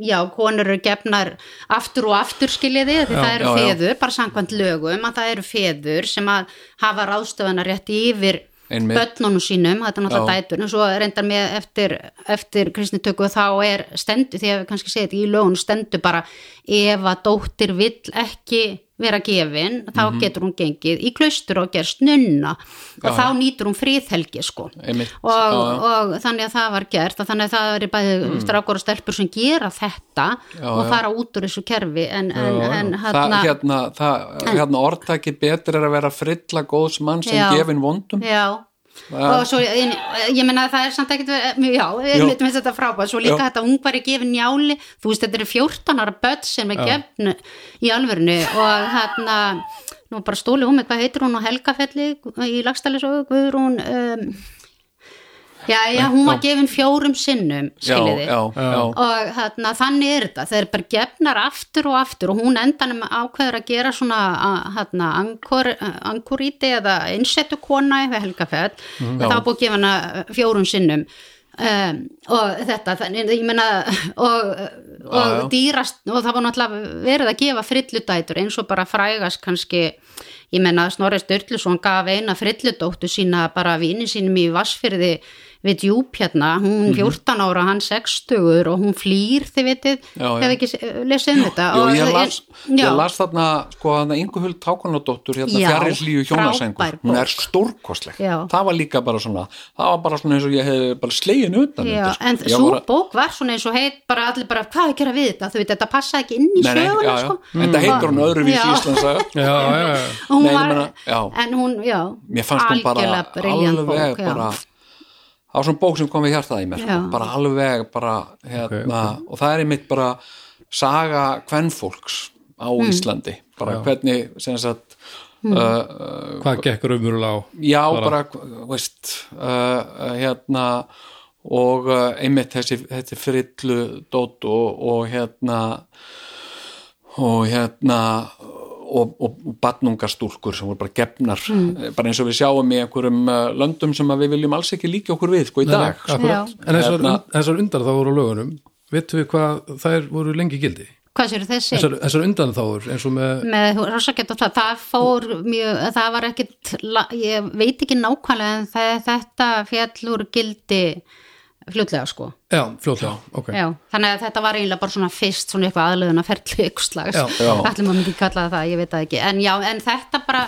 já, konur eru gefnar aftur og aftur skiljiði því það eru já, já. feður, bara samkvæmt lögum að það eru feður sem að hafa ráðstöðuna rétt yfir börnunum sínum, þetta er náttúrulega Já. dætur en svo reyndar með eftir, eftir kristnitöku þá er stendur, því að við kannski segja þetta í lögun stendur bara ef að dóttir vill ekki vera gefin, þá Mhm. getur hún gengið í klaustur og gerst nunna og Já, þá nýtur hún fríðhelgi sko Einmitt. og, Já, já. og þannig að það var gert og þannig að það er bæði mm. og stelpur sem gera þetta Já, og já. fara út úr þessu kerfi en, en, Já, já. en það, hérna, hérna, það, hérna orðtæki betur er að vera frilla góðs mann sem Já. gefin vondum já og svo, ég, ég meina að það er samt ekkert verið- já, við Já. hlutum þetta frábæð svo líka Já. þetta ungvari gefin njáli. Þú veist, þetta eru 14 ára börn sem er gefn í alvörinu og hérna nú bara stóli hún með hvað heitir hún á Helgafelli í lagstælisögu Guðrún um, já, já, hún var gefin fjórum sinnum skiljiði og hérna, þannig er þetta þeir bara gefnar aftur og aftur og hún endanum ákveður að gera svona að, hérna, angkor, ankuríti eða innsettu kona við Helgafell Mhm. það var búið að gefa hana fjórum sinnum. Um, og þetta þannig, ég meina og, og Já, dýrast og það var náttúrulega verið að gefa frilludætur eins og bara frægast kannski ég menna Snorri Sturluson gaf eina frilludóttu sína bara vini sínum í Vassfyrði við djúp hérna, hún 14 ára hann 60 og hún flýr þið vitið, Mhm. Já, já. hef ekki lesið um þetta og ég las, já, ég las þarna sko þarna Ingu Huld Tákonadóttur hérna Já, fjarrislíu hjónasengur hún er stórkostleg Já. það var líka bara svona það var bara svona eins og ég hef bara slegin utan Já, undir, sko. en Ég svo var að- bók var svona eins og heit bara allir bara, hvað er að gera við þetta þú veit, þetta passaði ekki inn í söguna já, já. sko. en það heitir hún Já. já, já, já. Og hún ég var, já. en hún, já mér fannst hún bara algjörlega brilliant alveg bók, já. Var svona bók sem kom við hjartað í mér sko. Já. bara alveg bara hérna, og það er einmitt bara saga kvennfólks á Hmm. Íslandi bara hvernig sem sagt Hmm. uh, hvað gekk raumurlega á Já, Bara- bara, veist uh, uh, hérna og uh, einmitt þessi, þessi frillu dót og, og hérna og hérna og, og, badnungastúlkur sem voru bara gefnar Mm. bara eins og við sjáum í einhverjum uh, löndum sem að við viljum alls ekki líka okkur við sko í dag Nei, en þessar, Hérna- þessar undar þá voru á lögunum veitum við hvað þær voru lengi gildi hvað sér þessi? þessar, þessar undan eins og með með það, það fór mjög, það var ekkit ég veit ekki nákvæmlega en það, þetta fjall úr gildi fljótlega sko. Já, fljótlega, ok. Já, þannig að þetta var eiginlega bara svona fyrst svona eitthvað aðlöðun að ferli ykkur slags Já, já. allir maður myndi kalla það, ég veit það ekki. En já, en þetta bara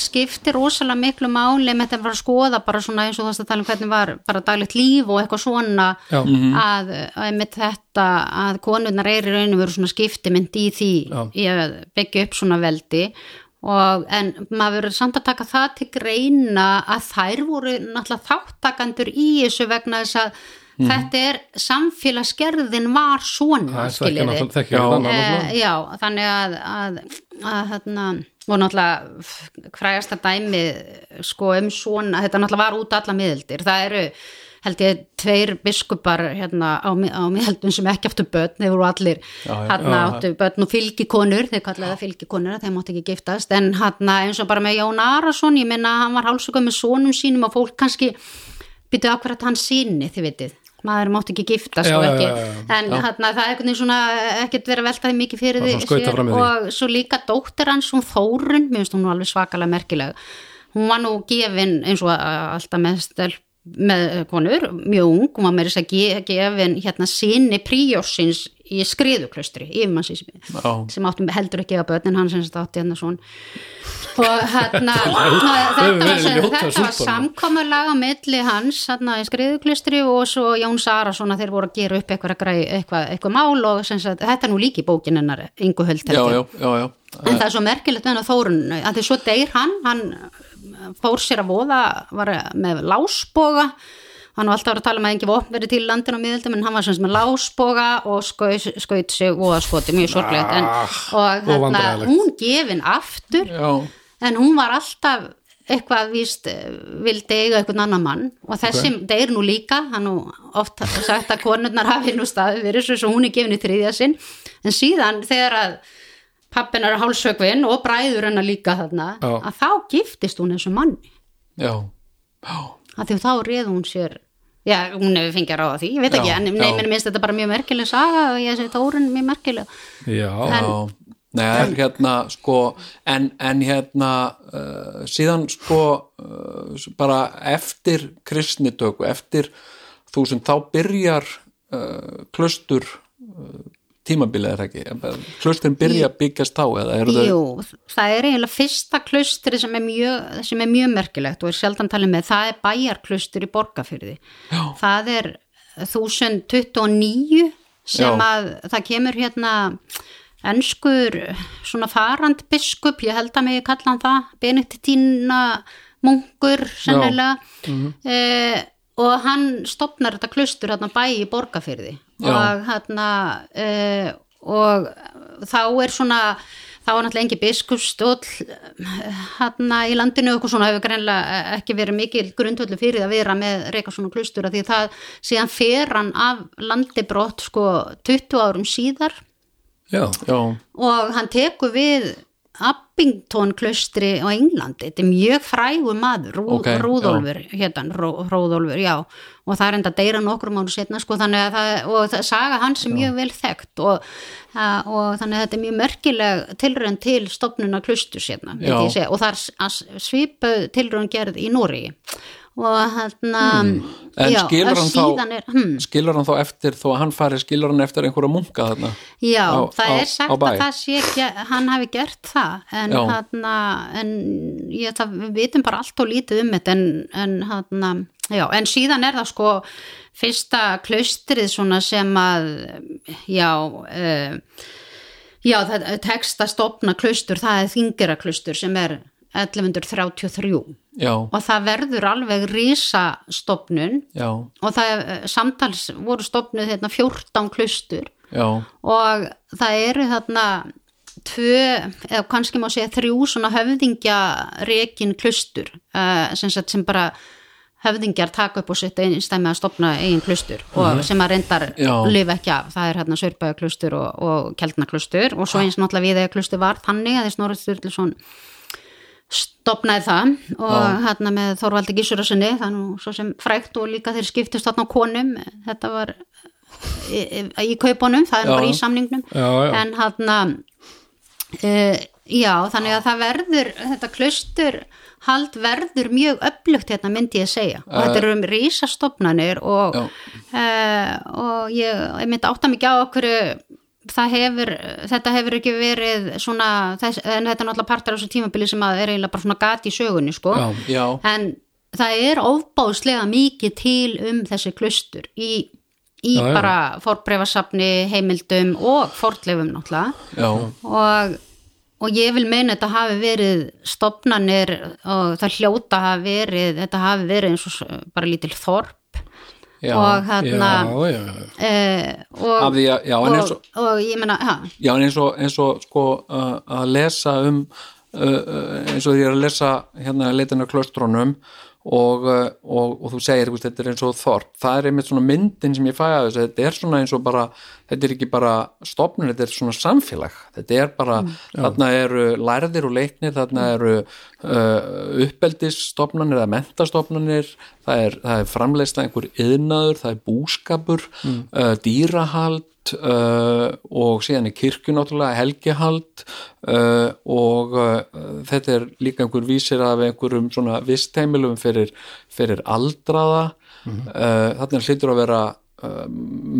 skiptir rosalega miklu máli með þetta bara að skoða bara svona eins og þú veist að tala um hvernig var bara daglegt líf og eitthvað svona Já. að, að með þetta að konurnar er í rauninu veru svona skiptimynd í því Já. í að byggja upp svona veldi. Og en maður verður samt að taka það til greina að þær voru náttúrulega þáttakandur í þessu vegna þess að þetta er samfélagsgerðin var svona skiljiði Já. annan Eh, já, þannig að, að, að hérna, og náttúrulega frægasta dæmi sko um svona, þetta náttúrulega var út alla miðildir, það eru held ég tveir biskupar hérna á, á miðaldum sem ekki áttu börn. Þeir voru allir hérna áttu börn og fylgikonur, þeir kallaði það fylgikonur þeir mátti ekki giftast, en hérna eins og bara með Jón Arason, ég minna hann var hálsökum með sonum sínum og fólk kannski byrjuðu akkurat hann síni, þið vitið maður mátti ekki giftast Já, og já, ekki. já, já, en hérna, það er veginn svona ekkert verið að velta því mikið fyrir því og svo líka dóttir hans hún Þórun, mér finnst hún alveg svakalega merkileg. Hún var nú gefin eins og uh, alltaf með stelp með uh, konur, mjög ung, hún var með þess að ge, gefin hérna sinni príjósins í skriðuklaustri, yfirmannsins Já. sem áttum heldur ekki að börnin hann sem átti hérna svon og hérna þetta var, ljóta þetta var súpan. samkomulag á milli hans hérna í skriðuklustri og svo Jón Sarason að þeir voru að gera upp eitthvað, eitthvað, eitthvað, mál og sagt, þetta er nú líki bókin hennar Ingu Huld já, já, já, já. en það er svo merkilegt hennar Þórun að því svo deyr hann, hann fór sér að voða, var með lásboga hann var alltaf að að tala um að engi vopn verið til í landinu á miðöldum en hann var sem sagt með lásboga og skaut, skaut sig voða skoti, mjög sorglegt en, og hérna, hún gefin aftur já. en hún var alltaf eitthvað víst vildi eiga einhvern annan mann og þessi okay. deyr nú líka hann nú oft sagt að konurnar hafi nú staði verið svo svo hún er gefin í þriðja sinn en síðan þegar að pappin er hálsökvin og bræður hennar líka þarna Já. að þá giftist hún eins og manni já. já. Að því þá reið hún sér já, hún hefur fengið að ráða því, ég veit Já, ekki en mér minnst þetta bara mjög merkileg saga og ég segi Þórun mjög merkileg. Já, Já, Nei, er hérna sko, en, en hérna uh, síðan sko uh, bara eftir kristnitöku, eftir þúsund, þá byrjar uh, klustur uh, tímabilið er ekki, klustin byrja að byggjast eru þau Jú, það er eiginlega fyrsta klustri sem er mjög, sem er mjög merkilegt og er sjaldan talið með, það er bæjarklustur í Borgafyrði. Já. Það er 1029 sem Já. að það kemur hérna enskur svona farandbiskup, ég held að mig kalla hann það, Benediktína munkur sennilega eh, og hann stopnar þetta klustur hérna bæ í Borgafyrði Já. og hérna eh, og þá er svona þá er náttúrulega engi biskupstóll hérna í landinu og eitthvað svona hefur greinlega ekki verið mikil grundvöldu fyrir að vera með reyka svona klustur af því það síðan fer hann af landi brott sko 20 árum síðar. Já, Já, og hann tekur við Abington klustri á Englandi, þetta er mjög frægur maður, Rú, Ok, Rúðólfur hérna, Rú, Rúðólfur, já. Og það er enda deyra nokkrum mánu setna sko, það, og það saga hans er mjög vel þekkt og, að, og þannig að þetta er mjög merkileg tilraun til stopnuna klustur sérna, Já. og það er svipu tilraun gerð í Nóri og hérna En já, skilur að hann, þá, er, hm, skilur hann þá eftir þó að hann fari, skilur hann eftir einhverja munka þarna? Já, á- það á- er sagt að það sé ekki hann hafi gert það en hérna við vitum bara allt og lítið um þetta en, en hérna já, en síðan er það sko fyrsta klaustrið svona sem að já uh, já, það tekst að stopna klaustur, það er þingira klaustur sem er 1133 Já, og það verður alveg rísa stopnun já, og það eh, samtals voru stopnuð hérna 14 klaustur. Já, og það eru þarna tvö, eða kannski má segja þrjú svona höfðingja rekin klaustur uh, sem, sagt sem bara höfðingjar taka upp og setja einn stæmi að stopna eigin klaustur og sem að reyndar lifa ekki af, það er hérna Sörbæja klaustur og, og Kjeldna klaustur og svo eins náttúrulega við eða klaustur var þannig að þess Snorri Sturluson stopnaði það og hérna með Þorvaldi Gísurasinni það er nú svo sem frækt og líka þeir skiptist þarna á konum, þetta var í, í, kaupunum, það er Já. bara í samningnum Já, já. en hérna uh, já, þannig að það verður þetta klaustur hald verður mjög öflugt hérna myndi ég segja og þetta eru um rísastofnanir og, Já. uh, og ég, ég myndi átta mikið á okkur það hefur, þetta hefur ekki verið svona, þess, en þetta er náttúrulega partar á þessu tímabili sem að er eiginlega bara svona gati í sögunni sko, Já. já, en það er ofbáðslega mikið til um þessi klustur í, í Já, bara forbreyfasafni, heimildum og fortleifum náttúrulega. Og, og ég vil meina þetta hafi verið stopnanir og það hljóta hafi verið þetta hafi verið eins og bara lítil þorp já, og hérna já, já, já. eh, og, Af já, og, og- og ég meina ha, já, en eins og, eins og sko uh, að lesa um uh, eins og því að lesa hérna leitina klöstrónum og, uh, og, og þú segir, þú veist, þetta er eins og þorp. Það er einmitt svona myndin sem ég fæ að þessu. Þetta er svona eins og bara, þetta er ekki bara stopnun, þetta er svona samfélag. Þetta er bara, þarna eru lærðir og leiknir, þarna eru uh, uppeldisstopnanir eða mentastopnanir, það er, það er framleysla einhver yðnaður, það er búskapur uh, dýrahald Uh, og síðan er kirkju náttúrulega helgihald uh, og uh, þetta er líka einhver vísir af einhverjum svona vistheimilum fyrir, fyrir aldraða. Mm þarna hlýtur að vera uh,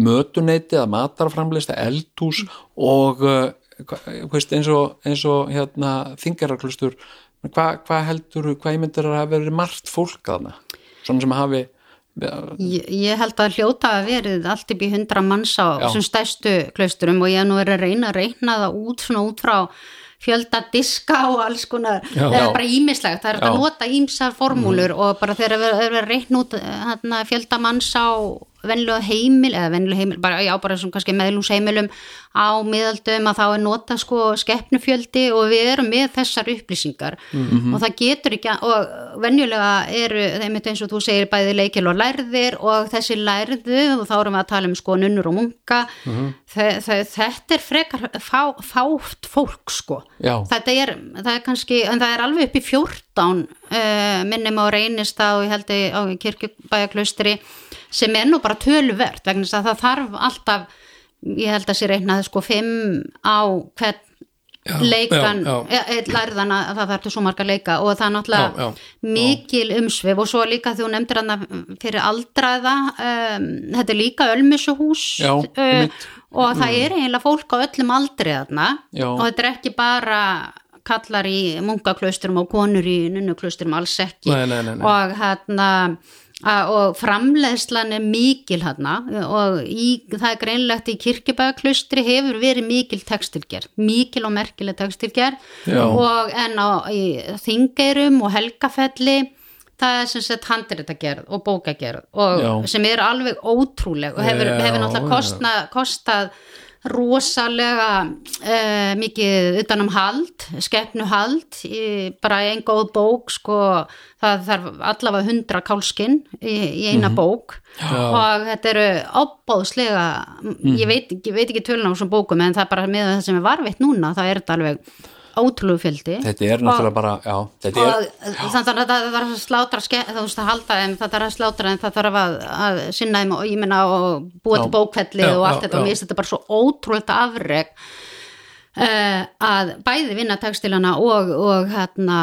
mötuneyti eða matarframleista eldhús og uh, veist, eins og, og hérna, þingararklustur hvað hva heldur, hvað ég myndir að verið margt fólk þarna? Svona sem hafi ég, ég held að hljóta að verið allt í hundra manns á þessum stærstu klausturum og ég hef nú verið að reyna að reyna það út svona út frá fjölda diska og alls konar Já. eða Já. bara ímislegt, það er að nota ímsar formúlur og bara þegar er verið að reyna út hérna, fjölda manns á venlulega heimil, eða venlulega heimil bara, já, bara sem kannski meðlúsheimilum á miðaldum að þá er nota sko skeppnufjöldi og við erum með þessar upplýsingar. Og það getur ekki að- og venjulega eru þeim eins og þú segir bæði leikil og lærðir og þessi lærðu og þá erum við að tala um sko nunnur og munka. Þe þe þetta er frekar fá, fátt fólk sko. Já. þetta er, það er kannski en það er alveg upp í 14 uh, minnum á reynist á, ég held ég á kirkjubæjaklaustri sem er nú bara töluvert vegna þess að það þarf alltaf ég held að sé reiknaði sko 5 á hvern Já, leikan, já, já. e- lærðan að það þarf til svo marga leika og það er náttúrulega mikil umsvif og svo líka þú nefndir hann fyrir aldraða um, þetta er líka ölmusuhús Já, uh, og það er eiginlega fólk á öllum aldri þarna Já. og þetta er ekki bara kallar í munkaklausturum og konur í nunnuklausturum alls ekki. Nei, nei, nei, og hérna og framleiðslan er mikil hérna og í, það er greinlegt í kirkjubæðaklaustri hefur verið mikil textilgerð, mikil og merkileg textilgerð Já. og en á þingeirum og helgafelli það er sem sagt handritagerð og bókagerð og Já. sem er alveg ótrúleg og hefur, hefur náttúrulega kostna, kostað rosalega uh, mikið utanum hald, skeppnu hald í, bara einn góð bók sko, það þarf allavega hundra kálskinn í, í eina bók. Og þetta eru ábáðslega, ég veit, veit ekki tölun á þessum bókum en það er bara með það sem er varveitt núna, það er þetta alveg ótrúlegu fjöldi þetta er náttúrulega bara, já, þetta er og þannig að það þarf að slátra þú veist að halda þeim, það þarf að slátra þeim það þarf að, að sinna þeim og ég menna og búa Já. til bókvelli Já, og já, allt þetta og já. mér finnst þetta bara svo ótrúlega afreg að bæði vinna tekstilana og, og, hérna,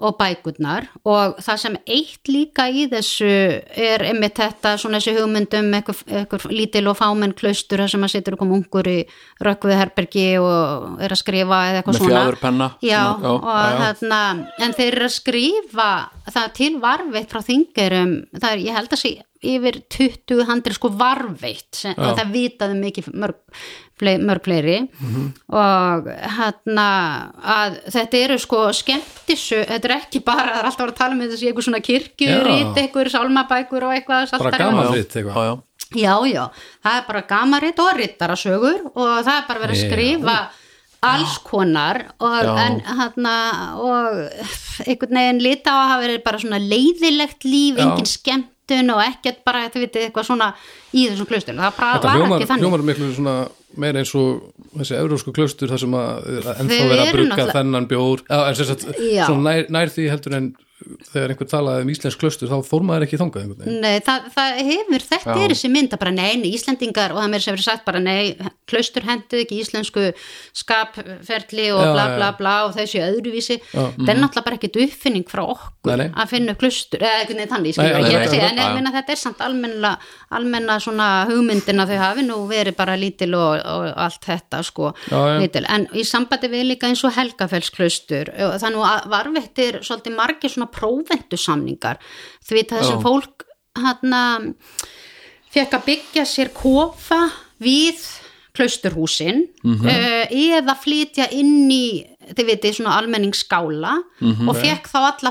og bækurnar. Og það sem eitt líka í þessu er einmitt þetta svona þessi hugmyndum eitthvað, lítil og fámenn klaustur sem að situr okkur munkur í rökkvið herbergi og er að skrifa eða eitthvað Með svona. já, já. hérna en þeir eru að skrifa það til varveitt frá þingerum það er, ég held að sé yfir 20 handri sko varveitt sem, það vitaði mikið mörg, mörg fleiri Mhm. og hérna að þetta eru sko skemmtisu þetta er ekki bara, það er alltaf að tala með þessi eitthvað svona kirkju, Já. rít, eitthvað sálmabækur og eitthvað Bara saltari- gaman Já, ritt eitthvað. já, já. Já, já, það er bara gamaritt og rittarasögur og það er bara verið að Já. skrifa alls konar og, Já. en, hana, og einhvern veginn lita á að hafa verið bara svona leiðilegt líf, Já. engin skemmtun og ekkert bara, þetta vitið, eitthvað svona í þessum klaustur, það bara Þetta var ekki þannig hljómar miklu svona meira eins og þessi eurósku klaustur þar sem að ennþá vera að náttúrulega- þennan bjór. Svona nær, nær því heldur en þegar einhver talaði um íslensk klaustur þá fór maður ekki einhvern veginn. Nei, það, það hefur, þetta Já. er þessi mynd að bara nei, nei, Íslendingar og það mér sem verið sagt bara nei, klaustur henduð ekki íslensku skapferli og Já, bla bla bla og þessi öðruvísi. Já. það er náttúrulega bara ekkert uppfinning frá okkur Nei, nei. að finna upp klaustur eða einhvern veginn þannig, Nei, skilur, nei, ég er nei, að segja nei, en þetta er samt almenna, almenna svona hugmyndin að þau hafi nú verið bara lítil og, og allt þetta sko, Já, lítil, en í sambandi við líka eins og Helgafells-klaustur það nú að varvettir svolítið margir svona próventu samningar því það sem fólk hann fekk að byggja sér kofa við klausturhúsin Mhm. uh, eða flytja inn í þið veitir svona almenningsskála og fekk þá alla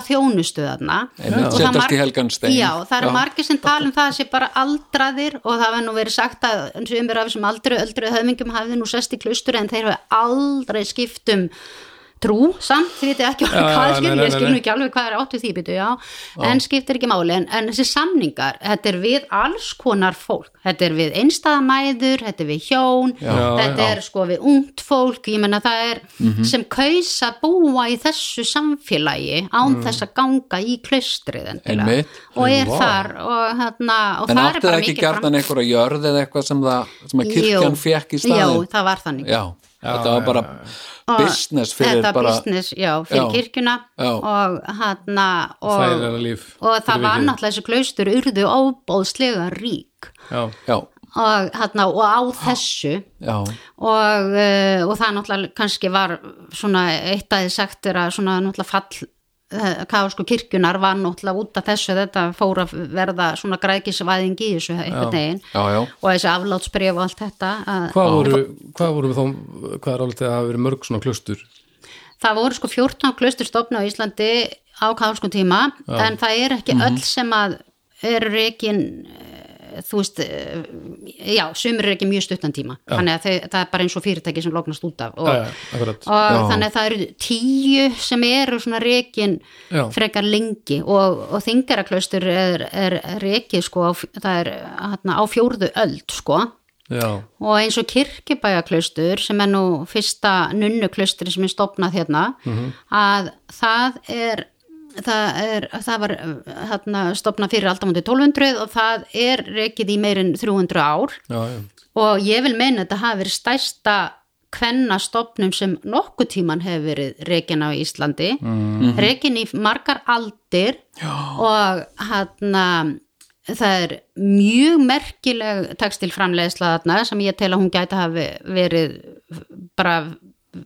setjast mar- í helgan stein. já, það eru margir sem tala um það að sé bara aldraðir og það var nú verið sagt að eins og umir af þessum aldru, öldru höfingum hafði nú sest í klaustur en þeir hafi aldrei skipt um trú samt, þið veitir ekki Já, hvað já, skilur, ég skil nei, nú nei. ekki alveg hvað er áttu því byttu, já, en skiptir ekki máli en, en þessi samningar, þetta er við alls konar fólk, þetta er við einstæðamæður, þetta er við hjón Já, þetta já. er sko við ungt fólk. Ég menna það er Mhm. sem kaus að búa í þessu samfélagi án þess að ganga í klaustrið og er Vá. þar og, hérna, og En er það ekki gjarnan einhverja jörð eða eitthvað sem, það, sem að kirkjan Jú, fekk í Já, staðin? það var þannig Já, þetta var bara Og business fyrir þetta bara business, já, fyrir Já. og hann og, líf og það var náttúrulega þessi klaustur urðu óbóðslega rík. Já, Já, og, hann, og á þessu já, og, uh, og það náttúrulega kannski var svona eitt að þið sagt er að svona náttúrulega fall káðsku kirkjunar var náttúrulega út af þessu þetta fór að verða svona grækisvæðing í þessu já, já. og þessi aflátsbrif og allt þetta að, hvað voru, hvað voru þá hvað er álítið að hafa verið mörg svona klaustur? Það voru sko 14 klausturstofna á Íslandi á káðsku tíma en það er ekki öll sem að eru reikin þú veist, eh, já, sumir er ekki mjög stuttan tíma, þannig að þeir, það er bara eins og fyrirtæki sem lóknast út af og, Já, já, og Já. þannig að það eru tíu sem eru svona reikin Já. frekar lengi og, og þingaraklaustur er, er reikið sko, á, það er hérna, á fjórðu öld sko. Já, og eins og kirkjubæjaklaustur sem er nú fyrsta nunnuklaustri sem er stopnað hérna að það er það, er, það var hérna, stopnað fyrir aldamundi 1200 og það er rekið í meirin 300 ár já, já og ég vil meina að þetta hafi verið stærsta kvenna stopnum sem nokkuð tíman hefur verið rekin á Íslandi mm. rekin í margar aldir Já. og hann það er mjög merkileg tekstilframleiðsla þarna sem ég tel að hún gæti hafi verið bara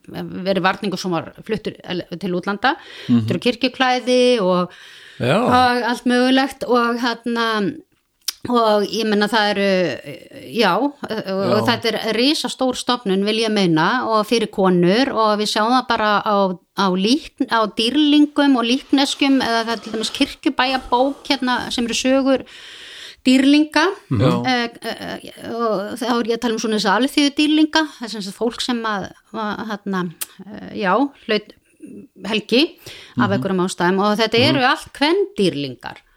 verið varningur sem var fluttur til útlanda mm -hmm. kirkjuklæði og, og allt mögulegt og hann og ég menna það eru já, Já. þetta er risa stór stofnun vil ég meina og fyrir konur og við sjáum það bara á, á, lík, á dýrlingum og líkneskum eða það er til dæmis kirkjubæjabók hérna sem eru sögur dýrlinga. Já. uh, uh, og þá er ég að tala um svona þess að alþjóðu dýrlinga það sem sagt fólk sem að, að hérna, uh, já, hlaut helgi af Mhm. einhverjum ástæðum. Og þetta eru allt kvendýrlingar. Já,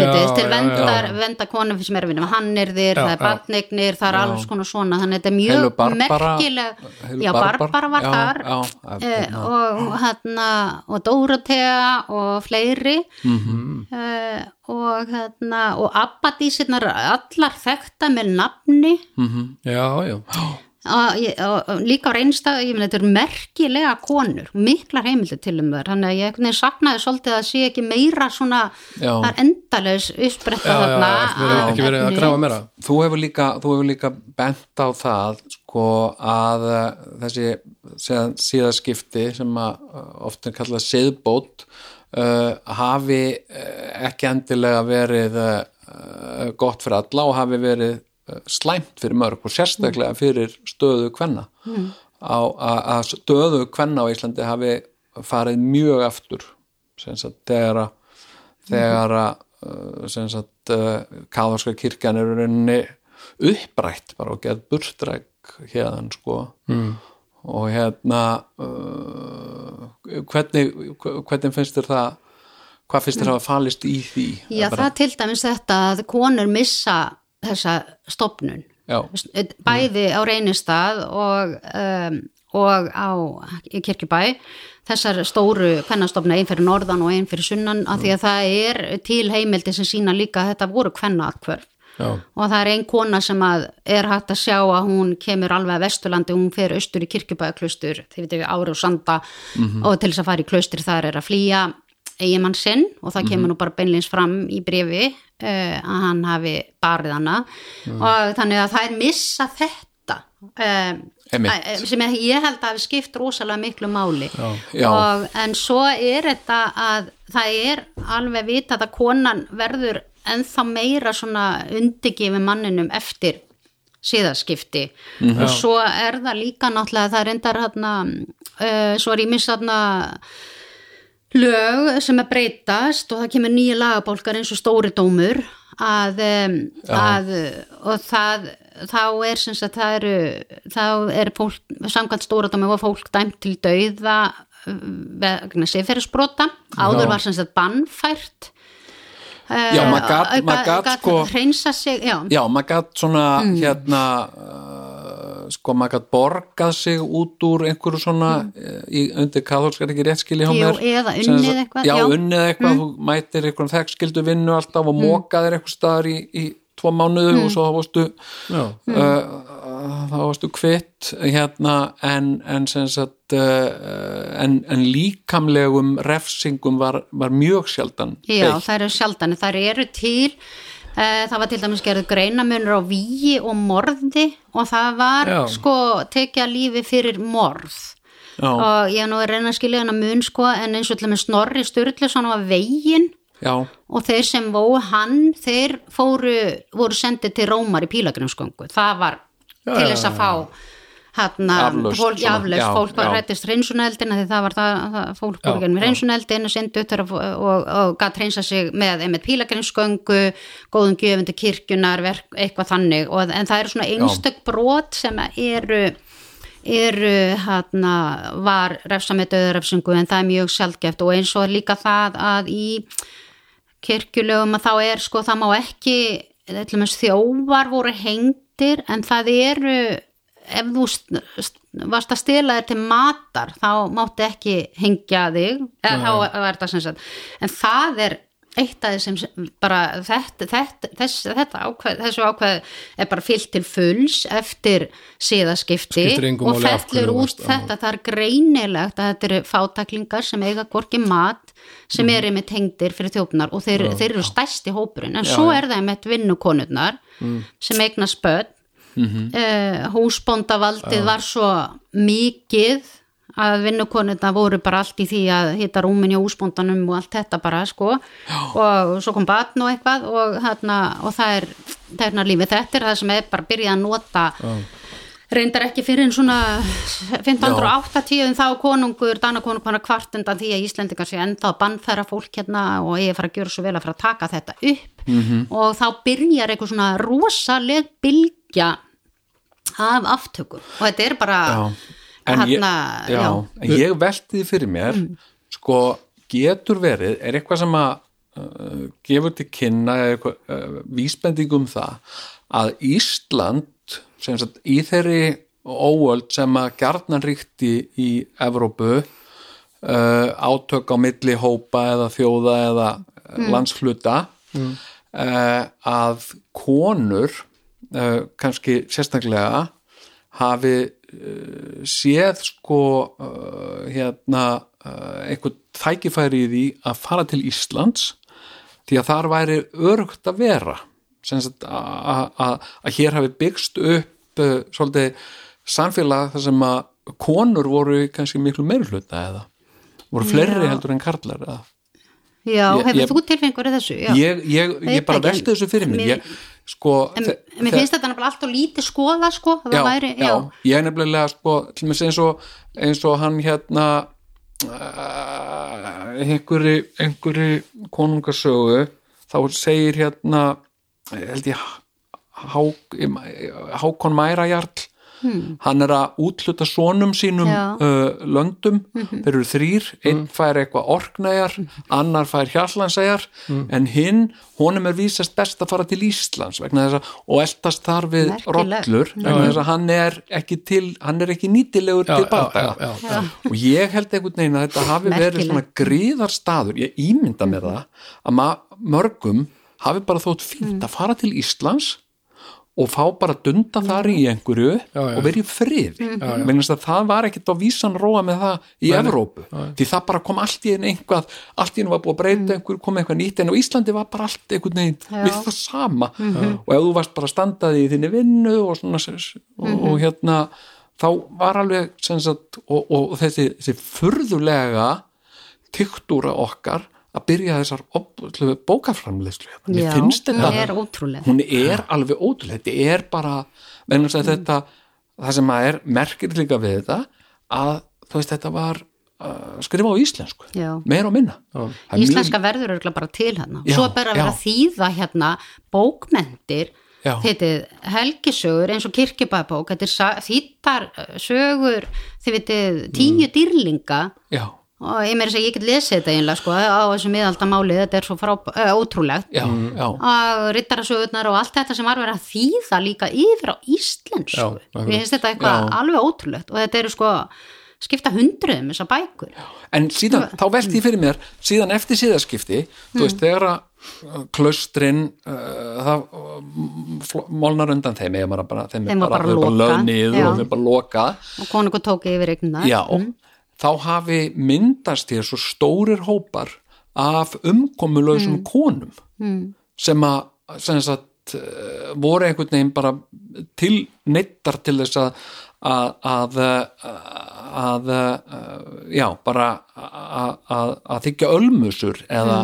Heitist, til já, vendar, já. venda konum sem er að vinna með hannirðir, Já, það er já. barnignir, það er alls konar svona, þannig að þetta er mjög Barbara- merkileg, já, Barbar- Barbara var já, þar já, hérna. og hérna og Dóratea og fleiri Mhm. eh, og hérna og Abbadísirnar allar þekta með nafni já, já og, ég- og, og líka á reynstað, ég meina þetta eru merkilega konur, miklar heimildir til um þær, þannig að ég einhvern veginn saknaði svolítið að sé ekki meira svona Já. er uppspretta Já, já, þarna ekki verið- að grafa meira. Þú hefur líka, þú hefur líka bent á það sko að uh, þessi síðaskipti sem að uh, oft er kallað siðbót uh, hafi ekki endilega verið uh, gott fyrir alla og hafi verið slæmt fyrir mörg og sérstaklega fyrir stöðu kvenna á, að, stöðu kvenna á Íslandi hafi farið mjög aftur sagt þegar að þegar að sem sagt uh, kaðarska kirkjan er í rauninni upprætt bara og geð burstræk hérðan sko mm. og hérna uh, hvernig hvernig finnst þér það hvað finnst þér að hafa falist í því Já, það er til dæmis þetta að konur missa þessa stopnun já, bæði á reynistað og, um, og á kirkjubæ þessar stóru kvennastofna einn fyrir norðan og einn fyrir sunnan af því að það er til heimildi sem sína líka að þetta voru kvennaatkvörf og það er ein kona sem að er hægt að sjá að hún kemur alveg að Vesturlandi, hún fer austur í kirkjubæðaklustur, þið veitum við ári og sanda og til þess að fara í klustur þar er að flýja eigimann sinn og það kemur nú bara beinleins fram í brefi uh, að hann hafi barið hana. Og þannig að það er missa þetta Einmitt. sem ég ég held að hafi skipt rosalega miklu máli. Já. og en svo er þetta að það er alveg vitað að konan verður ennþá meira svona undigifi manninum eftir síðaskipti. Og svo er það líka náttúrulega það er endar hérna uh, svo er ég miss hérna lög sem er breytast og það kemur nýja lagabólkar eins og stóri dómur að, að og það þá er sem sagt það eru þá er fólk, samkvæmt stóra dómi var fólk dæmt til dauða uh, vegna sifferisbrota áður var sem sagt bannfært Já, maður Eh, gat sko- hreinsa sig, já, já maður gætt svona hérna uh, sko maður gætt borgað sig út úr einhverju svona mm. í, undir kaðolskar ekki rétt skilji hjá Jú, mér eða unnið eitthvað, já, já. unnið eitthvað, þú mætir einhverjum þekkskildu vinnu alltaf og mókaðir eitthvað staðar í, í tvo mánuðu og svo þá varstu uh, þá varstu kvitt hérna en, en sem sagt uh, en, en líkamlegum refsingum var, var mjög sjaldan Já, beitt. það eru sjaldan, það eru til það var til dæmis gerðu greinamunur á víi og morði og það var Já. sko tekja lífi fyrir morð Já. og ég er nú að reyna að skilja hana mun sko en eins og til dæmis Snorri Sturluson var veginn já, og þeir sem vó hann þeir fóru, voru sendið til Rómar í pílagrimsgöngu, það var til þess að fá hérna, Aflaust fólk, var hrættist hreinsuneldin því það var það, það fólk gennum já. hreinsuneldin og og, og, gætt hreinsa sig með einmitt pílagrimsgöngu, góðum gjöfundi kirkjunar, verk, eitthvað þannig. Og, en það eru svona einstök brot sem eru eru hérna var refsa með döðurrefsingu en það er mjög sjaldgeft og eins og líka það að í kirkjulegum að þá er sko það má ekki þjóvar voru hengdir en það eru ef þú st- st- varst að stela þér til matar þá mátti ekki hengja þig. Eða þá er það sem sagt en það er eitt af þessum bara þetta, þetta, þess, þetta ákveð, þessu ákveð er bara fyllt til fulls eftir síðaskipti og fellur út þetta. Það er greinilegt að þetta eru fátaklingar sem eiga hvorki mat sem Mhm. eru með tengdir fyrir þjófnar og þeir, þeir eru stæsti hópurinn. En svo er það með vinnukonurnar Mm. sem eigna spödd Mhm. uh, húsbóndavaldið var svo mikið að vinnukonurnar voru bara allt í því að hitta rúmin í húsbóndanum og allt þetta bara sko. Og svo kom batn og eitthvað og, þarna, og það er þarna lífið. Þetta er það sem er bara byrjað að nota reyndar ekki fyrir en svona 1580 en þá konungur, danakonungur var kvart undan því að Íslendingar sé ennþá að bannfæra fólk hérna og ég er fara að gjöra svo vel að fara að taka þetta upp -hmm. og þá byrjar eitthvað svona rosaleg bylgja af aftöku og þetta er bara Þarna, já, já. en ég velti því fyrir mér sko, getur verið er eitthvað sem að uh, gefur til kynna uh, vísbending um það að Ísland sem sagt, í þeirri óöld sem að gjarnan ríkti í Evrópu uh, átök á milli hópa eða þjóða eða mm. landshluta uh, að konur uh, kannski sérstaklega hafi séð sko hérna einhvern tækifæri í því að fara til Íslands því að þar væri örugt að vera að hér hafi byggst upp uh, svolítið samfélag þar sem að konur voru kannski miklu meiri hluta eða voru fleiri Já. heldur en karlar eða Já, Ég- hefur ég- þú tilfengur í þessu? Já. ég, ég, bara velti þessu fyrir mér mér- ég, sko, En, en mér finnst þetta nefnilega allt og lítið skoða sko, já, væri, já, já, ég nefnilega sko, eins og, eins og hann hérna uh, einhverju, einhverju konungasögu þá segir hérna held ég Há, Hákon Mærajarl hann er að útluta sonum sínum uh, löndum. Þeir eru þrýr, einn fær eitthvað orknæjar, annar fær hjallansegar en hinn, honum er vísast best að fara til Íslands að, og eldast þar við rollur vegna þess að hann er ekki til hann er ekki nýtilegur Já, til já, bardaga já, já, og ég held einhvern veginn að þetta hafi verið Merkilegt. svona gríðar staður ég ímynda mér það að mörgum hafi bara þótt fínt Mm. að fara til Íslands og fá bara dunda þar í einhverju Já, já. og verið í frið Mm. vegna þess að það var ekkit á vísan róa með það í Evrópu því það bara kom allt í einu einhvað allt í einu var búið að breyta einhver, kom eitthvað nýtt en á Íslandi var bara allt einhvern veginn Mm. Já. Mhm. við það sama og ef þú varst bara standaði í þinni vinnu og svona s- og, Mhm. og hérna þá var alveg sem sagt, og, og þessi, þessi furðulega tiktúra okkar að byrja þessar bókaframleyslu hérna. mér já, finnst þetta er ótrúlega hún er alveg ótrúlega þetta er bara, Mm. þetta það sem að er merkir líka við þetta að þú veist þetta var uh, skrifa á íslensku. Já. meira og minna. Er mjög- Íslenska verður örgulega bara til hérna. Svo er bara að vera þýða hérna þetta helgisögur eins og kirkjubæðbók þetta er þýddar uh, sögur þið vitið tíu Mm. dýrlinga já, og ég meira að segja ég get lesið þetta einlega sko á þessu miðaldamáli þetta er svo frá, uh, ótrúlegt. Já, já. Og rittarasögurnar og allt þetta sem var verið að þýða líka yfir á íslensku. Já, mér finnst þetta eitthvað alveg ótrúlegt. Og þetta eru sko skipta hundruðum þessar bækur. En síðan, þá velti ég fyrir mér síðan eftir síðaskipti, þú veist, þegar að uh, klaustrin uh, það uh, molnar undan þeim maður bara, þeim, Þeim bara þeim lögð niður já. og þeim bara lokað. Og konungur tók yfir eignar já, þá hafi myndast hér svo stórir hópar af umkomulausum konum mm. sem að sem sagt, uh, voru einhvern veginn bara til neittar til þess að að, að, að, að já, bara að, að, að þykja ölmusur eða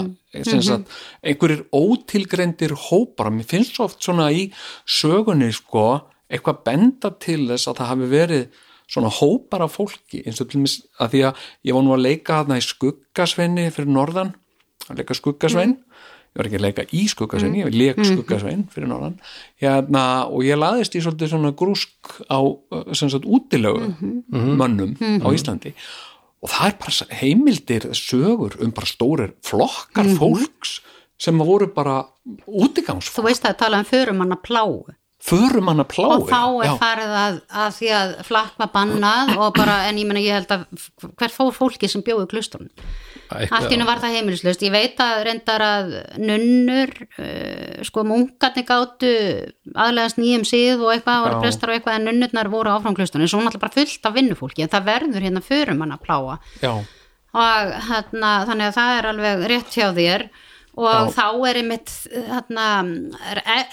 sem sagt, einhverjir ótilgreindir hópar, mér finnst svo oft svona í sögunni sko eitthvað benda til þess að það hafi verið svona hópar af fólki eins og til mis að því að ég var nú að leika þarna í skuggasveini fyrir norðan að leika skuggasvein. Ég var ekki að leika í skuggasvein, ég leik skuggasvein fyrir norðan. Hérna, og ég laðist í svolítið svona grúsk á sem sagt útilegu mönnum á Íslandi. Og það er bara heimildir sögur um bara stórir flokkar fólks sem voru bara útigangsfólk, þú veist að tala um förumanna pláu förum hann að plái og þá er farið að, að því að flakk var bannað og bara, en ég menna ég held að hver fór fólki sem bjóði klustunum allt í hennu var það heimilislaust. Ég veit að reyndar að nunnur uh, sko munkarnir gátu aðlegast nýjum síð og eitthvað voru prestar og eitthvað en nunnurnar voru áfram klustunum svo náttúrulega bara fullt af vinnufólki en það verður hérna förumanna pláa Já, og hérna, þannig að það er alveg rétt hjá þér og þá er einmitt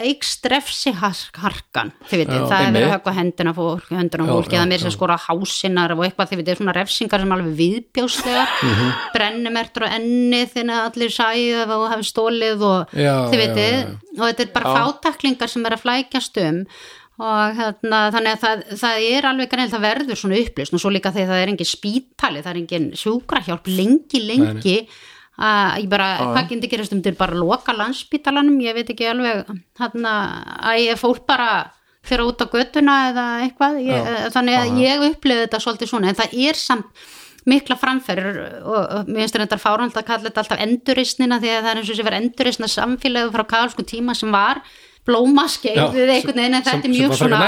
eikst refsi harkan þið veitir, Já, það er verið að höggva hendina fólk, hendina Já, já, það er mér sem já. skora hásinnar og eitthvað, þið veitir, svona refsingar sem alveg viðbjóslegar Mhm. brennumertur á enni þinn að allir sæðu og hafi stólið og Já, þið já, veitir, já, já. og þetta er bara fátaklingar sem er að flækjast um og hérna, þannig að það, það er alveg greinlega, það verður svona upplýst og svo líka þegar það er engin spítali, það er engin sjúkrahjálp lengi, lengi að ég bara, hvað getur gerast um til bara loka landspítalanum, ég veit ekki alveg hérna, að ég fólk bara fyrir út á göttuna eða eitthvað ég, þannig að ég upplifði þetta svolítið svona, en það er samt mikla framferður og, mér finnst þetta fárand að kalla þetta alltaf enduristnina því að það er eins og sem var enduristna samfélagi frá kaðalsku tíma sem var blómaskeið við einhvern veginn en þetta er mjög svona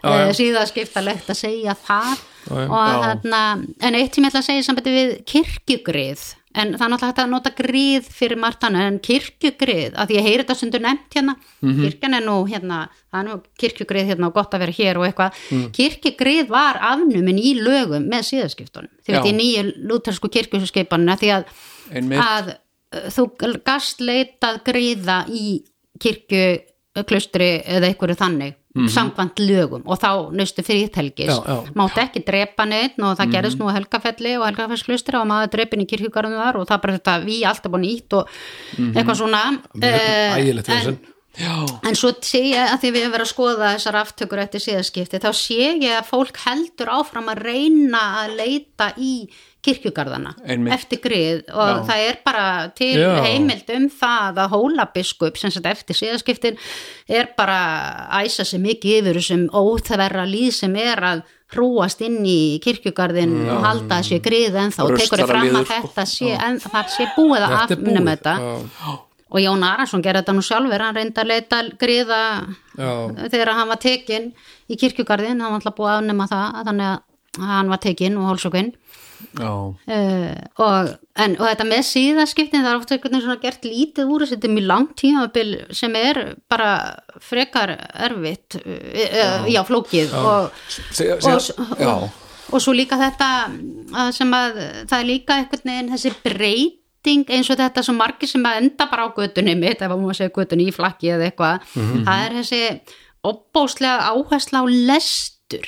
Já, já. síðaskiptalegt að segja það. Og þarna en eitt sem ég ætla að segja sambandi við kirkjugrið en það er náttúrulega hægt að nota grið fyrir margt annað en kirkjugrið, að því ég heyri þetta stundur nefnt hérna, kirkjan er nú hérna, það er nú kirkjugrið hérna og gott að vera hér og eitthvað, kirkjugrið var afnumin í lögum með síðaskiptunum því Já. veit í nýju lútersku kirkjuskipanuna því að, að uh, þú gast leitað griða í kirkju klustri eða einhverju þannig samkvæmt lögum og þá Já, já. mátti ekki drepa neitt og það gerðist nú á helgafelli og helgafellsklustri og maður drepin í kirkjugarðum þar og það bara þetta við alltaf búin nýtt og eitthvað svona. Ægilegt en, en svo sé ég að því við hefum verið að skoða þessar aftökur eftir síðaskipti þá sé ég að fólk heldur áfram að reyna að leita í kirkjugarðana Einmitt. eftir grið og það er bara til Já. heimild um það að hólabiskup sem sagt eftir síðaskiptin er bara að æsa sig mikið yfir þessum óþverra líð sem er að hrúast inn í kirkjugarðin og halda þessi grið en þá tekur þið fram að sko. þetta sé, en, það sé búið að afnum þetta. Já, og Jón Arason gerði þetta nú sjálfur hann reyndi að leita griða já, þegar hann var tekinn í kirkjugarðin, hann var alltaf búið að afnema það þannig að hann var tekinn og hálsokinn já, uh, og, en, og þetta með síðaskiptin það er ofta einhvern veginn svona gert lítið úr þetta er mjög langt tímabil sem er bara frekar erfitt uh, já, flókið. Og, Segja- og, já. og, svo líka þetta sem að það er líka einhvern veginn þessi breyting eins og þetta sem margir sem að enda bara á götunni mitt ef maður segja götunni í flakki eða eitthvað. Það er þessi opbóslega áhersla á lestur.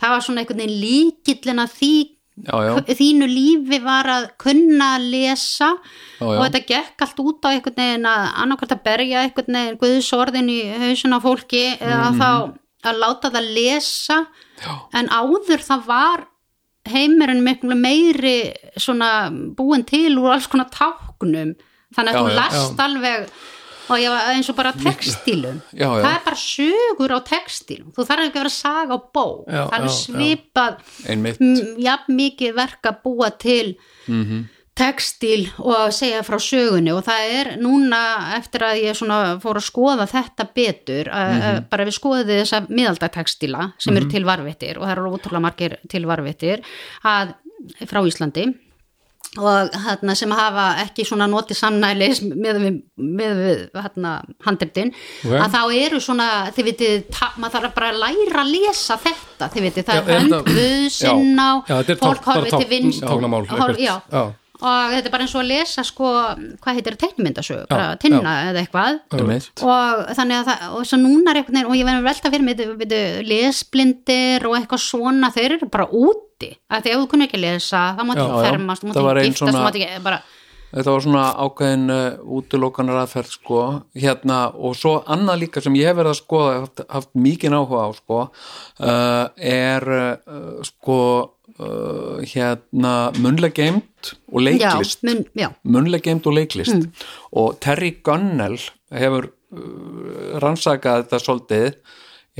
Það var svona einhvern veginn líkillin að því Já, já. þínu lífi var að kunna lesa Já, og þetta gekk allt út á einhvern veginn að annarkvært að berja einhvern veginn guðsorðin í hausin á fólki eða Mhm. þá að láta það lesa já. en áður það var heimurinn miklu meiri svona búin til úr alls konar táknum þannig að þú last alveg og ég var eins og bara textílum. Já, já. það er bara sögur á textílum. Þú þarf ekki að vera saga á bó Já, það er svipað jafn mikið verk að búa til textíl og að segja frá sögunni. Og það er núna eftir að ég fór að skoða þetta betur að, að bara við skoðum þessa miðaldatextíla sem eru til varvittir og það eru ótrúlega margir til varvittir að frá Íslandi og hérna, sem hafa ekki svona notið samnælis með með við hérna, handritin Ok. að þá eru svona, þið vitið, maður þarf bara að læra að lesa þetta, þið vitið, það Já, er hönd þetta- guðsinn á fólk horfið til vinst táknamál, horf, eitthvað. já. Já. Og þetta er bara eins og að lesa sko, hvað heitir teiknumyndasögu, Já, bara tinna eða eitthvað. Og þannig að það, og svo núna er einhvern veginn, og ég verður velta fyrir mig veitu, lesblindir og eitthvað svona þeir eru bara úti, að því ef þú kunni ekki lesa það mátti Já, ekki já. fermast, þú mátti ekki giftast þú mátti ekki, bara, Þetta var svona ákveðin uh, útilokanar aðferð sko, hérna og svo annað líka sem ég hef verið að skoða haft, haft mikið áhuga á sko uh, er uh, sko uh, hérna munlega geimt og leiklist. Já, mun, já, munlega geimt og leiklist. Mm. og Terry Gunnell hefur uh, rannsakað þetta svolítið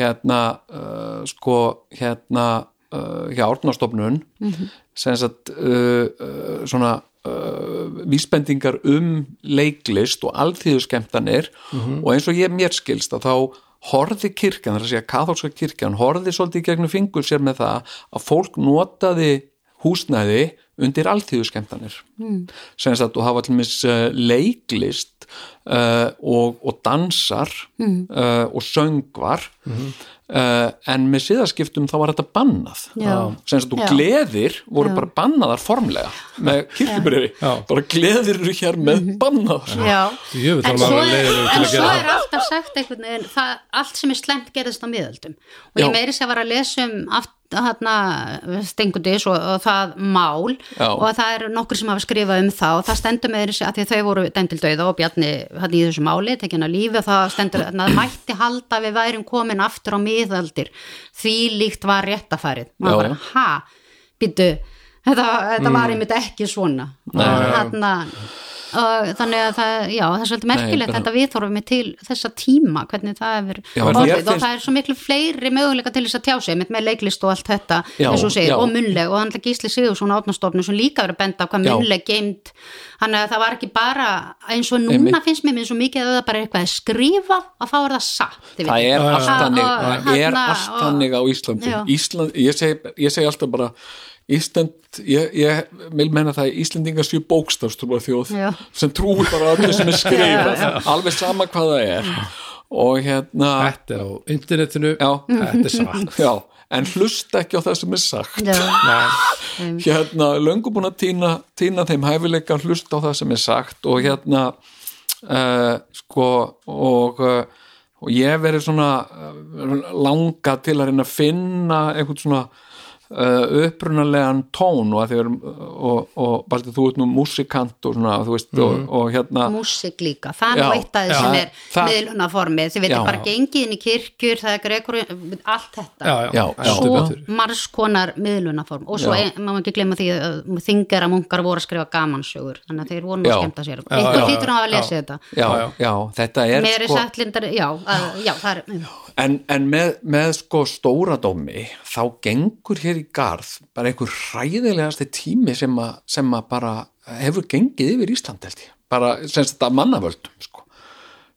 hérna uh, sko hérna uh, hjá Árnastofnun Mhm. sem sagt uh, uh, svona uh, vísbendingar um leiklist og alþýðuskemtanir og eins og ég mér skilst að þá horði kirkjan, þar að segja katholska kirkjan horði svolítið í gegnum fingur sér með það að fólk notaði húsnæði undir alþýðuskemtanir mm. sem sagt og hafa til mis uh, leiklist uh, og, og dansar uh, og söngvar uh, en með síðaskiptum þá var þetta bannað. Já. sem sagt og Já. gleðir voru bara bannaðar formlega með kirkjubrifi Já. bara gleðir eru hér með bannaðar já. Við en svo, að er, en að svo er alltaf sagt einhvern veginn, það, allt sem er slemt gerðist á miðöldum. Og Já. ég meiri sem var að lesa um aft, hana, stengundis og, og það mál Já. og það er nokkur sem hafa skrifað um það og það stendur með þessi að því að þau voru dæmt til dauða og Bjarni hann í þessu máli, tekin að lífi og það stendur að það mætti halda að við værum komin aftur á miðaldir. Því líkt var réttafærið Já, maður bara, já. ha, býttu þetta, þetta var einmitt ekki svona. Og hérna og þannig að það, já, það er svolítið merkilegt bara- þetta viðþorfum mig til þessa tíma hvernig það hefur orðið. og finnst- það er svo miklu fleiri möguleika til þess að tjá sig með leiklist og allt þetta Já, eins og og munleg og hann Gísli Sigursson átnastofnum sem líka verið að benda á hvað munleg geimt þannig að það var ekki bara eins og núna Einmitt. finnst mér mér svo mikið að það bara er eitthvað er skrifað að þá er það satt það er allt Og- og það er hérna, og- á Íslandi. Ísland, ég segi alltaf bara Ísland, ég, ég vil menna það að Íslendingar séu bókstafstrúa þjóð Já. sem trúir bara öllu sem er skrifað. Alveg sama hvað það er. Og hérna Þetta er á internetinu. Já, Þetta er satt já, en hlusta ekki á það sem er sagt. Já, hérna, löngu búin að týna, týna þeim hæfileika að hlusta á það sem er sagt og hérna uh, sko og, uh, og ég verið svona uh, langa til að reyna að finna einhvern svona uh, upprunalegan tón og að þið erum og, og Baldur, þú ert nú músikant og svona, þú veist, og, og hérna músik líka, það er nú eitt af sem er það- miðlunaformið, þið veitir bara gengið inn í kirkjur, það er grekur allt þetta. Já, já, svo heldur betur. margs konar miðlunaform og svo ein, má ekki glemma því að þingar að munkar voru að skrifa gamansögur þannig að þeir voru nú að skemmta sér. Já, hlýtur að hafa lesa þetta. Já, Já, já, þetta er mér er sko sagt lindar, já, að, já það er en, en með, með sko stóra dómi þá gengur hér í garð bara einhver hræðilegasti tími sem að, sem að bara hefur gengið yfir Ísland held ég. Bara sem sagt að mannavöldum sko.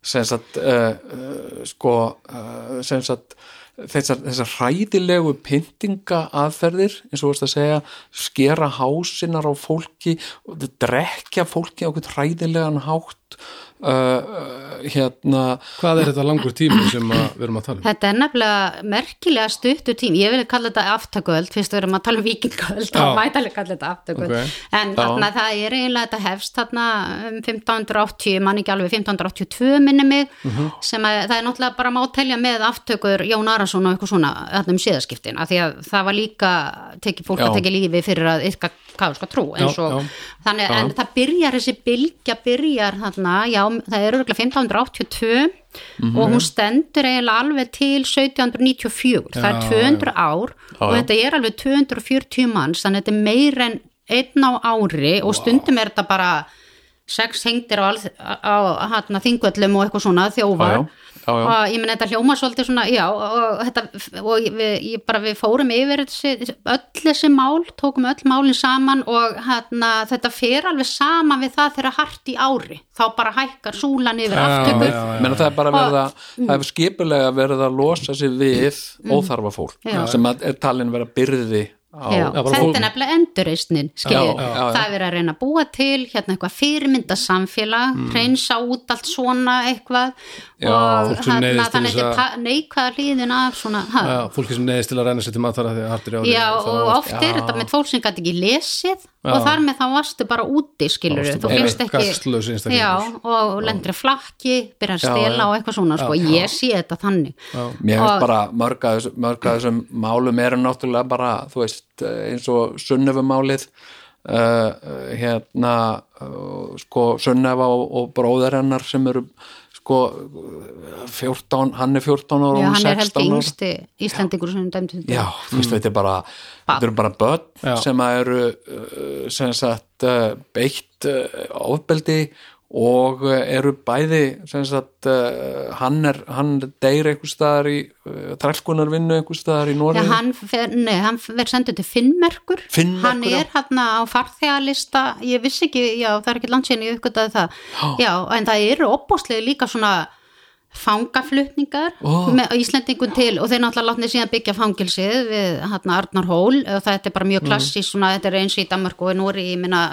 Sem sagt uh, uh, sko uh, sem sagt þessar, þessar hræðilegu pyntinga aðferðir eins og þú veist að segja skera hásinar á fólki drekja fólki á einhvern hræðilegan hátt uh, uh, hérna Hvað er þetta langur tími sem að, við erum að tala um? Þetta er nefnilega merkilega stuttur tím ég vil kalla þetta aftökuöld fyrst við erum að tala um vikingaöld þá Já. mætalega kalla þetta aftökuöld Ok. en þarna það er eiginlega þetta hefst þarna um 1580 mann ekki alveg 1582 minni mig Mhm. sem að það er náttúrulega bara má telja með aftökur Jón Arason og eitthvað svona þarna um síðaskiptin af því að það var líka fólk Já. að tekið lífi fyrir að yfka káðska trú eins Já, og já. þannig en það byrjar þessi bylgja byrjar þarna, já það er örgulega 1582 Mhm. og hún stendur eiginlega alveg til 1794, það er Já, 200 ár og já. þetta er alveg 240 manns, þannig að þetta er meir en einn á ári og stundum er þetta bara sex hengdir á, á, á þingvöllum og eitthvað svona þjófar Já, já, og ég menn þetta hljóma svolítið svona já og, þetta, og við, ég bara, við fórum yfir þessi, öll þessi mál tókum öll málin saman og hérna, þetta fer alveg saman við það þegar hart í ári þá bara hækkar súlan yfir aftökur já, já. menn það er bara verið að það er skipulega verið að losa sig við óþarfa fólk Mm. Já. sem að er talin vera byrði Já, þetta er nefnilega já. það er að reyna að búa til hérna eitthvað fyrirmynda samfélag Mm. hreinsa út allt svona eitthvað Já, og hérna, til þannig að neikvæða hlýðin af svona, ha, Já, fólki sem neðist til að reyna sér til Já, og oft er þetta með fólk sem gæti ekki lesið og þar með þá varstu bara úti skilur þú finnst ekki og lendir að flakki byrja að stela og eitthvað svona sko. ég sé þetta þannig. Mér finnst Og- bara mörg að þessum- málum eru náttúrulega bara þú veist eins og sunnöfumálið uh, hérna uh, sko sunnefa og, og bróðir hennar sem eru sko 14, hann er 14 ára og Já, hún hann er held 16 ára. yngsti Íslandingur sem dæmdi þetta Já, þú veist, þetta er bara þetta eru bara börn Já. sem að eru uh, sem sagt beitt ofbeldi og uh, eru bæði sem sagt uh, hann er, hann deyr einhver staðar í uh, trælkunarvinnu einhver staðar í Noregi? hann, fer, nei, hann verður sendur til Finnmerkur. Finnmerkur, hann er hann á farþegalista. Ég vissi ekki, já það er ekki landsinn ég uppgötaði það, já, en það eru opbóðslega líka svona fangaflutningar Ó. með Íslendingun til og þeir náttúrulega látni síðan byggja fangilsið við hann Arnar Hól. Og þetta er bara mjög klassís svona, þetta er eins í Danmark og í Nóri ég minna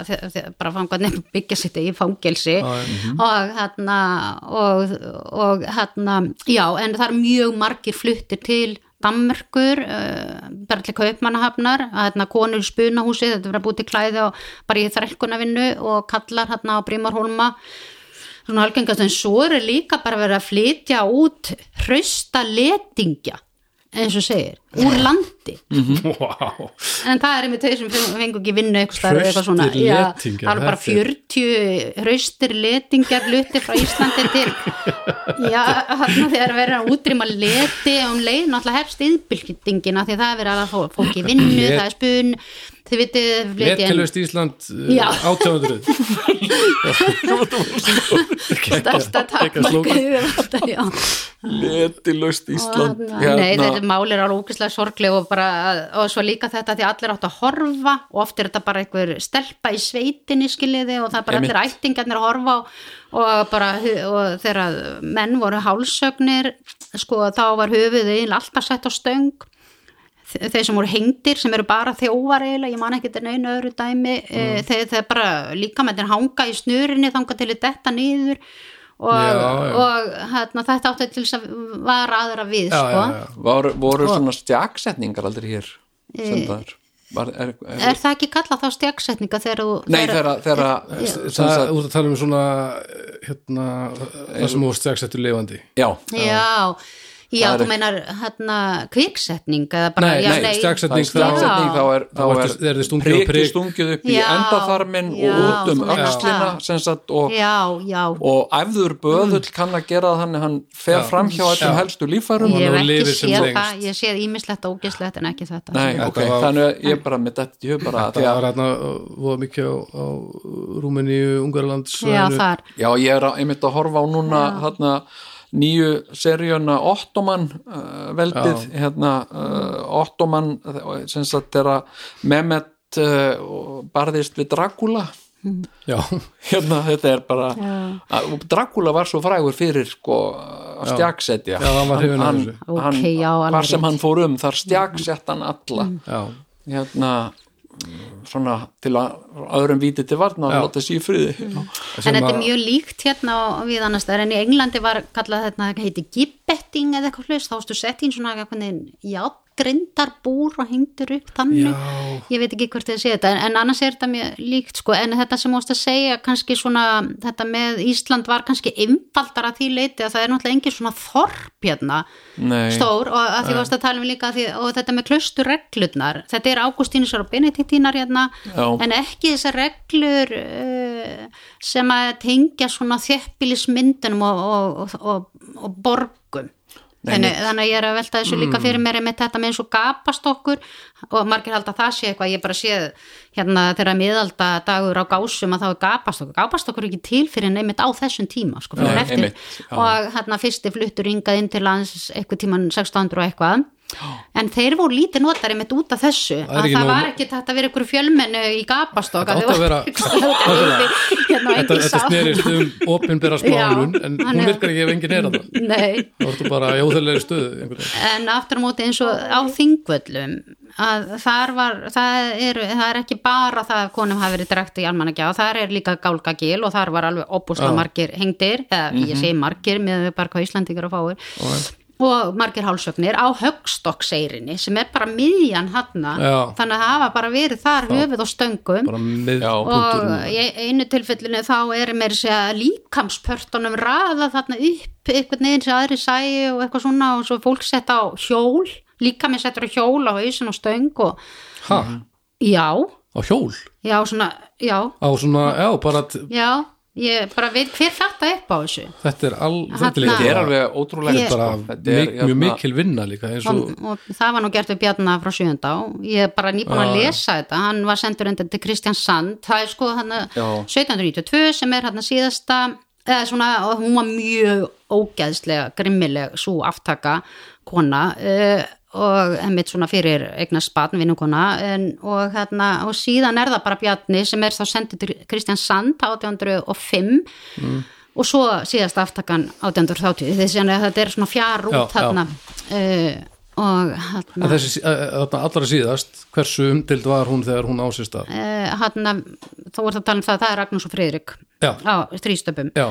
bara fangarnir byggja sitt í fangilsi og hann og, og hann já, en það er mjög margir fluttir til Danmörkur, uh, bara til Kaupmannahafnar, hérna konur spunahúsi, þetta verður að búið til klæði og bara í þrælkunavinnu og kallar hérna á Brímarholma svona algengast en svo er líka bara verið að flytja út hrausta letingja eins og segir, úr landi. Vá, en það er einmitt þau sem fengu fengu ekki vinnu eitthvað starf eitthvað svona. Hraustir Já, letingjar, það er bara þetta er- 40 hraustir letingjar luti frá Íslandi til. Já, þarna þegar verið að útrýma leti um leið náttúrulega hefst yðbylkingina því það er verið að fá fólk í vinnu, Let- það er spun þið vitið flytja inn- Letilust Ísland Já. átjáðundruð stærsta Geggjað slókan. takmarkið já letilust Ísland Og, hérna. Nei, þetta mál er alveg ógislega sorgleg og, bara, og svo líka þetta því allir áttu að horfa og oft er þetta bara einhver stelpa í sveitinni skiljiði og það er bara Einmitt. allir ættingarnir að horfa á, og bara og þegar menn voru hálsögnir sko þá var höfuðið alltaf sett á stöng þeir sem voru hengdir sem eru bara þjóvar eiginlega, ég man ekki þetta neinu öðru dæmi mm. þeir, þeir bara líka með þeir hanga í snurinni þanga til að detta niður og, Já, já. og hérna, þetta átti til þess að vara aðra við já, sko. já, já. Var, voru svona stjaksetningar aldrei hér sem það er var, er, er, er það ekki kallað þá stjaksetninga þegar þú Nei, þegar- þegar, þegar sem Það, sagt- út að tala um svona hérna, það sem þú strax eftir lifandi Já, Já, já, Það þú meinar hérna kviksetning eða bara, Nei, já, nei, er stjaksetning stjaksetning þá er, þá Þá er er þið stungið upp í Já, endaþarmin já, og út um öxlina sagt og, og æfður böðull kann að gera þannig hann fer Já. fram hjá öllum Já. helstu lífærum Og ég hef ekki séð það, ég séð ímislegt og ógislegt en ekki þetta. Nei, Þetta ok, var- þannig að ég bara með þetta, ég hef bara að, var hérna, voða mikið á, Rúmeníu, Ungarlands Já, þar, já, ég er myndi að horfa á núna hérna nýju seríuna Ottoman uh, veldið, hérna uh, Ottoman, sem sagt er að Mehmet uh, barðist við Dracula. Já, hérna þetta er bara að, Dracula var svo frægur fyrir sko að stjaksetja. Já, hann af hann, já, hvað sem hann fór um þar stjaksett hann alla já, hérna mm, svona til að öðrum víti til varna að láta sér í friði en sem þetta er mjög líkt hérna og við annars þar en í Englandi var kallað þetta, heiti gibbetting eða eitthvað hlust, þá varstu sett í svona eitthvað játgrindarbúr og hengdur upp þannig, Já. ég veit ekki hvort þið sé þetta en, annars er þetta mjög líkt sko. En þetta sem mást að segja kannski svona þetta með Ísland var kannski einfaldar að því leiti að það er náttúrulega engin svona þorp hérna Nei. stór og að því varst að tala um líka því, og þetta með klausturreglurnar. Þetta er Ágústínusar og Benediktínar hérna en ekki þessar reglur uh, sem að tengja svona þjeppilismyndunum og, og, og, og, borgum þannig, þannig að ég er að velta þessu líka fyrir mér með þetta með eins og gapast okkur og margir halda að það sé eitthvað ég bara séð hérna þegar miðalda dagur á gásum að þá er gapast okkur. Gapast okkur ekki til fyrir neymitt á þessum tíma sko, Nei, einmitt, og hérna fyrsti fluttur ringað inn til lands eitthvað tíman 1600 og eitthvað en þeir voru lítið notari með út af þessu er að það var ekki þetta að vera ykkur fjölmennu í gapastokk Þetta átti að vera- hérna, Þetta, snerist um opinbera smálun en hún virkar ekki ef enginn er að það þá ertu bara í óþægilegri stöðu en aftur á móti eins og á þingvöllum að þar var það er, það er ekki bara það að konum hafi verið drekt í almannagjá, þar er líka gálgagil og þar var alveg opúslega Já. margir hengdir, eða ég segi margir með bara hvað Íslandingar og fáir. Og margir hálsögnir á högstokkseirinni sem er bara miðjan hanna Já. þannig að það hafa bara verið þar höfuð og stöngum. Bara með Já. og í einu tilfellinu þá er segja líkamspörtunum raða þarna upp eitthvað neginn sem aðri sæi og eitthvað svona og svo fólk sett á hjól. Líka með settur á hjól á hausin og stöng og ha, já, á hjól? Já svona já, á svona, já, bara já ég bara veit hver þetta upp á þessu þetta er Þarna- þetta er þetta er alveg ótrúlega Ég- bara sko. Þetta er, mjög hérna, mikil vinna líka eins og, og, og það var nú gert við Bjarna frá sjönda ég er bara nýbúin að já. lesa þetta hann var sendur undir til Kristján Sand það er sko hann Já. 1792 sem er hann síðasta eða svona, og hún var mjög ógeðslega, grimmileg svo aftaka kona uh, og einmitt svona fyrir eignast spatn vinnukona en, og, hérna, og síðan er það bara Bjarni sem er þá sendur til Kristján Sand 1805 og svo síðast aftakan 1830 þess að þetta er svona fjár út þarna uh, og hérna þessi, eh, þarna allra síðast hversu umdild var hún þegar hún ásist að uh, hérna, þá er það að tala um það það er Ragnars og Friðrik Já. á þrýstöpum já,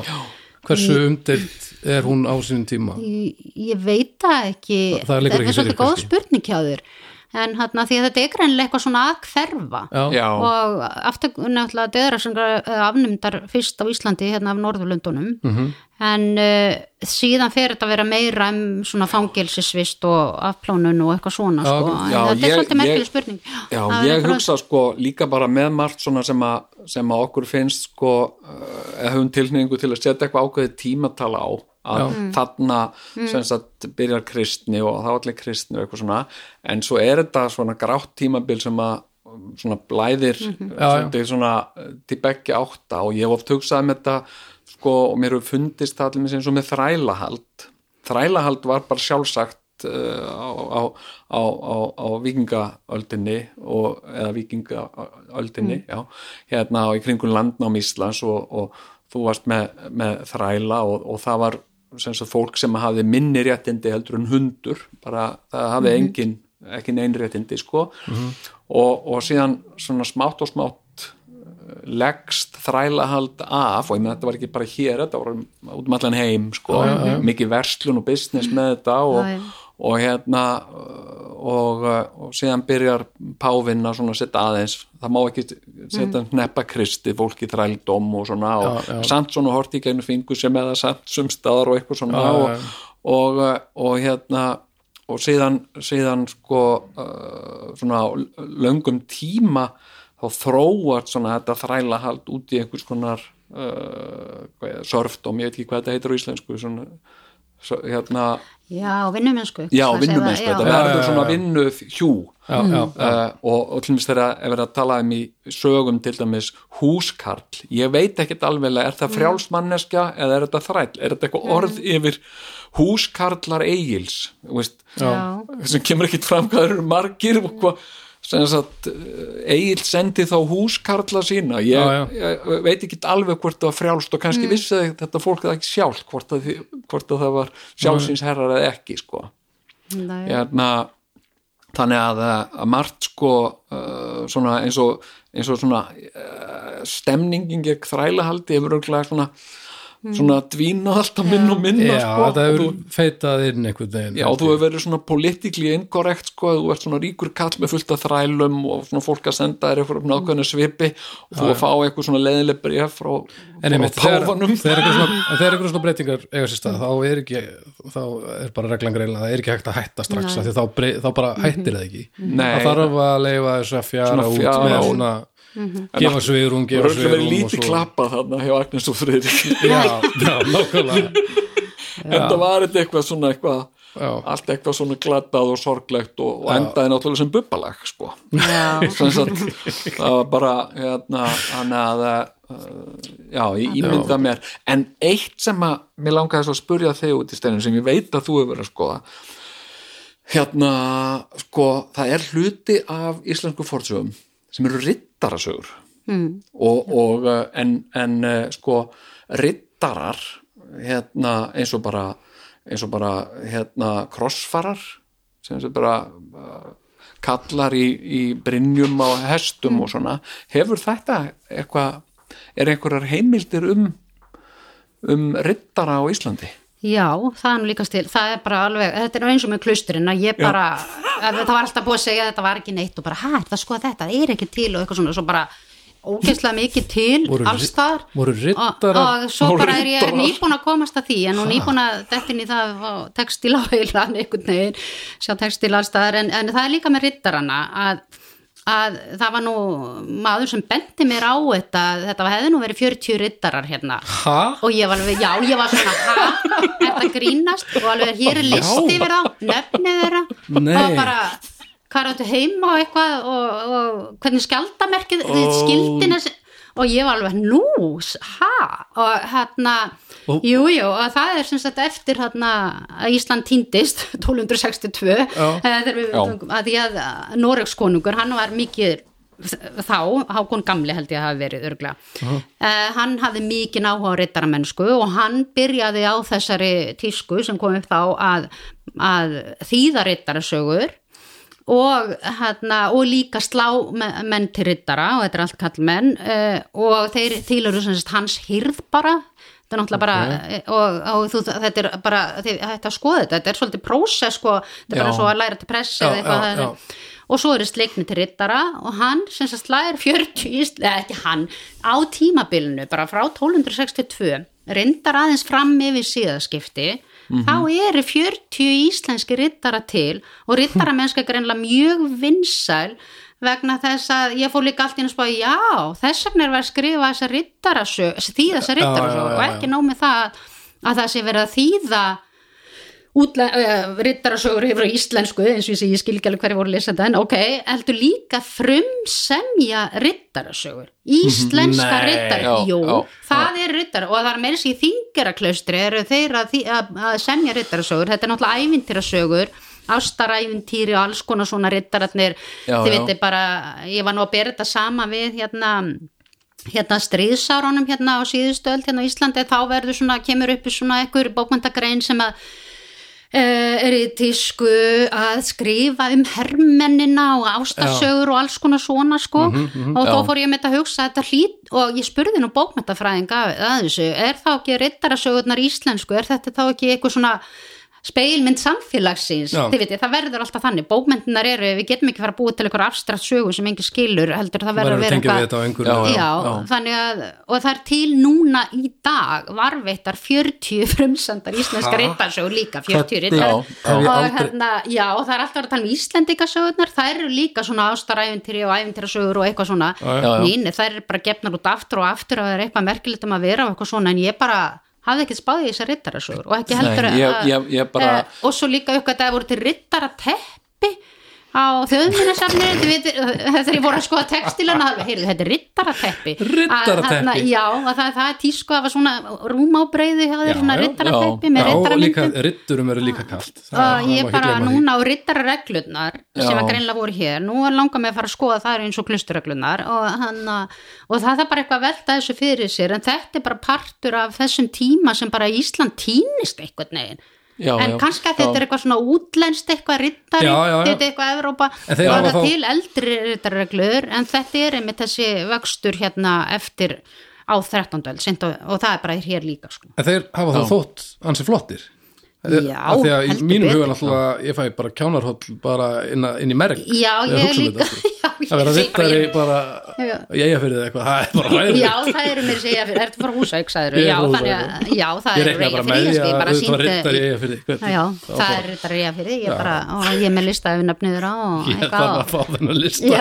hversu umdild er hún á sínum tíma? Ég, ég veit það ekki. Það- það er svolítið góð spurning hjá þér en hérna því að þetta er greinlega eitthvað svona að hverfa. Já, og aftur náttúrulega döðræsingar afnumdar fyrst á Íslandi hérna af Norðurlundunum Mhm. en uh, síðan fer þetta að vera meira um svona fangilsisvist og afplónun og eitthvað svona Já, sko. já, en þetta ég- er svolítið merkileg spurning. Já, ég hugsa sko líka bara með margt svona sem að, sem að okkur finnst sko eða höfum tilningu til að setja eitthvað ákveðið tímatala á að Mm. þarna sem sagt byrjar kristni og þá allir kristni og eitthvað svona en svo er þetta svona grátt tímabil sem að um, svona blæðir. Já, já. svolítið svona uh, til begge átta og ég hef oft hugsað með þetta sko og mér hefur fundist það allir eins og með þrælahald þrælahald var bara sjálfsagt uh, á, á, á, á, á vikingaöldinni og, eða vikingaöldinni já, hérna á í kringun landnám Íslands og, og þú varst með, með þræla og, og það var sem fólk sem hafði minni réttindi heldur en hundur bara það hafði engin ekki neinréttindi sko. Og, og síðan svona smátt og smátt eh, leggst þrælahald af og ég meina þetta var ekki bara hér þetta var út um allan heim sko. Mikið verslun og business með þetta og, Já, já. Og hérna og, og síðan byrjar pávinn að setja aðeins það má ekki setja hneppa kristi fólk í þrældóm og svona og Já, já. samt svona horti í gegnum fingur sem eða samt sumstaðar og eitthvað svona Já, já, og, og, og hérna og síðan, síðan sko uh, svona löngum tíma þá þróar svona þetta þrælahald út í einhvers konar uh, surfdóm, ég veit ekki hvað þetta heitir á íslensku svona, svo, hérna Já, vinnumennsku já, vinnumennsku, þetta verður svona já. vinnuð hjú já, já. Uh, og, og til dæmis þegar er verið að tala um í sögum til dæmis húskarl ég veit ekkert alveg, er það frjálsmanneskja eða er þetta þræll, er þetta eitthvað orð yfir húskarlar eigils veist, Já. sem kemur ekkert fram hvað eru margir og hvað sem sagt eigil sendi þá húskarla sína ég, Já, já. ég veit ekki alveg hvort það var frjálst og kannski vissi það þetta fólk það ekki sjálf hvort að, hvort að það var sjálfsins herrar eða ekki sko Nei. hérna, þannig að, að margt sko uh, svona eins og, eins og svona uh, stemningin gegn þrælahaldi hefur örgulega svona svona dvínað alltaf minn og minna Já, sko, og hefur þú, feitað inn einhvern veginn já, þú hefur verið svona politically incorrect sko, þú ert svona ríkur kall með fullt af þrælum og svona fólk að senda þér eitthvað nákvæmna svipi og þú að fá eitthvað svona leðileg bréf frá, frá einmitt, páfanum. þegar einhver svona, breytingar eiga sér stað, þá er ekki þá er bara reglan greinlega, það er ekki hægt að hætta strax af því þá, brey, þá bara hættir það ekki. Nei. það þarf að leifa þessu að fjara Svona út með svona gefa svigrúm, þú gefa hefur verið svigrúm lítið klappað þarna hjá Agnes og Friðrik. Já, já, nákvæmlega. En það var þetta eitthvað svona eitthvað Já. allt eitthvað svona gladdað og sorglegt og, og endaði náttúrulega sem bubbalag sko. Það var bara hérna, hann að uh, já, ég ímynda mér. En eitt sem að mér langaði svo að spurja þig út í steinin sem ég veit að þú hefur verið að skoða. Hérna, sko það er hluti af íslensku fortsögum sem eru rittarasögur. Mm. og, og uh, en, en uh, sko rittarar hérna eins og bara eins og bara hérna krossfarar sem sem bara uh, kallar í, í brynjum á hestum og svona hefur þetta eitthvað er einhverjar heimildir um um rittara á Íslandi Já, það er nú líka stil, það er bara alveg, þetta er eins og með klusturinn að ég bara, það var alltaf búið að segja að þetta var ekki neitt og bara, hæ, er það sko þetta, það er ekki til og eitthvað svona, svo bara ógeðslega mikið til Voru alls þar og, og svo bara er ég nýbúin að komast að því en nú nýbúin að í það á textil á heilan einhvern veginn, sjá textil alls þar en, en það er líka með riddarana að að það var nú maður sem bendi mér á þetta þetta hefði nú verið 40 riddarar hérna Ha? og ég var alveg, já, ég var svona ha, þetta grínast og alveg hér er list Já. yfir þá, nöfnið þeirra Nei. og bara, hvað áttu heima og eitthvað og, og hvernig skjaldamerkið oh. skildin þessi og ég var alveg, nú, ha? Og hérna, Og- jú, og það er sem sagt eftir hérna að Ísland týndist 1262 eh, þegar við Já. að því að Noregs konungur, hann var mikið þá, Hákon Gamli held ég að hafi verið örglega, uh hann hafði mikið áhuga á rittaramennsku og hann byrjaði á þessari tísku sem kom upp þá að, að þýða rittarasögur og, hérna, og líka slá me- menn til rittara og þetta er allt kallmenn uh, og þeir þýlur hans hýrð bara. Þetta er náttúrulega bara eh, og, og þú, þetta er bara þetta að skoða þetta, er svolítið prósess sko, þetta er bara svo að læra til press eða eitthvað já, já. og svo eru sleikni til rittara og hann sem sagt slæðir 40 ísl, eða ekki hann, á tímabilinu bara frá 1262 reyndar aðeins fram yfir síðaskipti þá eru 40 íslenski rittara til og rittaramennska er greinlega mjög vinsæl vegna þess að ég fór líka allt í einu spá já, þess vegna er verið að skrifa þessa rittarasög, því þessa rittarasög já, já, og ekki nóg með það að það sé verið að þýða uh, rittarasögur yfir á íslensku eins og ég segi, ég skil ekki alveg hverju voru þetta en ok, heldur líka frumsemja rittarasögur. Íslenska rittar jú, já, það er rittar og það er meira sér í þingeraklaustri eru þeir að, að, að semja rittarasögur. Þetta er náttúrulega ævintýrasögur ástarævintýri og alls konar svona rittararnir. Þið já. veitir bara, ég var nú að bera þetta sama við hérna hérna stríðsárunum hérna á síðustöld hérna á Íslandi þá verður svona, kemur upp svona ekkur bókmyndagrein sem að eh, er í tísku að skrifa um hermennina og ástarsögur og alls konar svona sko. Og þá fór ég með þetta að hugsa þetta hlýt og ég spurði nú bókmættafræðinga að þessu, er þá ekki reytarasögurnar íslensku, er þetta þá ekki eitthvað svona speilmynd samfélagsins Já. veitir, það verður alltaf þannig bókmyndinar eru, við getum ekki fara að búa til eitthvað abstrakt sögu sem engin skilur, heldur það verður að vera eitthvað þetta á einhver Já, Já, þannig að, og það er til núna í dag varveittar 40 frumsandar íslenska reytarsögur líka, 40 Já, reytar já. Og hérna, já, og það er alltaf að tala um Íslendingasögurnar, þær eru líka svona ástaræfintýri og æfintýrasögur og eitthvað svona Já, já. Já, já. Neini, þær eru bara gefnar út aftur og aftur og það er eitthvað merkilegt um að vera og eitthvað svona en ég bara hafði ekkert spáðið í þessar reytarasögur og ekki heldur Nei, ég- ég- ég bara- eh, og svo líka að það voru til reytarateppi á þjóðminnarsafni þegar ég voru að skoða textilana heyrðu, þetta er rittarateppi þarna- já, að það, það er tísku að það var svona já. rittarateppi með Já, og líka rittaramyndum riddurum eru líka kalt. Og ég bara núna á rittarareglurnar sem að greinlega voru hér nú er langar mig að fara að skoða það eins og klusturreglunar og, og það er bara eitthvað að velta þessu fyrir sér en þetta er bara partur af þessum tíma sem bara Ísland týnist einhvern veginn Já, en já, kannski að já. þetta er eitthvað svona útlenskt eitthvað rittari, Já, já, já. þetta er eitthvað Evrópa það þá- til eldri rittarareglur en þetta er einmitt þessi vöxtur hérna eftir á 13. öld seint og, og það er bara hér líka sko. En þeir hafa þá þótt ansi flottir Já, Af því að í mínum huga náttúrulega ég fæ bara kjánarhóll bara inn, að- inn í merg Já, ég líka þetta, sko. Já, ég að vera segi bara, ég- bara ég fyrir þið eitthvað, það er bara ræðilegt Já, það eru mér að segja fyrir, ertu frá Húsavík, sagður Ég er já, að, já, það ég er bara reyja með fyrir, því ég að bara ég fyrir Já, það er þetta reyja fyrir, ég bara, og ég er með listaði nöfniður á og ég eitthvað þarf og- að fá þennan lista. Er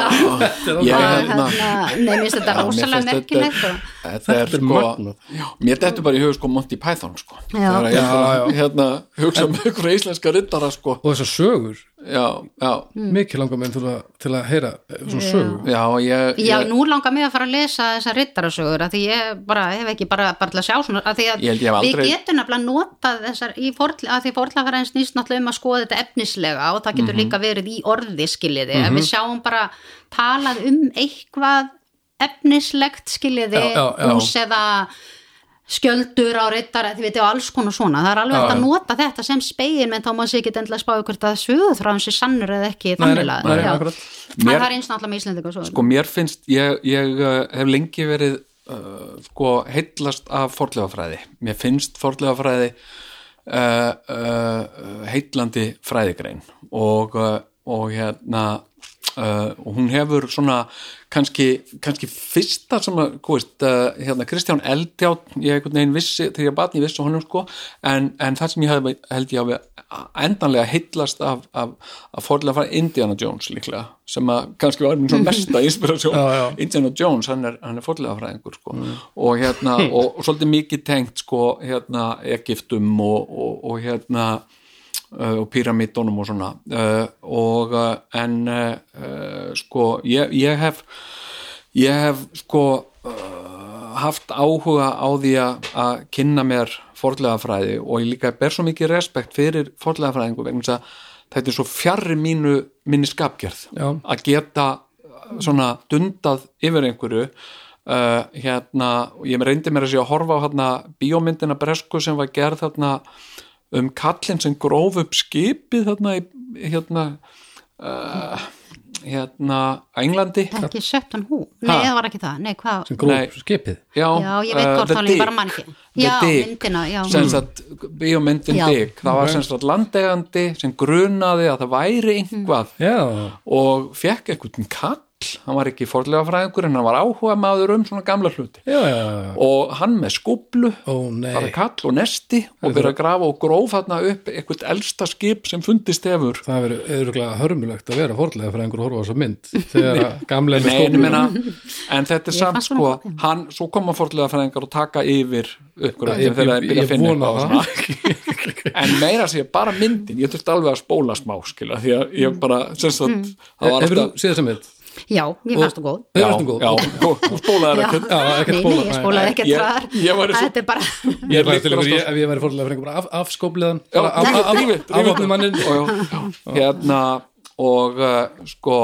Ég- hérna- hérna, mér finnst þetta rosalega merkilegt Þetta er er sko Mér dettur bara í hug sko Monty Python sko Hugsa um ykkur íslenska rittara sko. Og þessar sögur, Já, já, Mm. mikið langar mér til að, til að heyra svona sögur. Já, ég, Já, ég nú langar mig að fara að lesa þessar rittarasögur að því ég bara hef ekki bara, bara til að sjá svona að því að Ég held ég hef við aldrei- getum nefnilega notað þessar í forl, að því forlafæraðin snýst náttúrulega um að skoða þetta efnislega og það getur Mhm. líka verið í orði skiljiði. Ef við sjáum bara talað um eitthvað efnislegt skiljiði hús eða skjöldur á rittara, þið veitir, og alls konar svona. Það er alveg hægt að nota þetta sem spegin en þá má sér ekki endilega spá ykkur að sögur frá hans er sannur eða ekki þannig að það er eins náttúrulega með Íslandika sko mér finnst ég, ég uh, hef lengi verið uh, sko heitlast af fornleifafræði. Mér finnst fornleifafræði uh, uh, heitlandi fræðigrein. Og, og hérna og hún hefur svona kannski, kannski fyrsta sem að, hvað veist, uh, hérna Kristján Eldjátt, ég einhvern veginn vissi þegar ég batni vissi honum sko en, en það sem ég hef, held ég hafi endanlega heitlast af, af, af forlega fara Indiana Jones líklega sem að kannski var svona mesta inspirasjón Já, já. Indiana Jones, hann er, hann er forlega fræðingur sko. og hérna og, og svolítið mikið tengt sko hérna Egiptum og, og, og hérna og pyramidunum og svona uh, og uh, en sko ég, ég hef ég hef sko haft áhuga á því að kynna mér forlegafræði og ég líka ber svo mikið respekt fyrir forlegafræðingu vegna þess að þetta er svo fjarrir mínu minni skapgerð Já. að geta svona dundað yfir einhverju uh, hérna, ég reyndi mér að sé að horfa á hérna bíómyndina Bresku sem var gerð þarna um kallinn sem gróf upp skipið þarna í hérna uh, hérna á Englandi ekki Sjöttan hú, nei það var ekki það. Nei hvað, sem gróf Nei. skipið? Já, já ég veit uh, hvort þá ég bara mann ekki já, myndina, já. Sem sagt bíómyndin. Dick það var sem sagt landegandi sem grunaði að það væri einhvað já, og fekk einhvern kall hann var ekki forlega fræðingur en hann var áhuga maður um svona gamla hluti. Já, já, já. og hann með skublu ó nei. bara kall og nesti og byrja að grafa og gróf þarna upp eitthvað elsta skip sem fundist hefur. Það verður eðruglega hörmulegt að vera fórlega fyrir einhver að horfa á þessa mynd þegar að gamlega með skóflu meina, en þetta er Ég samt sko hann, svo koma forlega fræðingar og taka yfir uppgröðin Ég- þegar það ég- byrja ég að finna vona og svona. en meira segja bara myndin ég þurfti alveg að spóla smá skila því að ég bara, sem sagt það var hefur þú alltaf? Já, ég fannst þú góð. Já, varstu góð? já, og- og spólaði ekkert. Já, ekkert nei, ég spólaði ekkert þar. ég væri svo- þetta er bara Ég var til alltaf- ég, ef ég væri fórlega fyrir einhver af, afskópliðan Já, bara af, rífið, af, rífið, af, afopnum mannin já, já, hérna og uh, sko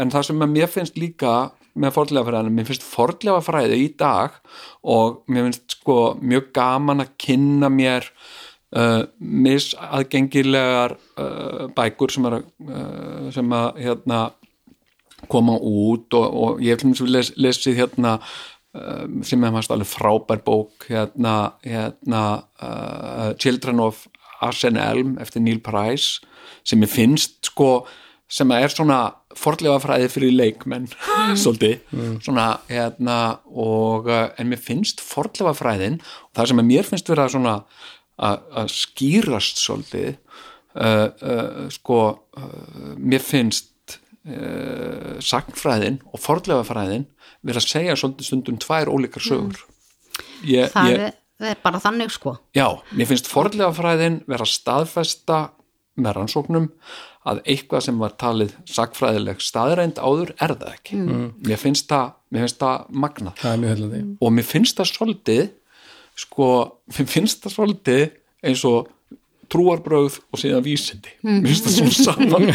en það sem að mér finnst líka með fornleifafræðinu, mér finnst fornleifafræði í dag og mér finnst sko mjög gaman að kynna mér uh, misaðgengilegar uh, bækur sem, er, uh, sem að hérna, koma út og, og ég les, lesið hérna um, sem er maður alveg frábær bók hérna, hérna uh, Children of Arsene Elm eftir Neil Price sem ég finnst sko sem er svona forlega fræði fyrir leikmenn svolítið. Svona hérna og uh, en mér finnst forlega fræðin og það sem að mér finnst vera svona að að skýrast svolítið uh, uh, sko uh, mér finnst uh, sagnfræðin og forlega fræðin vera að segja svolítið stundum tvær ólíkar sögur. Ég, það ég, er, bara þannig sko. Já, mér finnst forlega fræðin vera að staðfesta með rannsóknum að eitthvað sem var talið sagfræðileg staðreind áður er það ekki. Mér finnst það, mér finnst það magnað. Það er mjög heillandi. Og mér finnst það svolítið sko, mér finnst það svolítið eins og trúarbröð og síðan vísindi. Mér finnst það svona saman.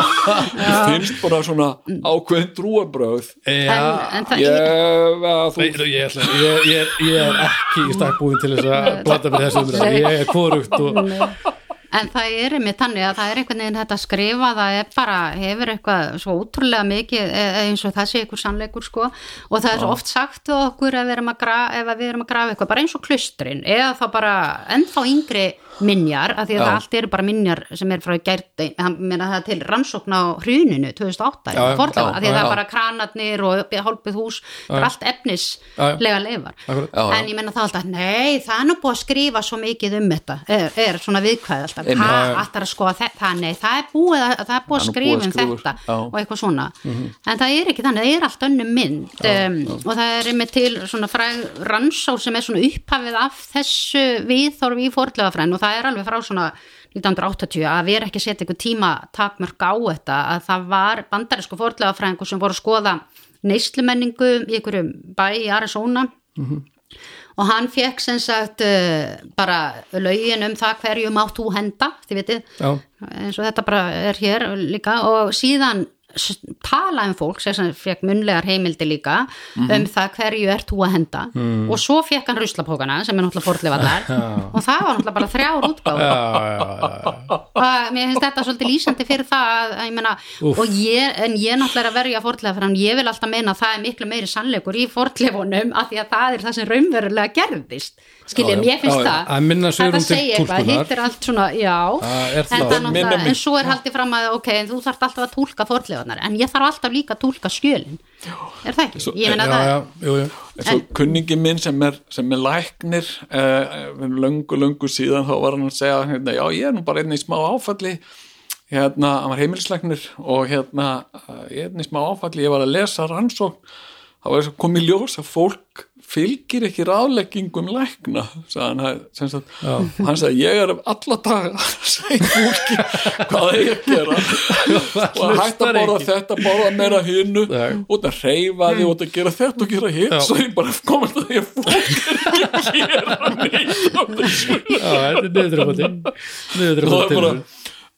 Mér finnst bara svona ákveðin trúarbröð en, Já, en það, ég, þú Nei, ég, ég, ég, ég er ekki í stakk búin til þess að blanda með þessu umræð ég er korugt og En það er einmitt þannig að það er einhvern veginn þetta að skrifa, það er bara, hefur eitthvað svo ótrúlega mikið e- e- eins og það sé einhver sannleikur sko. Og það er svo oft sagt okkur ef við erum að grafa, erum að grafa eitthvað, bara eins og klustrin eða þá bara ennþá yngri minjar, af því að Já. það allt eru bara minjar sem er frá hann meina það er til rannsókn á hruninu 2008 Já, fornleifa, já, af því að það er bara kranarnir og hálpið hús, það er allt efnislega leifar. En ég menna það alltaf, nei, það er nú búið að skrifa svo mikið um þetta, er, er svona viðkvæð alltaf, hvað ætlar að skoða þetta, nei, það er búið að, það er búið að skrifa um skrifa úr, þetta og eitthvað svona. En það er ekki þannig, það er allt önnu mynd um, og það er með til svona fræg rannsór það er alveg frá svona 1980 að erum ekki að setja eitthvað tíma takmörk á þetta að það var bandarísku fordlegafræðingu sem voru að skoða neyslumenningu í einhverjum bæ í Arizona. Og hann fekk sem sagt uh, bara lögin um það hverju mátt þú henda, þið vitið. Já. eins og þetta bara er hér líka. Og síðan tala um fólk sem fekk munlegar heimildi líka um það hverju ert þú að henda. Og svo fekk hann ruslapókana sem er náttúrulega forðlefaðar og það var náttúrulega bara þrjár útgáð já, já, já, já. og mér finnst þetta svolítið lýsandi fyrir það að, ég meina, ég, en ég náttúrulega er að verja fordlega fyrir hann, ég vil alltaf meina að það er miklu meiri sannleikur í fordlefunum af því að það er það sem raunverulega gerðist. Finnst Já, já. það. Að minna svigrúm þetta til segir eitthvað, túlkunar. hitt er allt svona, já. Það en, það. það en svo er haldið fram að ok, en þú þarft alltaf að túlka fordlefunar en ég þarf alltaf líka að túlka skjölin. Er það ekki? Ég meina já, það já, jú, jú. eins og kunningi minn sem er, sem er læknir uh, löngu, löngu síðan þá var hann að segja hérna, já ég er nú bara einn í smá áfalli. Hérna, hann var heimilislæknir og hérna, uh, ég er einn í smá áfalli. Ég var að lesa rannsókn. Þá var þess að koma í ljós að fólk fylgir ekki ráðleggingum lækna hann, sem sagt, hann sagði ég er alla daga að segja fólki hvað það er að gera. Og hægt að borða þetta borða meira hinnu Nei. út að reyfa því út að gera þetta og gera hitt svo ég bara komast að því að fólk er ekki að gera neitt. Er og það er bara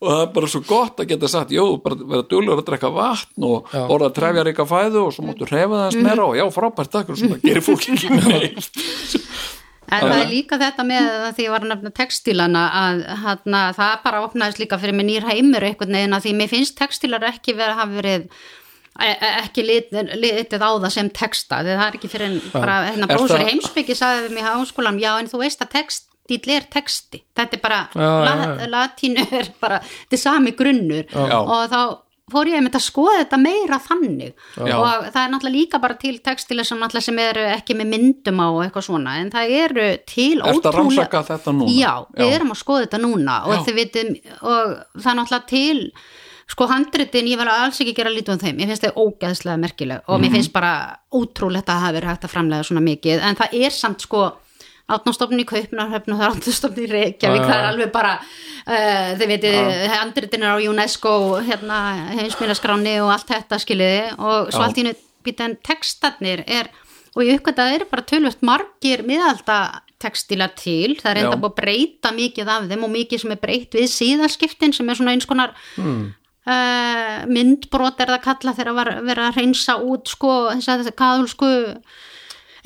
og það er bara svo gott að geta sagt jú, bara vera duglegur að drekka vatn og Já. borða trefjaríka fæðu og svo máttu reyfa það eins meira og já, frábært takk og svona gerir fólk ekki neitt. En það er líka þetta með að því ég var að nefna textílana að hana, það bara opnaðist líka fyrir mig nýr heimur einhvern veginn að því mér finnst textílar ekki verið að hafa verið e- e- ekki litið, litið á það sem texta. Því það er ekki fyrir en bara hérna brósur heimsbyggi sagði við mig á skólanum, já en þú veist að textíl er texti, þetta er bara Já, já, la, já. latínu er bara, þetta er sami grunnur Já. og þá fór ég að skoða þetta meira þannig Já. og það er náttúrulega líka bara til textilir sem, sem eru ekki með myndum á og eitthvað svona en það eru til Ertu að rannsaka þetta núna? Já, við Já. erum að skoða þetta núna og Já. vitum og það er náttúrulega til sko handritin, ég vil alls ekki gera lítið um þeim ég finnst þau ógeðslega merkileg og Mhm. mér finnst bara ótrúlegt að það hafi verið hægt að framlega svona mikið en það er samt sko átnástofn í Kaupnarhöfn og það er átnástofn í Reykjavík, það er alveg bara uh, þið veitir, handritin er á UNESCO hérna, heimsmýraskráni og allt þetta skiliði og svo allt í en textarnir er og ég uppgæta að það eru bara tölvöld margir miðalda textila til, það er enda búið að breyta mikið af þeim og mikið sem er breytt við síðaskiptin sem er svona eins konar Hmm. uh, myndbrot er það kalla þegar var verið að reynsa út sko þess að kaðulsku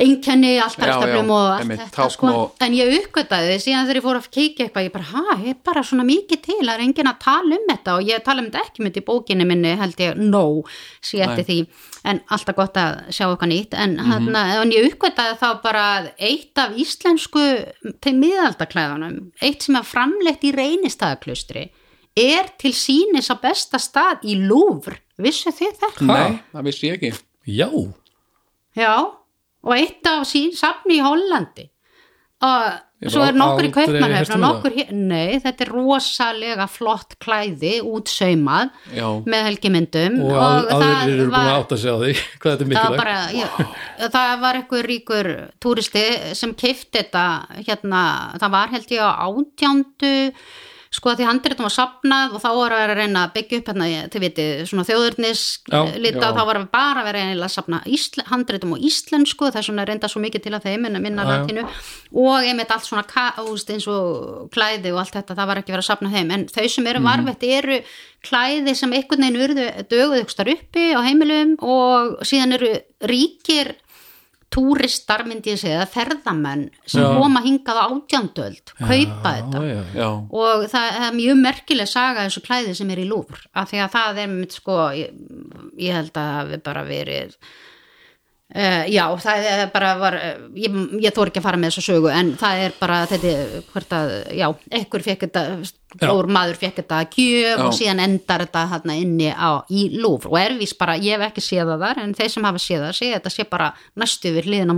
einkenni, alltafstöflum og allt einmitt, þetta sko. og- en ég uppgötaði síðan þegar ég fór að kíkja eitthvað ég bara, ha, ég er bara svona mikið til það er enginn að tala um þetta. Og ég tala um þetta ekki myndi í bókinni minni held ég no, sé eftir því. En alltaf gott að sjá eitthvað nýtt. En, mm. -hmm. en ég uppgötaði þá bara eitt af íslensku til miðaldaklæðunum, eitt sem er framleitt í reynistæðaklustri er til sínis á besta stað í Louvre, vissu þið þetta? Nei, það vissi ég ekki. Já, Já, og eitt á sín safni í Hollandi. Og Ég svo er nokkur í aldrei kaupmannhöfn og um nei, þetta er rosalega flott klæði útsaumað með helgimyndum. Og, búin að átta sig á því hvað þetta það var mikilvægt. bara, já, það var einhver ríkur túristi sem kifti þetta hérna, það var held ég á átjándu sko að því handritum var sapnað og þá var að reyna að byggja upp hérna, þið viti, svona þjóðurnis Já, lita, þá var bara að vera að sapna ísl, handritum og íslensku það er svona reynda svo mikið til að þeim en að minna latinu og einmitt allt svona úst, eins og klæði og allt þetta, það var ekki verið að sapna þeim. En þau sem Mhm. eru varvett eru klæði sem einhvern veginn urðu döguð ykkur starf uppi á heimilum og síðan eru ríkir túristar myndi ég segja, ferðamenn sem Já. koma hingað á átjandöld kaupa þetta já, já. Já, og það er mjög merkileg saga þessu klæði sem er í lúfur af því að það er mitt sko ég, ég held að það hafi bara verið Uh, já, það er bara var, uh, ég, ég þór ekki að fara með þessa sögu en það er bara þetta hvort að, já, ekkur fekk þetta glór maður fekk þetta að gjöf Já. og síðan endar þetta hérna inni á, í lúfur og er vís bara, ég hef ekki séð það þar en þeir sem hafa séð það, sé þetta sé bara næstu við hliðin á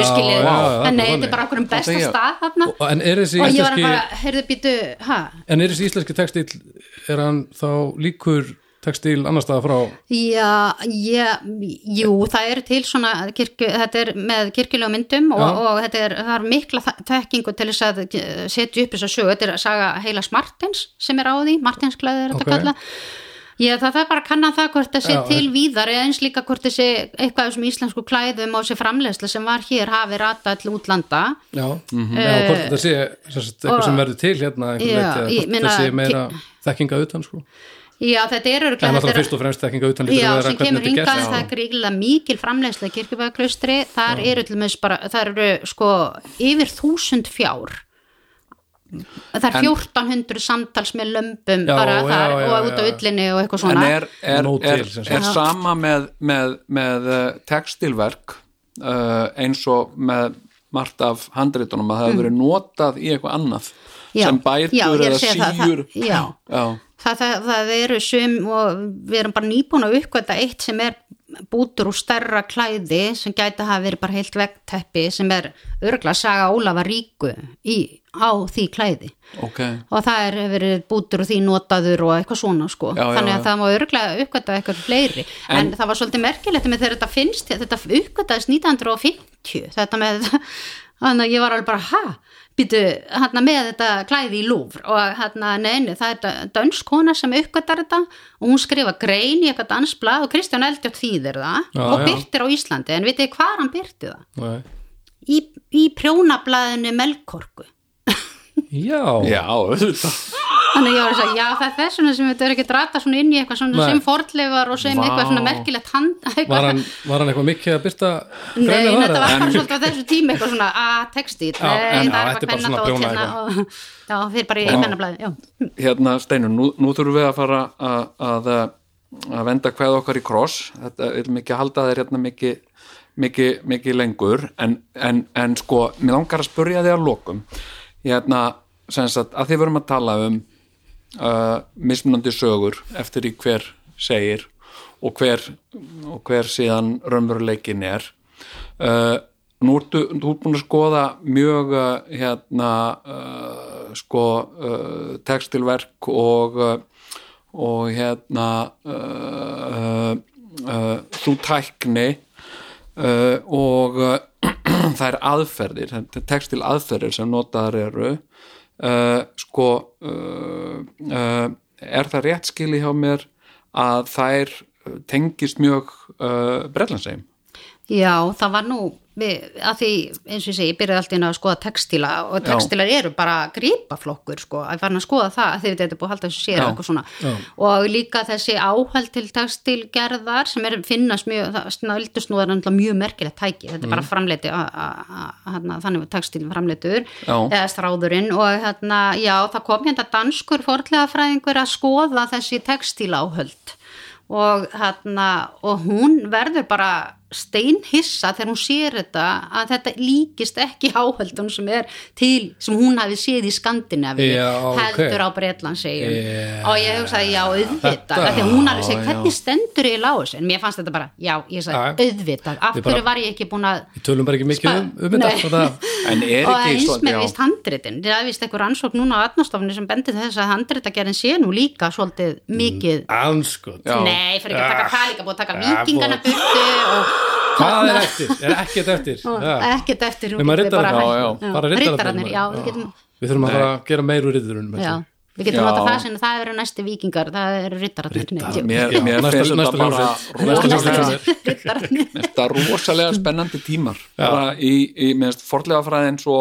Já, skiljið, já, já, þannig. þetta er bara okkur um besta er- stað þarna. Og- En er þessi og ég var íslenski bara, heyrðu býtu, En er þessi íslenski textil er hann þá líkur textil annar staða frá Já, já, jú, það er til svona, kirkju, þetta er með kirkjulega myndum og, Já. og þetta er, það er mikla þekkingu til þess að setja upp þess að sögu, þetta er saga Heilas Martins sem er á því, Martinsklæði er þetta Ok. kalla. Já, það er bara að kanna það hvort það sé Já, til víðar eða eins líka hvort þessi eitthvað sem íslensku klæðum á sér framleiðsla sem var hér hafi rata all útlanda. Já, eða hvort þetta sé sem sagt, eitthvað og- sem verður til hérna einhver Já, hvort þetta sé meira þekkinga utan sko Já, þetta er En öruglega, náttúrulega fyrst og fremst þekkinga utan lítur Já, sem kemur þetta er hingað, það er gríðilega mikil framleiðsla í kirkjubæðaklaustri, þar eru til dæmis bara, þar eru sko yfir þúsund fjár það er 1400 samtals með lömbum Já, bara já, þar já, og út á já. ullinni og eitthvað en svona er, er, er, sagt. er sama með, með, með uh, textilverk uh, eins og með margt af handritunum að það hefur verið notað í eitthvað annað. Já, sem já, bætur er að eða segja það, það- já. Já, það, það, það eru sum og við erum bara nýbúin að uppgöta eitt sem er bútur úr stærra klæði sem gæti að hafa verið bara heilt vegteppi sem er örgla saga Ólafa Ríku í, á því klæði. Ok. Og það er verið bútur og því notaður og eitthvað svona sko. Já, já, þannig já. að það má örglega uppgöta eitthvað fleiri. En, það var svolítið merkilegt með þegar þetta finnst þetta uppgötaðist 1950 þetta með þannig að ég var alveg bara ha býtu hérna með þetta klæði í lúfr og hérna neini það er þetta dönsk kona sem uppgötar þetta og hún skrifa grein í eitthvað dansblað og Kristján Eldjátt þýðir það Já, og já. byrtir á Íslandi en vitið hvar hann byrti það? Nei. Í, í prjónablaðinu Melkorku Já, já, auðvitað Þannig ég var að segja, já það er þess vegna sem þetta er ekki drata svona inn í eitthvað svona Nei. sem fordleifar og sem Vá. eitthvað svona merkilegt hand eitthvað. var hann, var hann eitthvað mikið að byrta Nei, þetta var bara svolítið á þessu tími eitthvað svona að textíl, Já, nei, það er bara eitthvað svona kvennadót prjóna hérna og, já, fyrir bara í já. hérna Steinur, nú, nú þurfum við að fara að, að, að venda hvað okkar í kross þetta er mikið að halda þeir hérna mikið, mikið, mikið lengur en, en, en sko, mér langar að spurja þig að lokum hérna, sem sagt, að þið verum að tala um uh, mismunandi sögur eftir í hver segir og hver, og hver síðan raunveruleikin er. Uh, nú ertu, þú ert búin að skoða mjög uh, hérna uh, sko uh, textilverk og uh, og hérna þú tækni og það er aðferðir er textil aðferðir sem notaðar eru uh, sko uh, uh, er það rétt skili hjá mér að þær tengist mjög brellanseim Já, það var nú við, að því eins og ég segi, ég byrjaði alltaf inn að skoða textíla og textílar eru bara gripaflokkur sko, að fara að skoða það að því þetta er búið að halda þessu sér Já. eitthvað svona. Og líka þessi áhald til textílgerðar sem er finnast mjög, það er náttúrulega mjög merkilegt tæki, þetta er bara framleiti að- að- að- hérna, þannig var textíl framleitur Já. eða stráðurinn. Og hérna, já, það kom hérna danskur forðlega fræðingur að skoða þessi textíláhöld. Og hérna, og hún verður bara steinhissa þegar hún sér þetta að þetta líkist ekki áhöldun sem er til, sem hún hafi séð í Skandinavi, Já, ok. heldur á Bretlandsegjum Já. og ég hugsaði, já, auðvitað því hún hafi segið, hvernig stendur ég lágus en mér fannst þetta bara, já, ég sagði, auðvitað af hverju var ég ekki búin að Við tölum bara ekki mikið um, um þetta og en er og ekki eins svo- með já. vist handritin. Það er vist eitthvað rannsókn núna á atnastofni sem bendir þess að handritagerðin sé nú líka svolítið mikið anskot Já. nei, fyrir ekki að taka Ah. að Hvað er eftir? Er ekkert eftir? Ekkert eftir Nema getum við bara. Bara já, við getum Við þurfum að fara að gera meir úr riddurum já, við getum Já. notað það sem það eru næsti vikingar það eru riddararnir mér, finnst næsta þetta bara er. þetta rosalega spennandi tímar bara í, forlega fræðin svo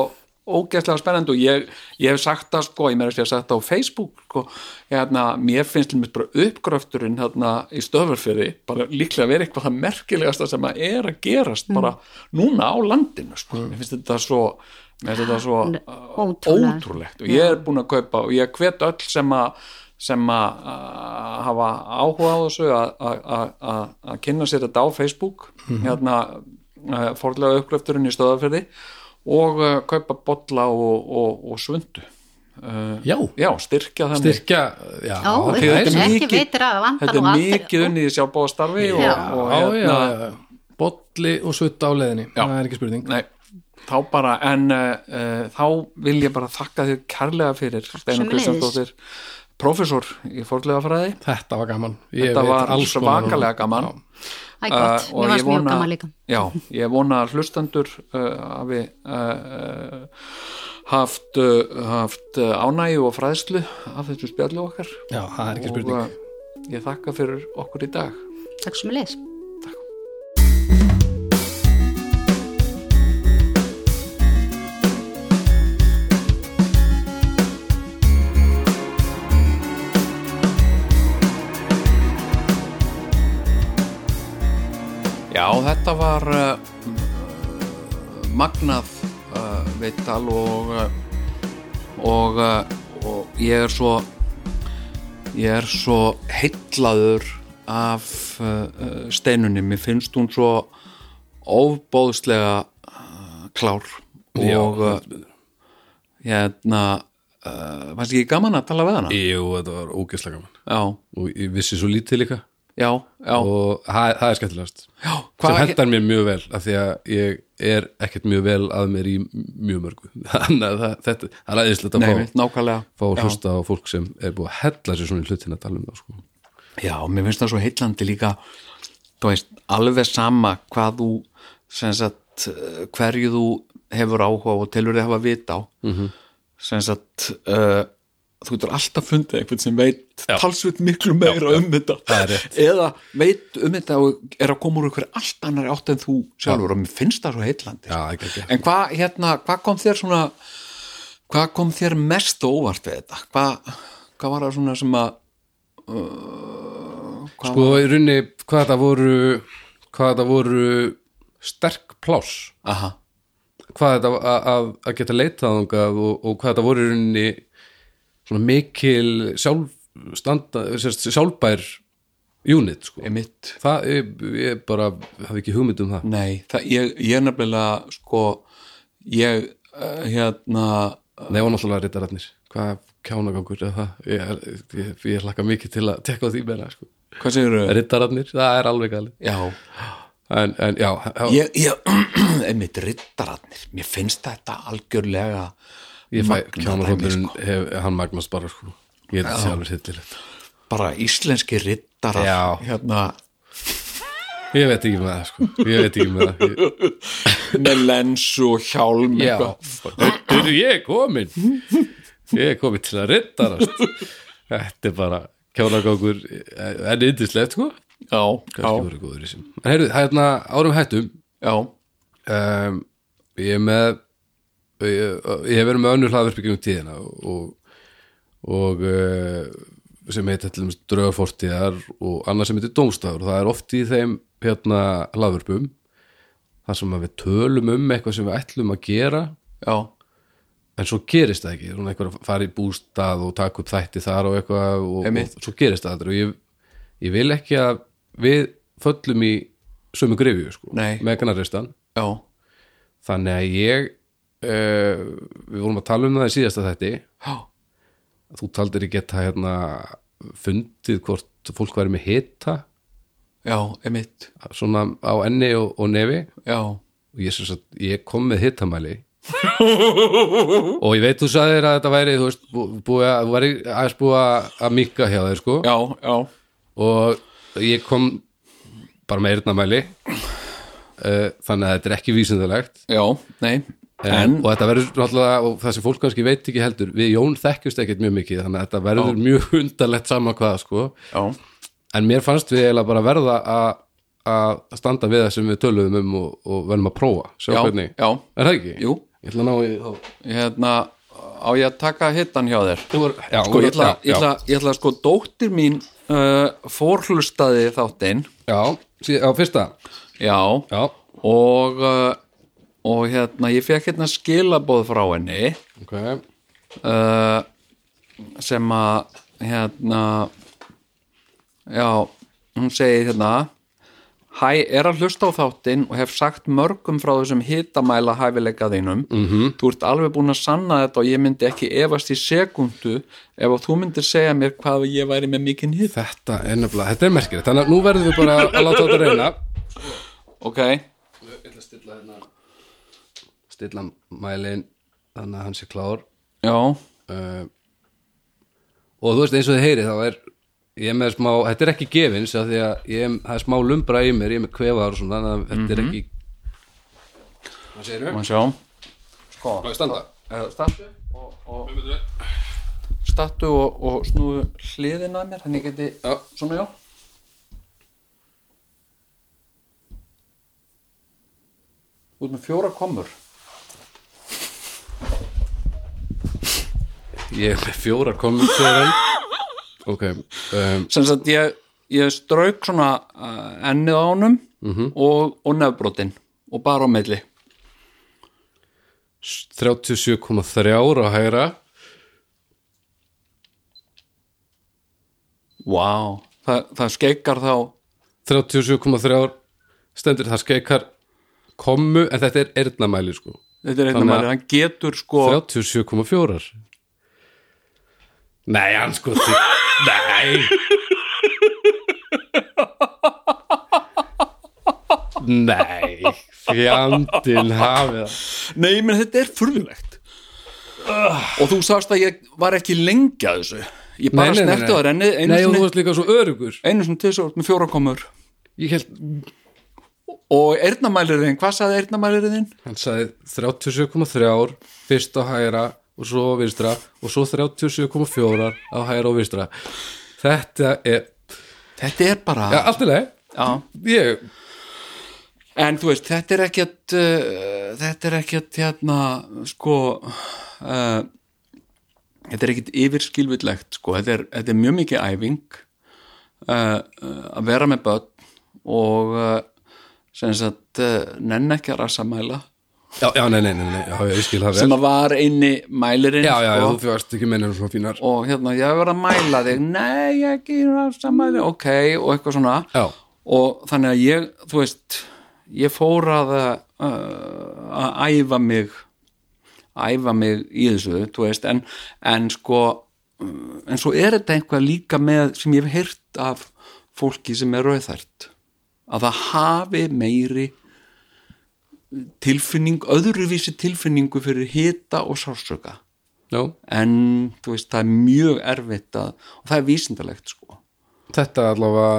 ógeðslega spennandi og ég, ég hef sagt það sko, ég meira að ég hef sagt það á Facebook sko, hérna, mér finnst mér bara uppgröfturinn hérna í stöðvarfyrði bara líklega vera eitthvað það merkilegasta sem að er að gerast bara núna á landinu sko, mér finnst þetta svo mér finnst þetta svo uh, Ótrúlega. ótrúlegt. Og ég er búin að kaupa og ég hvet öll sem að sem að hafa áhuga á þessu að- kynna sér þetta á Facebook hérna uh, fórlega uppgröfturinn í stöðafyrði og uh, kaupa bolla og, og, og svundu uh, Já. já, styrkja þannig Styrkja, já, Já, þetta er mikið- þetta er mikið unnið í sjálfbóðastarfi og, Já. og Já, já, hérna, já, bolli og sutt á leiðinni Já. það er ekki spurning nei, þá bara en uh, þá vil ég bara þakka þér kærlega fyrir Steinar. Kristjánsdóttir professor í fórlega fræði Þetta var gaman Ég þetta var alls svakalega gaman Já. Það er gott, Uh, og mér ég varst mjög gaman líka. Já, ég vona að hlustendur uh, hafi uh, haft, uh, haft ánægju og fræðslu af þessu spjallu okkar. Já, það er ekki og spurning uh, ég þakka fyrir okkur í dag. Takk sem er leis þetta var uh, magnað uh, veital og uh, og, og ég er svo ég er svo heillaður af steinunni, mér finnst hún svo ofbóðslega klár og hérna fannst ekki gaman að tala við hana? Jú, þetta var ógeðslega gaman. Já, og ég vissi svo lítið líka já, já, og það, það er skemmtilegast já sem hendar mér mjög vel af því að ég er ekkert mjög vel að mér í mjög mörgu þannig að það, þetta, það er aðeinslegt að fá, fá að hlusta á fólk sem er búið að hella sér svona í hlutin að tala um það sko. Já, mér finnst það svo heillandi líka þú veist, alveg sama hvað þú sagt, hverju þú hefur áhuga og telur þið hafa vit á -hmm. Mhm. sem sagt uh, þú getur alltaf fundið einhvern sem veit Já. talsveit miklu meira um þetta. Það eða veit um þetta og er að koma úr einhver allt annar átt en þú sjálfur. Og mér finnst það svo Já, ekki. en hvað hérna, hvað kom þér svona hvað kom þér mest óvart við þetta? Hvað, hvað var það svona sem að uh, sko í runni hvað þetta voru hvað þetta voru sterk pláss. Aha, hvað þetta að, að, að geta leitað og, og hvað þetta voru í runni svona mikil sjálf, standa, sérst, sjálfbær unit sko. það, ég, ég bara hafi ekki hugmynd um það nei, það, ég, ég nefnilega sko ég uh, hérna Nei, og náttúrulega rittararnir Hvað kjánagangur er það? Ég, ég, ég hlakka mikið til að tekka á því meira sko. hvað segir þau? Rittararnir, það er alveg gali já, En, en já, já ég, ég einmitt riddararnir, mér finnst þetta algjörlega ég fæ dæmi, hef, hann magnast bara sko. Ég er þetta alveg hittilegt bara íslenski riddarar Já. hérna. Ég veit ekki með það sko. Ég veit ekki með það. Ég, með lens og hjálm Já, eitthvað. Heyrðu, ég er komin Ég er komin til að rittarast Þetta er bara kjánagangur en yndislegt sko. Já, já, heyrðu, hérna árum hættum. Já, um, ég er með ég, ég hef verið með önnur hlaðverkbyggum tíðina og, og uh, sem heitir til dæmis draugafortíðar og annað sem heitir dómstafur og það er oft í þeim hérna hlaðverpum þar sem við tölum um eitthvað sem við ætlum að gera. Já, en svo gerist það ekki, svona eitthvað að fara í bústað og taka upp þætti þar og eitthvað og, og svo gerist það aldrei. Og ég, ég vil ekki að við föllum í sömu grifju sko, með kannarreistan þannig að ég uh, við vorum að tala um það í síðasta þætti. Já, þú taldir ég geta hérna fundið hvort fólk væri með hita. Já, emitt svona á enni og, og nefi. Já, og ég, sagt, ég kom með hitamæli. Og ég veit þú sagðir að þetta væri þú veist, bú, búið að, væri aðeins búið að, að mikka hjá þér sko. Já, já. Og ég kom bara með eyrnamæli. Uh, þannig að þetta er ekki vísindalegt. Já, nei, en, og þetta verður náttúrulega og það sem fólk kannski veit ekki heldur við Jón þekkjust ekkert mjög mikið þannig að þetta verður mjög undarlegt saman hvað sko. Já, en mér fannst við eiginlega bara verða að standa við það sem við töluðum um og, og verðum að prófa, sjá já, hvernig. já, er það ekki? jú. Ég ætla að ná í þá. Hérna, á ég að taka hittan hjá þér? Já, sko, ég ætla, já, ég ætla, ég ætla sko, dóttir mín uh, fórhlustaði þáttinn. Já, á fyrsta. Já, Já, og uh, og hérna, ég fekk hérna skilabóð frá henni ok uh, sem að hérna já, hún segir hérna Hæ, er að hlusta á þáttinn og hef sagt mörgum frá þessum hitamæla hæfileika þínum. -hmm. Þú ert alveg búin að sanna þetta og ég myndi ekki efast í sekundu ef að þú myndir segja mér hvað ég væri með mikinn hit. Þetta er nefnilega, þetta er merkilegt Þannig að nú verðum við bara að láta þetta reyna Ok, Ég ætla að stilla hérna Stilla mælin Þannig að hann sé klár já, uh, Og þú veist eins og þið heyri þá er Ég er með smá, þetta er ekki gefins af Því að ég, það er smá lumbra í mér Ég er með kvefaðar og svona Þannig að þetta er ekki Hvað segir maður sjá. Má ég standa? Uh, Stattu og, og, stattu og, og snúðu hliðin að mér, þannig ég geti, Já. svona já. Út með fjóra komur. Ég er með fjóra kommentur Ok um, sem sagt ég, ég strauk svona uh, ennið á honum og, og nefbrotin og bara á milli. 37,3 á hægra. Wow. Þa, það skeikar þá. 37,3 stendur það skeikar komu en þetta er eyrnamæli sko þetta er eitthvað að- maður, hann getur sko 37,4 Nei, hann sko. Nei. Nei Fjandinn hafið það nei, menn þetta er furðulegt. Og þú sagst að ég var ekki lengi að þessu. Ég bara snerti einu Nei, og þú varst líka svo örugur einu sinni til svo með fjóra komur Ég held, og eyrnamælirinn, hvað sagði eyrnamælirinn? hann sagði 37,3 fyrst á hægra og svo á vinstra og svo 37,4 á hægra og vinstra Þetta er þetta er bara Já, allt í leið Já. Ég, En þú veist, þetta er ekkert uh, þetta er ekkert hérna sko uh, þetta er ekkert yfirskilvillegt sko, þetta er, þetta er mjög mikið æfing uh, að vera með börn og sem sagt uh, nenn ekki að rassamæla já, já, nei, nei, nei, nei, já, ég skil sem að var eini mælirinn Já, já, já, sko, þú fjóðast ekki mennir svona fínar. Og hérna, ég hef verið að mæla þig. Nei, ekki rassamæli, ok og eitthvað svona. Já, og þannig að ég, þú veist ég fór að uh, að æfa mig æfa mig í þessu þú veist, en, en sko uh, en svo er þetta einhvað líka með sem ég hef heyrt af fólki sem er rauðært að það hafi meiri tilfinning, öðruvísi tilfinningu fyrir hita og sársöka já, en þú veist, það er mjög erfitt að, og það er vísindalegt sko. Þetta allavega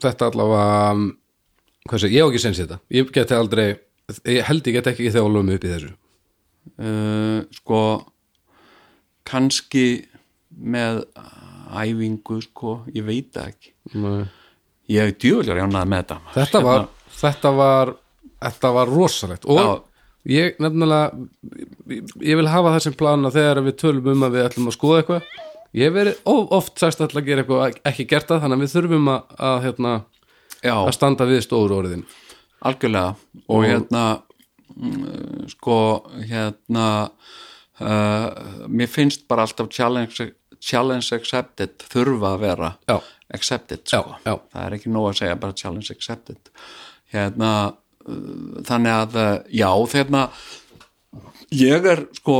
þetta allavega um, sé, ég á ekki sens í þetta. Ég geti aldrei, ég held ég get ekki þjálfum mig upp í þessu. Uh, sko kannski með æfingu sko, ég veit ekki. Nei. Ég djúvöldur jánað með þetta. Þetta var, þetta var þetta var rosalegt. Og Já. ég nefnilega ég, ég vil hafa það sem plan að þegar við tölum um að við ætlum að skoða eitthvað ég ó- oft sagst að að gera eitthvað ekki gert það, þannig að við þurfum að, að, hérna, að standa við stóru orðin. Algjörlega. Og hérna mm, sko hérna uh, mér finnst bara alltaf challenge, challenge accepted þurfa að vera. Já. Accepted Já, sko. já. það er ekki nóg að segja bara challenge accepted hérna uh, þannig að uh, já þeirna ég er sko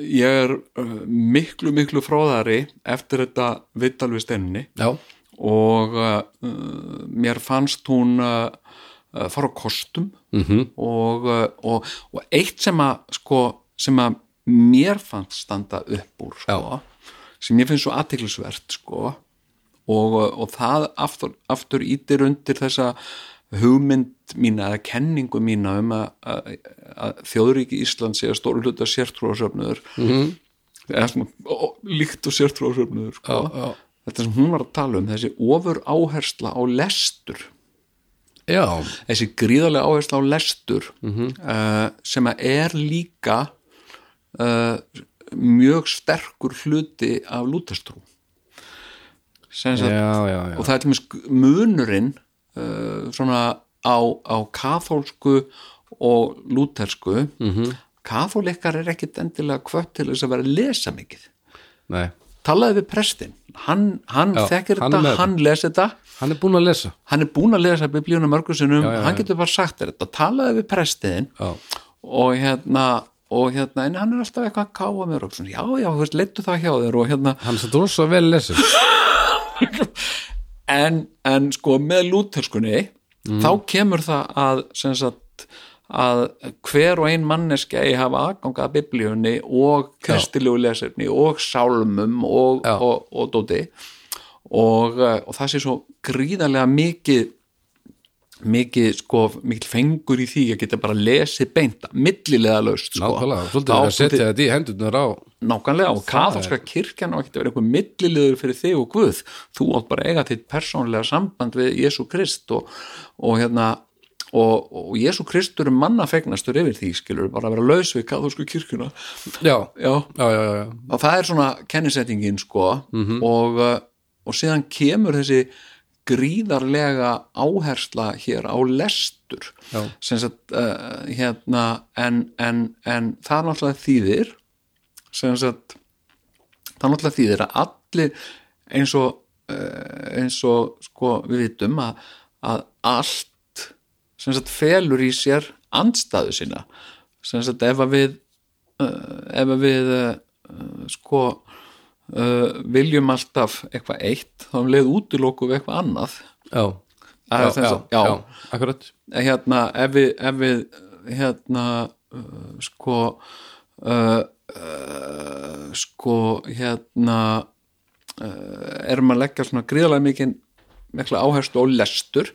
ég er uh, miklu miklu fróðari eftir þetta vittal við steinni já, og uh, mér fannst hún uh, fara á kostum -hmm. og, og, og eitt sem að sko, sem að mér fannst standa upp úr sko, sem ég finnst svo aðtiklisvert sko, og, og það aftur, aftur ítir undir þessa hugmynd mína eða kenningu mína um að, að, að þjóðríki Ísland sé að stóru hluta sértrúasöfnuður -hmm. eða svona ó, líkt og sértrúasöfnuður sko. Þetta sem hún var að tala um þessi ofur áhersla á lestur. Já, þessi gríðarlega áhersla á lestur uh, sem að er líka uh, mjög sterkur hluti af lútastrú já, já, já. og það er til mér munurinn uh, svona á, á kathólsku og lútersku. Mm. -hmm. katholikar er ekkit endilega kvött til þess að vera að lesa mikið. Nei, talaði við prestin hann, hann Já, þekkir hann þetta, hann lesi þetta. Hann er búinn að lesa. Hann er búin að lesa biblíuna mörgur sinnum. Já, já, hann getur bara sagt þetta, talaði við prestiðin Já, og hérna og hérna, en hann er alltaf eitthvað að káa mér og svona, já, já, leittu það hjá þér og hérna, hann er svo vel lesið en, en sko með lúterskunni þá kemur það að sagt að hver og ein manneski eigi hafa aðganga að biblíunni og kristilegu lesefni og sálmum og, Já. og, og dóti. Og, eh, og það sé svo gríðarlega mikið mikið sko, mikið fengur í því að geta bara lesið beinta, millilega laust sko. Nákvæmlega, svolítið verið að setja þetta í hendurnar á nákvæmlega og katholska kirkjan á að vera einhver millilegur fyrir þig og Guð. Þú átt bara eiga þitt persónlega samband við Jésu Krist og, og hérna og, og Jésu Kristur er mannafegnastur yfir því skilur bara að vera laus við katholsku kirkjuna. Já, já, já, já, já. og það er svona kennisettingin sko og, uh, og síðan kemur þessi gríðarlega áhersla hér á lestur. Sagt uh, hérna en, en, en það náttúrulega þýðir sagt það náttúrulega þýðir að allir eins og uh, eins og sko við vitum að, að allt sagt felur í sér andstæðu sína. Ef að við uh, ef að við sko uh, viljum alltaf eitthvað eitt þá um leið útiloku við eitthvað annað já. Já, já, já. akkurat hérna ef við, ef við hérna uh, sko uh, sko hérna uh, erum að leggja svona gríðarlega mikið mikla áherslu á lestur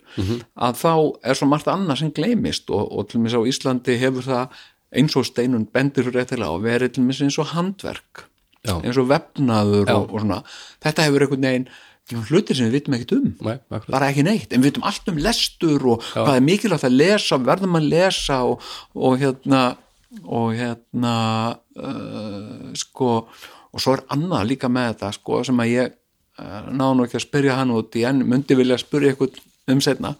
að þá er svo margt annað sem gleymist og, og til mér á Íslandi hefur það eins og steinun bendur réttilega og verið til mér eins og handverk Já. eins og vefnaður Já. og, og svona. Þetta hefur einhvern veginn hlutir sem við vitum ekkert um. Nei, bara ekki neitt, en við vitum allt um lestur og hvað er mikilvægt að lesa, verðum að lesa og, og hérna og hérna uh, sko og svo er annað líka með þetta sko sem að ég uh, náðu ekki að spyrja hann út í en myndi vilja spyrja eitthvað um setna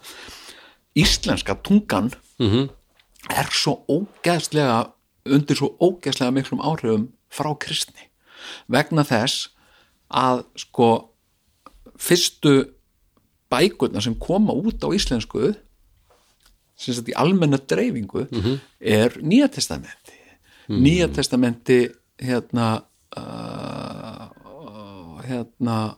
íslenska tungan Mhm. er svo ógeðslega undir svo ógeðslega miklum áhrifum frá kristni vegna þess að sko fyrstu bækurnar sem koma út á íslensku sem sagt í almenna dreifingu er Nýja testamenti. Nýja testamenti hérna uh, hérna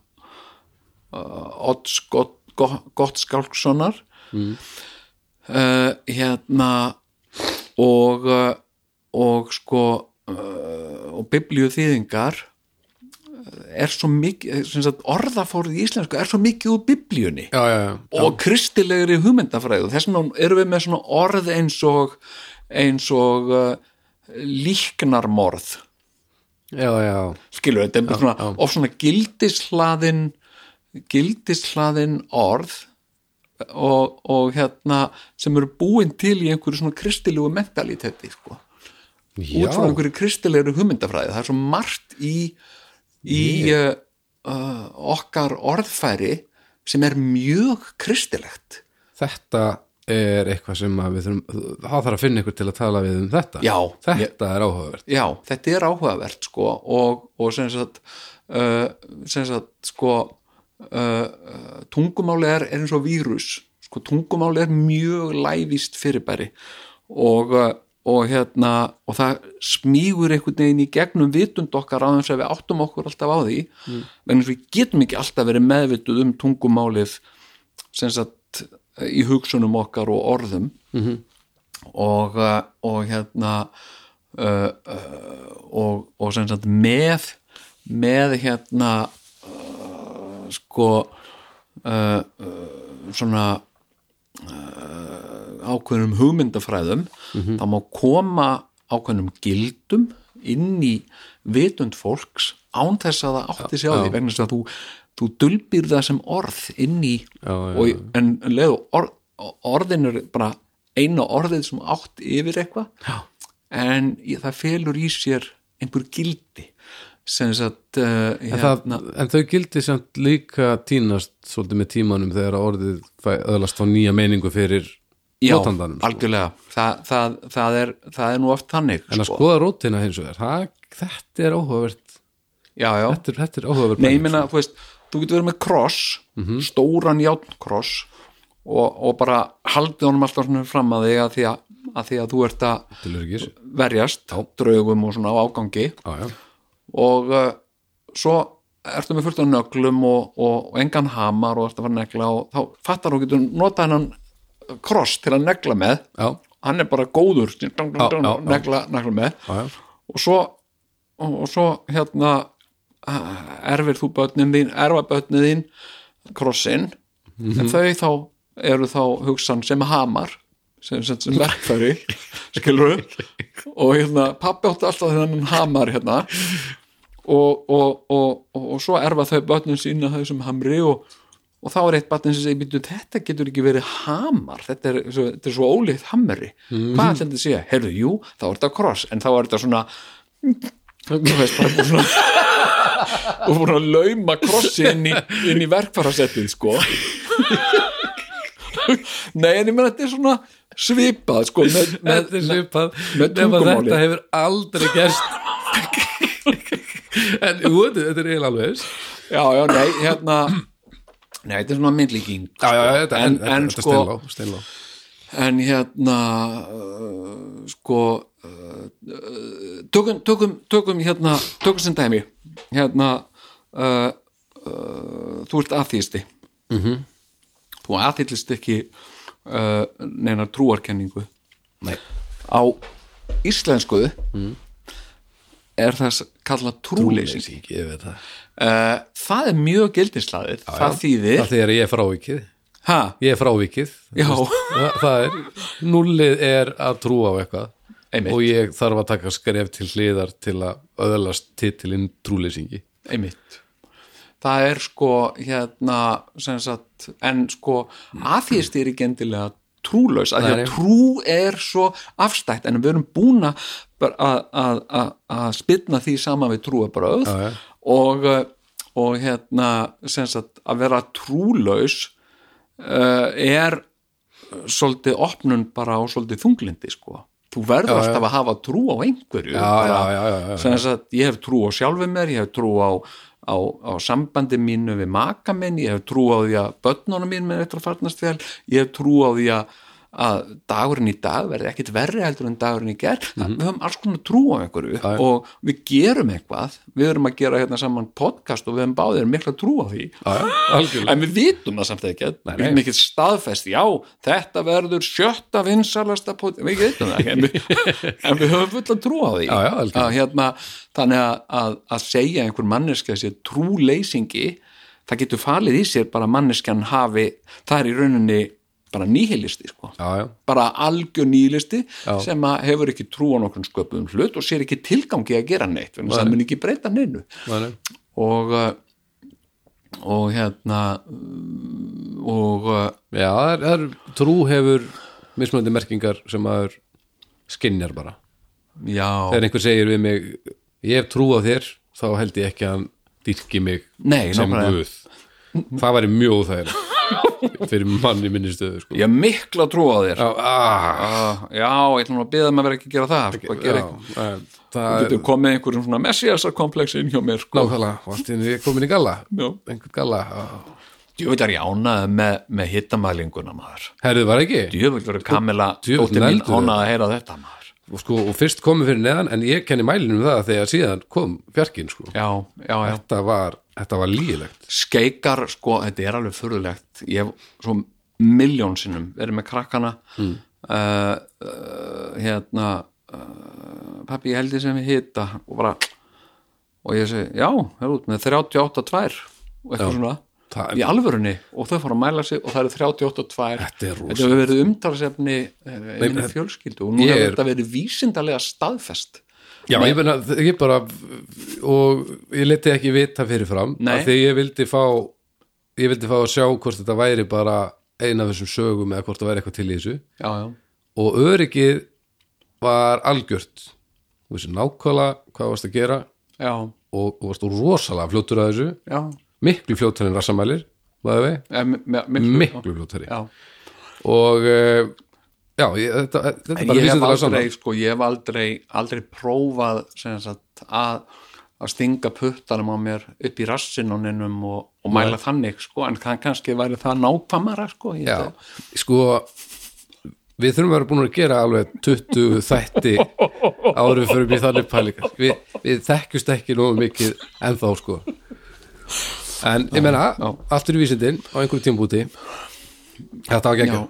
uh, Odds Gott, Gott, Skálkssonar uh, hérna og uh, og sko og biblíu þýðingar er svo mikið sagt, orðafórið í íslensku er svo mikið úr biblíunni Já, já, já, og kristilegri hugmyndafræðu þess vegna erum við með svona orð eins og eins og uh, líknarmorð. Skilur þetta svona, of svona gildislaðin gildislaðin orð og, og hérna sem eru búin til í einhverju svona kristilegu mentaliteti sko. Út frá einhverju kristilegri hugmyndafræði. Það er svo margt í í uh, okkar orðfæri sem er mjög kristilegt. Þetta er eitthvað sem við þurfum þá þarf að finna ykkur til að tala við um þetta. Já, þetta er áhugavert. Já, þetta er áhugavert sko og, og sem sagt uh, sem sagt sko uh, tungumáli er, er eins og vírus. Sko tungumáli er mjög lævist fyrirbæri og, og hérna og það smígur einhvern veginn í gegnum vitund okkar á þess að við áttum okkur alltaf á því mm. en við getum ekki alltaf verið meðvituð um tungumálið sem sagt í hugsunum okkar og orðum -hmm. og, uh, og hérna uh, uh, og, og sem sagt með með hérna uh, sko svona ákveðnum hugmyndafræðum þá má koma ákveðnum gildum inn í vitund fólks án þess að það átti sig á því vegna þess að þú, þú dulbýr það sem orð inn í Já, já, og en, en leðu orð, orðin er bara eina orðið sem átt yfir eitthvað. En í- það felur í sér einhver gildi sem sagt uh, en, það, en þau gildi samt líka tínast svolítið með tímanum þegar orðið öðlast á nýja meiningu fyrir já, notandanum sko. algjörlega. Það, það, það, er, það er nú oft þannig en að skoða rótina hins vegar það, þetta er áhugavert. Já, já, þetta er, þetta er áhugavert nei, ég pæling, meina, þú veist þú getur verið með kross, stóran játnkross og, og bara haldið honum alltaf svona fram að þig að því að, að því að þú ert að sko, verjast draugum og svona á ágangi. Já, já. og uh, svo ertu með fullt af nöglum og, og, og engan hamar og ertu að fara negla og þá fattar þú getur nota hennan kross til að negla með. Já. hann er bara góður. Já, já, já. negla, negla með. Og svo, og, svo hérna erfir þú börnin þín erfa börnin þín krossin. Mhm. en þau þá eru þá hugsan sem hamar sem, sem, sem verkfæri skilur og hérna pappi átti alltaf þennan hamar hérna. Og, og, og, og, svo erfa þau börnin sína þessum hamri og, og þá er eitt börnin sem segir þetta getur ekki verið hamar. Þetta er, svo, þetta er svo ólíkt hamri hvað ætla þetta að segja, heyrðu, jú, þá er þetta kross. En þá er þetta svona þú veist, bara búin svona og búin að lauma krossi inn í, inn í verkfærasettið sko. Nei, en ég meina þetta er svona svipað sko með, með, Þetta er svipað. með tungumáli. þetta hefur aldrei gerst. En jú, þetta er eiginlega alveg já, já, nei, hérna nei, þetta er svona myndlíking já, já, já, þetta, En- þetta, en þetta sko- steinlá, steinlá. en hérna uh, sko uh, tökum, tökum, tökum hérna, tökum sem dæmi. Hérna uh, uh, þú ert aþýsti mm -hmm. þú aþýllist ekki uh, neina trúarkenningu. Nei. á íslensku er það kallað trúleysing ég veit það það er mjög gildislaðið það þýðir það þegar ég er frávikið. Ha, ég er frávikið. Það, það er, nullið er að trúa á eitthvað. Einmitt. og ég þarf að taka skref til hliðar til að öðlast titilinn trúleysingi einmitt. Það er sko hérna sagt, en sko aðþýst er ekki endilega trúlaus, að því að trú er svo afstætt, en við erum búin að að- að að- að spilna því saman við trúabröð. Og, uh, og hérna sagt, að vera trúlaus uh, er svolítið opnun bara á svolítið þunglindi sko. Þú verður alltaf að hafa trú á einhverju Já, bara, já, já, að ég hef trú á sjálfum mér ég hef trú á, á, á sambandi mínu við maka minn, ég hef trú á því að börnunum mín með eitthvað farnast vel ég hef trú á því að, að dagurinn í dag verði ekkit verri heldur en dagurinn í ger, við höfum alls konar trú á einhverju já. og við gerum eitthvað. Við erum að gera hérna saman podcast og við höfum báðir mikla trú á því. Algjörlega. En við vitum það samt Nei, við erum ekki staðfest, já, þetta verður sjötta vinsalasta pod- við vitum það en við, en við höfum fulla trú á því. Já, já, að, hérna, þannig að, að, að segja einhver manneska sér trúleysingi það getur falið í sér bara manneskjan hafi, það er í rauninni bara nýhilisti sko. Já, já, bara algjör nýlisti Já. sem hefur ekki trú á nokkrum sköpuðum hlut og sér ekki tilgangi að gera neitt, þannig að það mun ekki breyta neinu. Nei, nei. og uh, og hérna og uh, Já, er, er, trú hefur mismunandi merkingar sem maður skinjar bara. Já, þegar einhver segir við mig ég hef trú á þér, þá held ég ekki að hann dýrki mig Nei, sem nákvæmlega. guð. Það væri mjög það fyrir mann í minni stöðu sko. ég mikla trú á þér Já, ah, uh, já, ég ætlum að byggða maður ekki að gera það sko, að gera eitthvað eh, það er komið einhverjum svona messiasarkomplex inn hjá mér sko. nákvæmlega, og allt einu er komin í galla Já. einhvern galla ah. Djöfull er ég ánaði með, með hittamælinguna maður herrið var ekki Djöfull verður Kamila dóttir mín ánaði að heyra þetta maður og, sko, og fyrst komið fyrir neðan en ég kenni mælinu um það þegar síðan kom fjarkinn sko. Já, já, já. Þetta var, var lígilegt Skeikar, sko, þetta er alveg furðulegt. Ég hef svo miljón sinnum verið með krakkana. Mm. uh, uh, hérna uh, pappi, ég held ég sem ég hitta og bara og ég segi, já, það er út með 38 tvær og eitthvað svona það í alvörunni. Og þau fóru að mæla sig og það eru 38 tvær. Þetta er rosa. þetta hefur verið umtalsefni eh, þetta- fjölskyldu og nú hefur þetta verið vísindalega staðfest. Já, ég meina, ég bara og ég leti ekki vita fyrirfram af því ég vildi fá ég vildi fá að sjá hvort þetta væri bara eina af þessum sögum eða hvort það væri eitthvað til í þessu. Já, já, og öryggið var algjört. Þú veist nákvæmlega hvað varst að gera. Já, og, og varst rosalega fljótur að þessu. Já, miklu fljótur en rassamælir ja, mi- mi- miklu, fljótari. Já. og uh, já, ég, þetta, þetta er En bara vísindalega aldrei, saman sko, ég hef aldrei aldrei prófað sagt, að, að stinga puttanum á mér upp í rassinuninum og, og mæla þannig, sko, en kann, kannski væri það nákvæmara, sko. Sko við þurfum að vera búin að gera alveg 20 þætti áður en við förum í þannig pælingar. Við, við þekkjust ekki nógu mikið ennþá sko en ég meina, já. aftur í vísindin á einhverjum tímbúti þetta var geggjað.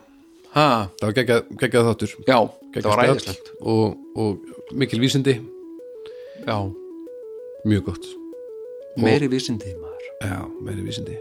Ha, það var geggjað, þáttur. Já geggjað það var ræðislegt og, og mikil vísindi. Já, mjög gott. Meiri vísindi maður. Já, meiri vísindi